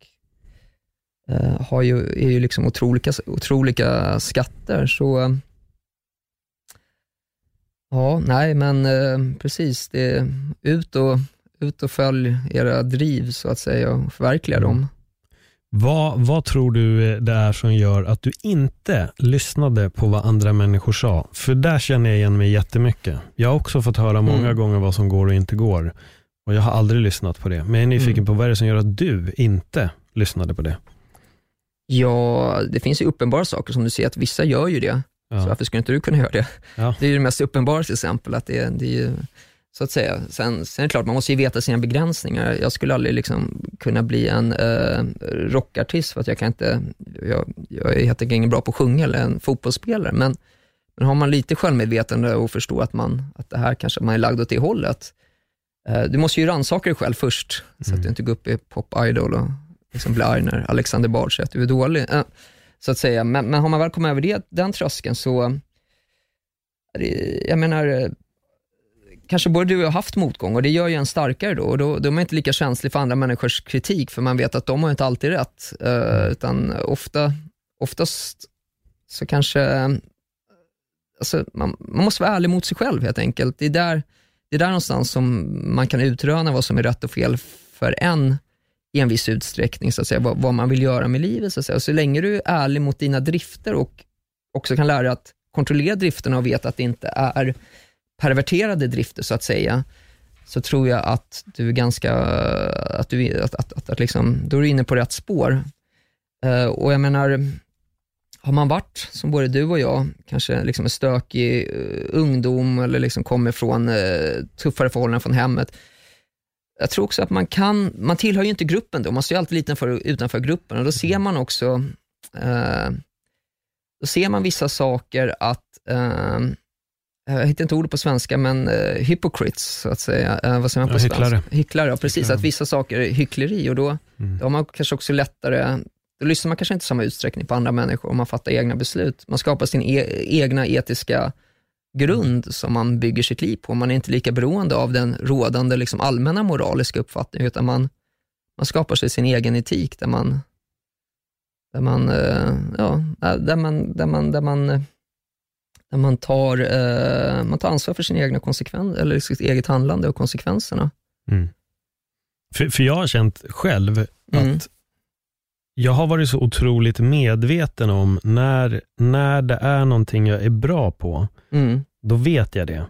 har ju, är ju liksom otroliga, otroliga skatter. Så eh, ja, nej men eh, precis, det, ut, och, ut och följ era driv så att säga och förverkliga Mm. dem. Vad, vad tror du det är som gör att du inte lyssnade på vad andra människor sa? För där känner jag igen mig jättemycket. Jag har också fått höra många Mm. gånger vad som går och inte går. Och jag har aldrig lyssnat på det. Men jag är nyfiken Mm. på vad är det som gör att du inte lyssnade på det? Ja, det finns ju uppenbara saker som du ser att vissa gör ju det. Så Ja. varför skulle inte du kunna göra det? Ja. Det är ju det mest uppenbara till exempel. Att det, det är ju, så att säga. Sen, sen är det klart, man måste ju veta sina begränsningar. Jag skulle aldrig liksom kunna bli en eh, rockartist för att jag kan inte, jag, jag är helt enkelt ingen bra på att sjunga eller en fotbollsspelare. Men, men har man lite självmedvetande och förstår att, man, att det här kanske man är lagd åt det hållet. Eh, du måste ju rannsaka dig själv först, så Mm. att du inte går upp i Pop Idol och liksom blir arg när Alexander Bard säger att du är dålig. Eh, så att säga. Men, men har man väl kommit över det, den tröskeln så, jag menar, eh, kanske både du och jag har haft motgång och det gör ju en starkare då. Och då, då är man inte lika känslig för andra människors kritik, för man vet att de har inte alltid rätt. Uh, utan ofta, oftast så kanske, alltså, man, man, måste vara ärlig mot sig själv helt enkelt. Det är, där, det är där någonstans som man kan utröna vad som är rätt och fel för en i en viss utsträckning, så att säga, vad, vad man vill göra med livet. Så, att säga. Och så länge du är ärlig mot dina drifter och också kan lära dig att kontrollera drifterna och veta att det inte är perverterade drifter, så att säga, så tror jag att du är ganska, att du, att, att, att, att liksom, då är du inne på rätt spår. Uh, och jag menar, har man varit, som både du och jag, kanske liksom en stökig uh, ungdom eller liksom kommer från uh, tuffare förhållanden från hemmet, jag tror också att man kan, man tillhör ju inte gruppen då, man står ju alltid lite för, utanför gruppen och då ser man också, eh, då ser man vissa saker att, eh, jag hittar inte ordet på svenska, men eh, hypocrites, så att säga. Eh, vad säger man på ja, hycklare. svenska? Hycklare. Ja, precis. Hycklare. Att vissa saker är hyckleri och då, mm. då har man kanske också lättare, då lyssnar man kanske inte i samma utsträckning på andra människor och man fattar egna beslut. Man skapar sin e egna etiska grund som man bygger sitt liv på. Man är inte lika beroende av den rådande liksom, allmänna moraliska uppfattningen, utan man, man skapar sig sin egen etik där man, där man, eh, ja, där man, där man, där man, där man, tar, eh, man tar ansvar för sin egna konsekvens, eller sitt eget handlande och konsekvenserna. Mm. För, för jag har känt själv att mm jag har varit så otroligt medveten om när, när det är någonting jag är bra på, mm. då vet jag det.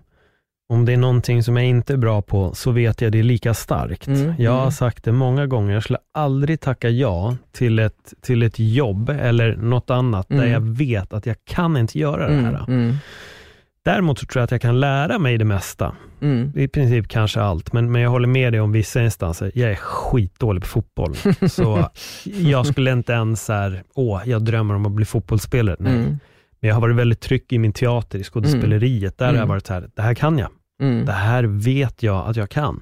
Om det är någonting som jag inte är bra på, så vet jag det lika starkt. Mm. Jag har mm. sagt det många gånger, jag skulle aldrig tacka ja till ett, till ett jobb eller något annat där mm. jag vet att jag kan inte göra det här. Mm. Däremot så tror jag att jag kan lära mig det mesta. Mm. I princip kanske allt, men, men jag håller med dig om vissa instanser. Jag är skitdålig på fotboll. så jag skulle inte ens här, åh, jag drömmer om att bli fotbollsspelare. Nej. Mm. Men jag har varit väldigt trygg i min teater, i skådespeleriet. Där har jag mm. varit så här, det här kan jag. Mm. Det här vet jag att jag kan.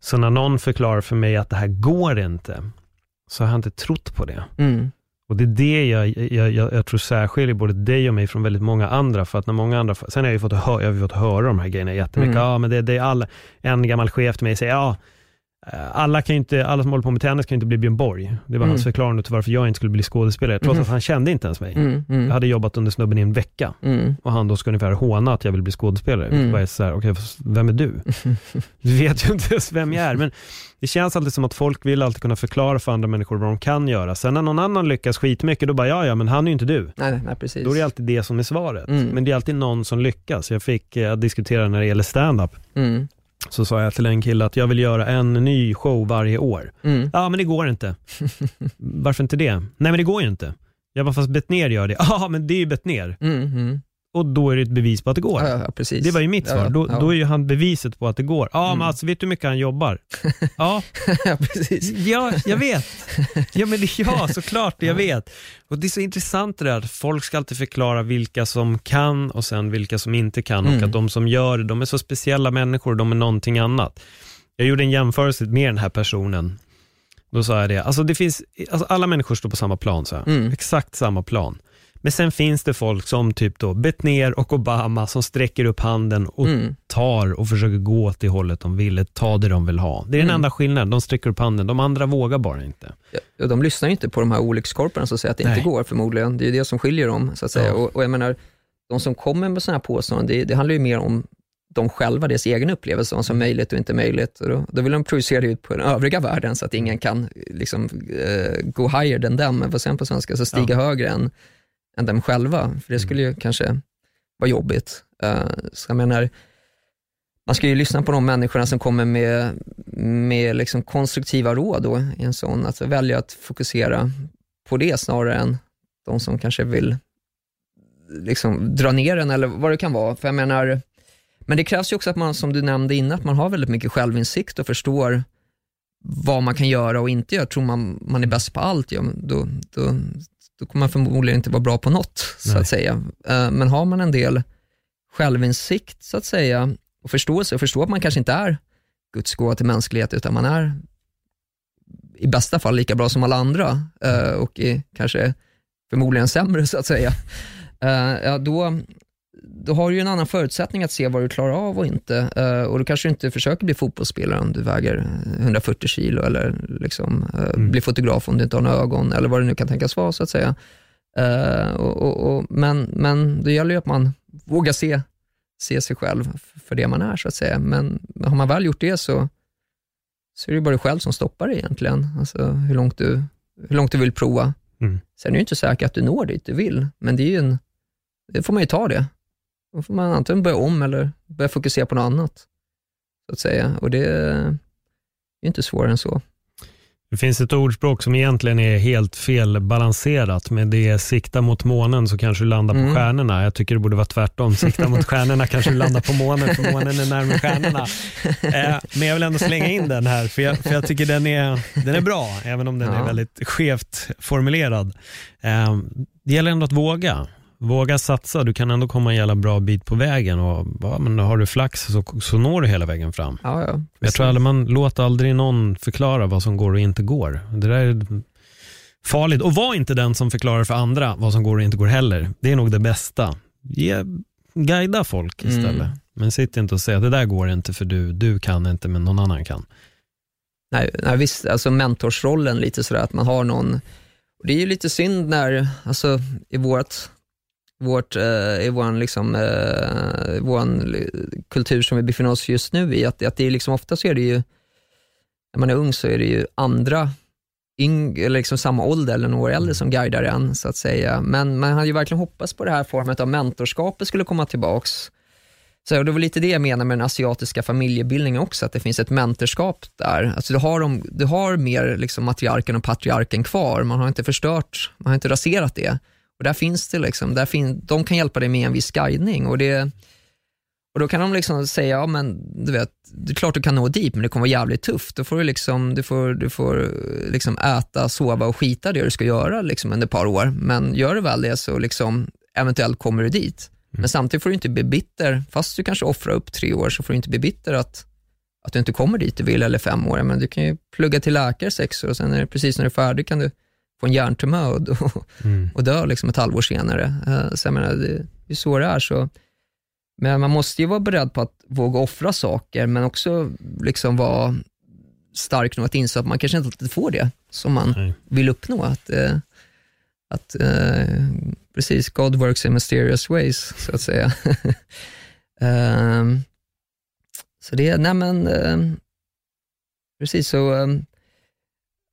Så när någon förklarar för mig att det här går inte, så har jag inte trott på det. Mm. Och det är det jag, jag, jag, jag tror särskiljer både dig och mig från väldigt många andra. För att när många andra, sen har jag ju fått, hö, jag har fått höra de här grejerna jättemycket. Mm. Ja, men det, det är alla, en gammal chef till mig säger, ja, alla, kan inte, alla som håller på med tennis kan inte bli Björn Borg. Det var mm. hans förklaring till varför jag inte skulle bli skådespelare, trots mm. att han kände inte ens mig. Mm. mm. Jag hade jobbat under snubben i en vecka mm. och han då ska ungefär håna att jag vill bli skådespelare. Mm. Jag så här, okay, vem är du? du vet ju inte ens vem jag är. Men det känns alltid som att folk vill alltid kunna förklara för andra människor vad de kan göra. Sen när någon annan lyckas skitmycket, då bara, ja ja, men han är ju inte du. Nej, nej, precis. Då är det alltid det som är svaret. Mm. Men det är alltid någon som lyckas. Jag fick eh, diskutera när det gäller stand-up. Mm så sa jag till en kille att jag vill göra en ny show varje år. Mm. Ja, men det går inte. Varför inte det? Nej, men det går ju inte. Jag bara, fast Betnér gör det. Ja, men det är ju Betnér. Mm, mm och då är det ett bevis på att det går. Ja, ja. Det var ju mitt svar. Ja, då, då, är ju han beviset på att det går. Ja, mm. men alltså vet du hur mycket han jobbar? Ja precis. Ja, jag vet. Ja, men ja, såklart, jag vet. Och Det är så intressant det där att folk ska alltid förklara vilka som kan och sen vilka som inte kan mm. och att de som gör det, de är så speciella människor, de är någonting annat. Jag gjorde en jämförelse med den här personen. Då sa jag det, alltså det finns, alltså alla människor står på samma plan, så mm. exakt samma plan. Men sen finns det folk som typ då Betnér och Obama som sträcker upp handen och mm. tar och försöker gå åt det hållet de vill, ta det de vill ha. Det är den mm. enda skillnaden, de sträcker upp handen, de andra vågar bara inte. Ja, de lyssnar ju inte på de här olyckskorparna som säger att det Nej. inte går förmodligen. Det är det som skiljer dem. Så att säga. Ja. Och, och, jag menar, de som kommer med sådana här påståenden, det, det handlar ju mer om de själva, deras egen upplevelse, vad som är möjligt och inte möjligt. Och då, då vill de projicera ut på den övriga världen så att ingen kan liksom, uh, go higher than them, vad säger på svenska, så stiga ja. högre än än dem själva, för det skulle ju mm. kanske vara jobbigt. Uh, så jag menar, man ska ju lyssna på de människorna som kommer med, med liksom konstruktiva råd då, i en sån, att välja att fokusera på det snarare än de som kanske vill liksom dra ner den eller vad det kan vara. För jag menar, men det krävs ju också att man, som du nämnde innan, att man har väldigt mycket självinsikt och förstår vad man kan göra och inte göra. Tror man man är bäst på allt, ja, då, då, då kommer man förmodligen inte vara bra på något, så Nej. att säga. Eh, men har man en del självinsikt, så att säga, och förståelse, och förstår att man kanske inte är Guds gåva till mänsklighet, utan man är i bästa fall lika bra som alla andra eh, och är kanske förmodligen sämre, så att säga. Eh, ja, då, då har du ju en annan förutsättning att se vad du klarar av och inte. Uh, och då kanske du inte försöker bli fotbollsspelare om du väger 140 kilo eller liksom, uh, mm. bli fotograf om du inte har några ögon eller vad det nu kan tänkas vara så att säga. Uh, och, och, och, men, men det gäller ju att man vågar se, se sig själv för det man är så att säga. Men har man väl gjort det så, så är det bara du själv som stoppar det egentligen. Alltså hur långt du, hur långt du vill prova. Mm. Sen är det inte säkert att du når dit du vill, men det är ju en, det får man ju ta det. Då får man antingen börja om eller börja fokusera på något annat. Så att säga. Och det är inte svårare än så. Det finns ett ordspråk som egentligen är helt felbalanserat. Med det sikta mot månen så kanske du landar på mm. stjärnorna. Jag tycker det borde vara tvärtom. Sikta mot stjärnorna kanske du landar på månen, för månen är närmare stjärnorna. Eh, men jag vill ändå slänga in den här, för jag, för jag tycker den är, den är bra, även om den ja. är väldigt skevt formulerad. Eh, det gäller ändå att våga våga satsa. Du kan ändå komma en jävla bra bit på vägen och ja, men har du flax så, så når du hela vägen fram. Ja, ja, jag tror aldrig man låter aldrig någon förklara vad som går och inte går. Det där är farligt. Och var inte den som förklarar för andra vad som går och inte går heller. Det är nog det bästa. Ge, guida folk mm. istället. Mm. Men sitt inte och säg att det där går inte för du, du kan inte men någon annan kan. Nej, nej visst, alltså mentorsrollen lite sådär att man har någon, det är ju lite synd när, alltså i vårt vårt, eh, i vår liksom, eh, våran kultur som vi befinner oss just nu i. Att, att det är liksom, ofta så är det ju, när man är ung så är det ju andra, yng, eller liksom samma ålder eller några år äldre som guidar en så att säga. Men man hade ju verkligen hoppats på det här formet av mentorskapet skulle komma tillbaks. Så det var lite det jag menar med den asiatiska familjebildningen också, att det finns ett mentorskap där. Alltså du, har de, du har mer liksom matriarken och patriarken kvar, man har inte förstört, man har inte raserat det. Och där finns det liksom, där fin, de kan hjälpa dig med en viss guidning. Och, det, och då kan de liksom säga, ja men du vet, det är klart du kan nå dit, men det kommer vara jävligt tufft. Då får du liksom, du får, du får liksom äta, sova och skita det du ska göra liksom under ett par år. Men gör du väl det så liksom, eventuellt kommer du dit. Mm. Men samtidigt får du inte bli bitter, fast du kanske offrar upp tre år, så får du inte bli bitter att, att du inte kommer dit du vill, eller fem år. Men du kan ju plugga till läkare sex år och sen är det precis när du är färdig kan du få en hjärntumör och, mm. och dö liksom ett halvår senare. Eh, så jag menar, det är så det är. Så. Men man måste ju vara beredd på att våga offra saker, men också liksom vara stark nog att inse att man kanske inte alltid får det som man Nej. vill uppnå. Att, eh, att eh, precis, God works in mysterious ways, så att säga. um, så det, nej men, um, precis så, um,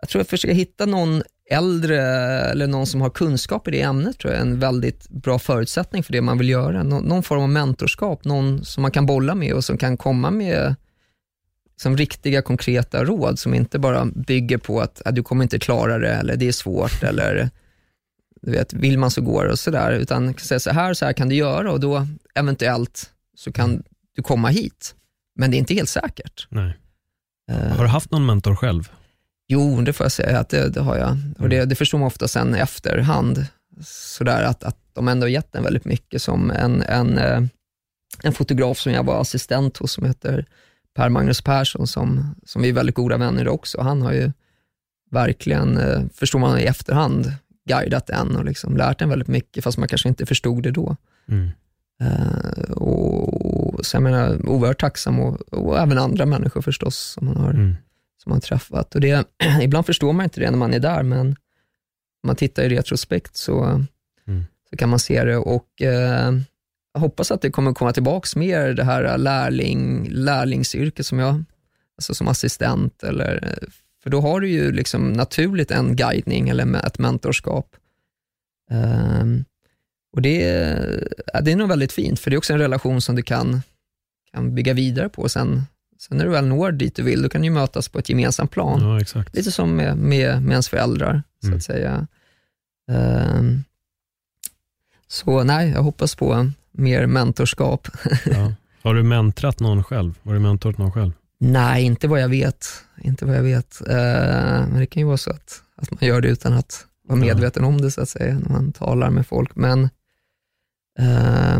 jag tror jag försöker hitta någon äldre eller någon som har kunskap i det ämnet tror jag är en väldigt bra förutsättning för det man vill göra. Nå någon form av mentorskap, någon som man kan bolla med och som kan komma med som riktiga konkreta råd som inte bara bygger på att, att du kommer inte klara det eller det är svårt eller du vet, vill man så går och sådär. Utan kan säga så här, så här kan du göra och då eventuellt så kan du komma hit. Men det är inte helt säkert. Nej. Uh, har du haft någon mentor själv? Jo, det får jag säga att det, det har jag. Och det, mm. det förstår man ofta sen i efterhand, sådär att, att de ändå har gett en väldigt mycket. Som en, en, eh, en fotograf som jag var assistent hos, som heter Per Magnus Persson, som, som vi är väldigt goda vänner också. Han har ju verkligen, eh, förstår man i efterhand, guidat en och liksom lärt en väldigt mycket, fast man kanske inte förstod det då. Mm. Uh, och, så jag menar, oerhört tacksam och, och, även andra människor förstås som man har mm som man träffat. Och det, ibland förstår man inte det när man är där, men om man tittar i retrospekt så, mm. så kan man se det. Och eh, Jag hoppas att det kommer komma tillbaka mer, det här lärling, lärlingsyrket som jag, alltså som assistent. Eller, för då har du ju liksom naturligt en guidning eller ett mentorskap. Um, och det, det är nog väldigt fint, för det är också en relation som du kan, kan bygga vidare på sen Sen när du väl når dit du vill, då kan ni mötas på ett gemensamt plan. Ja, exakt. Lite som med, med, med ens föräldrar, så mm. att säga. Um, så nej, jag hoppas på mer mentorskap. ja. Har du mentrat någon själv? Har du mentorat någon själv? Nej, inte vad jag vet. Inte vad jag vet. Uh, men det kan ju vara så att, att man gör det utan att vara medveten om det, så att säga, när man talar med folk. Men uh,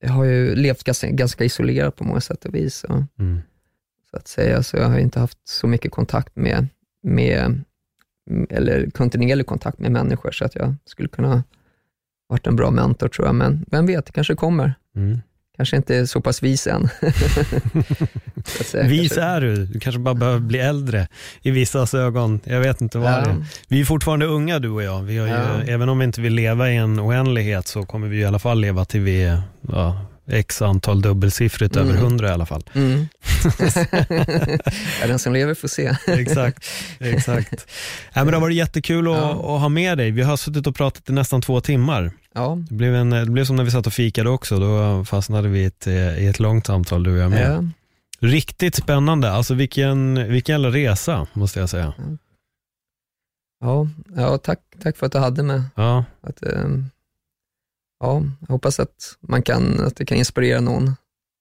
jag har ju levt ganska, ganska isolerat på många sätt och vis. Och, mm. Så att säga, så jag har inte haft så mycket kontakt med, med eller kontinuerlig kontakt med människor, så att jag skulle kunna varit en bra mentor tror jag, men vem vet, det kanske kommer. Mm. Kanske inte är så pass vis än. Säga, Vis kanske- är du, du kanske bara behöver bli äldre i vissas ögon. Jag vet inte vad Ja. det är. Vi är fortfarande unga du och jag. Vi har ju, Ja. Även om vi inte vill leva i en oändlighet så kommer vi i alla fall leva till vi är ja, x antal dubbelsiffrigt Mm. över hundra i alla fall. Mm. ja, den som lever får se. exakt. exakt. Ja, men det har varit jättekul att, att ha med dig. Vi har suttit och pratat i nästan två timmar. Ja, Det blev, en, det blev som när vi satt och fikade också. Då fastnade vi i ett, i ett långt samtal du och jag med. ja. Riktigt spännande. Alltså vilken, vilken jävla resa måste jag säga. ja, ja tack, tack för att du hade mig. Ja, Att, ehm, ja, jag hoppas att, man kan, att det kan inspirera någon.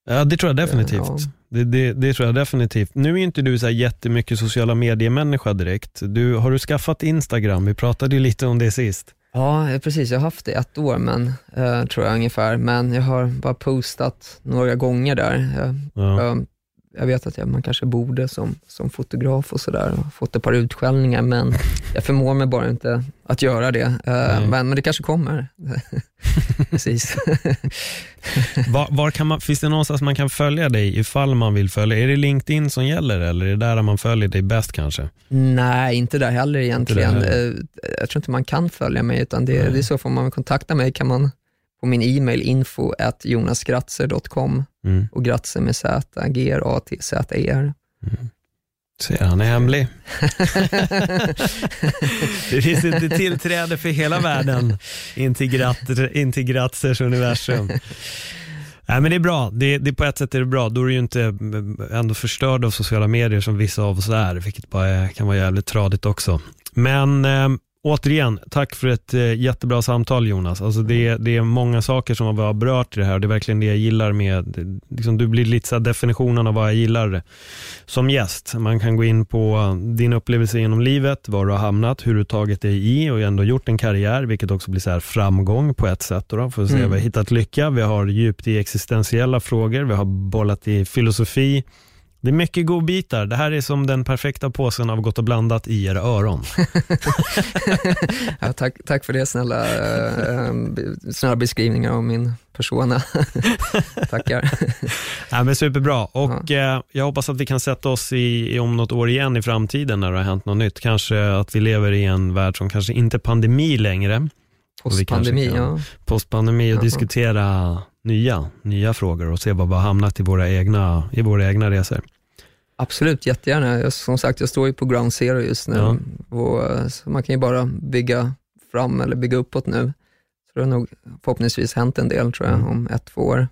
ja det tror jag definitivt. Ja. Det, det, det tror jag definitivt. Nu är inte du så här jättemycket sociala mediemänniska direkt. Du, har du skaffat Instagram? Vi pratade ju lite om det sist. Ja, eh, precis. Jag har haft det ett år, men, eh, tror jag ungefär. Men jag har bara postat några gånger där. Jag, Ja. jag, jag vet att jag, man kanske borde som, som fotograf och sådär, och fått ett par utskällningar, men jag förmår mig bara inte att göra det. Nej. men, men det kanske kommer. precis. Var, var kan man, finns det någonstans man kan följa dig ifall man vill följa? Är det LinkedIn som gäller eller är det där man följer dig bäst kanske? Nej, inte där heller egentligen. Där Eh, Jag tror inte man kan följa mig, utan det, det är så får man kontakta mig kan man på min e-mail info at jonasgratzer.com Mm. och Gratzer med Z, G-R-A-T-Z-E-R. Ser han är hemlig. det finns inte tillträde för hela världen in till, Grat- in till Gratzers universum. Nej, men det är bra. Det, det, på ett sätt är det bra. Då är du ju inte mm, ändå förstörd av sociala medier som vissa av oss är, vilket bara är, kan vara jävligt tradigt också. Men eh, återigen, tack för ett eh, jättebra samtal Jonas. Alltså det, det är många saker som vi har berört i det här och det är verkligen det jag gillar med, liksom, du blir lite så definitionen av vad jag gillar som gäst. Man kan gå in på din upplevelse genom livet, var du har hamnat, hur du tagit dig i och ändå gjort en karriär, vilket också blir så här framgång på ett sätt. Då, för att se, Mm. vi har hittat lycka, vi har djupt i existentiella frågor, vi har bollat i filosofi. Det är mycket godbitar. Det här är som den perfekta påsen av Gott och blandat i era öron. Ja, tack, tack för det snälla, eh, snälla beskrivningar av min persona. Tackar. Ja, men superbra. Och eh, jag hoppas att vi kan sätta oss i, i om något år igen i framtiden när det har hänt något nytt. Kanske att vi lever i en värld som kanske inte är pandemi längre, Postpandemi, ja. postpandemi och Jaha. diskutera nya, nya frågor och se var vi har hamnat i våra egna, i våra egna resor. Absolut, jättegärna. Jag, som sagt, jag står ju på ground zero just nu. Ja. Och, så man kan ju bara bygga fram eller bygga uppåt nu. Så det har nog förhoppningsvis hänt en del tror jag, Mm. om ett, två år.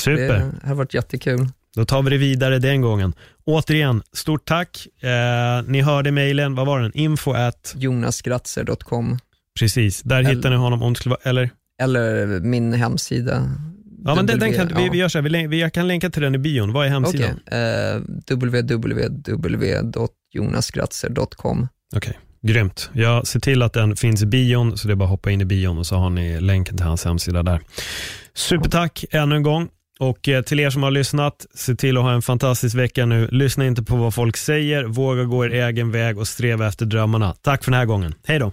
Super. Det har varit jättekul. Då tar vi det vidare den gången. Återigen, stort tack. Eh, ni hörde mejlen, vad var den? Info at, jonasgratzer.com precis, där Eller- hittar ni honom om det skulle vara, eller? eller min hemsida. Ja men den, den kan, vi, vi gör så här, vi, län- vi, jag kan länka till den i bion. Vad är hemsidan? Okej, eh, www.jonasgratzer.com. Okej, grymt. Jag ser till att den finns i bion, så det är bara att hoppa in i bion och så har ni länken till hans hemsida där. Supertack ännu en gång. Och eh, till er som har lyssnat, se till att ha en fantastisk vecka nu. Lyssna inte på vad folk säger, våga gå er egen väg och sträva efter drömmarna. Tack för den här gången. Hej då.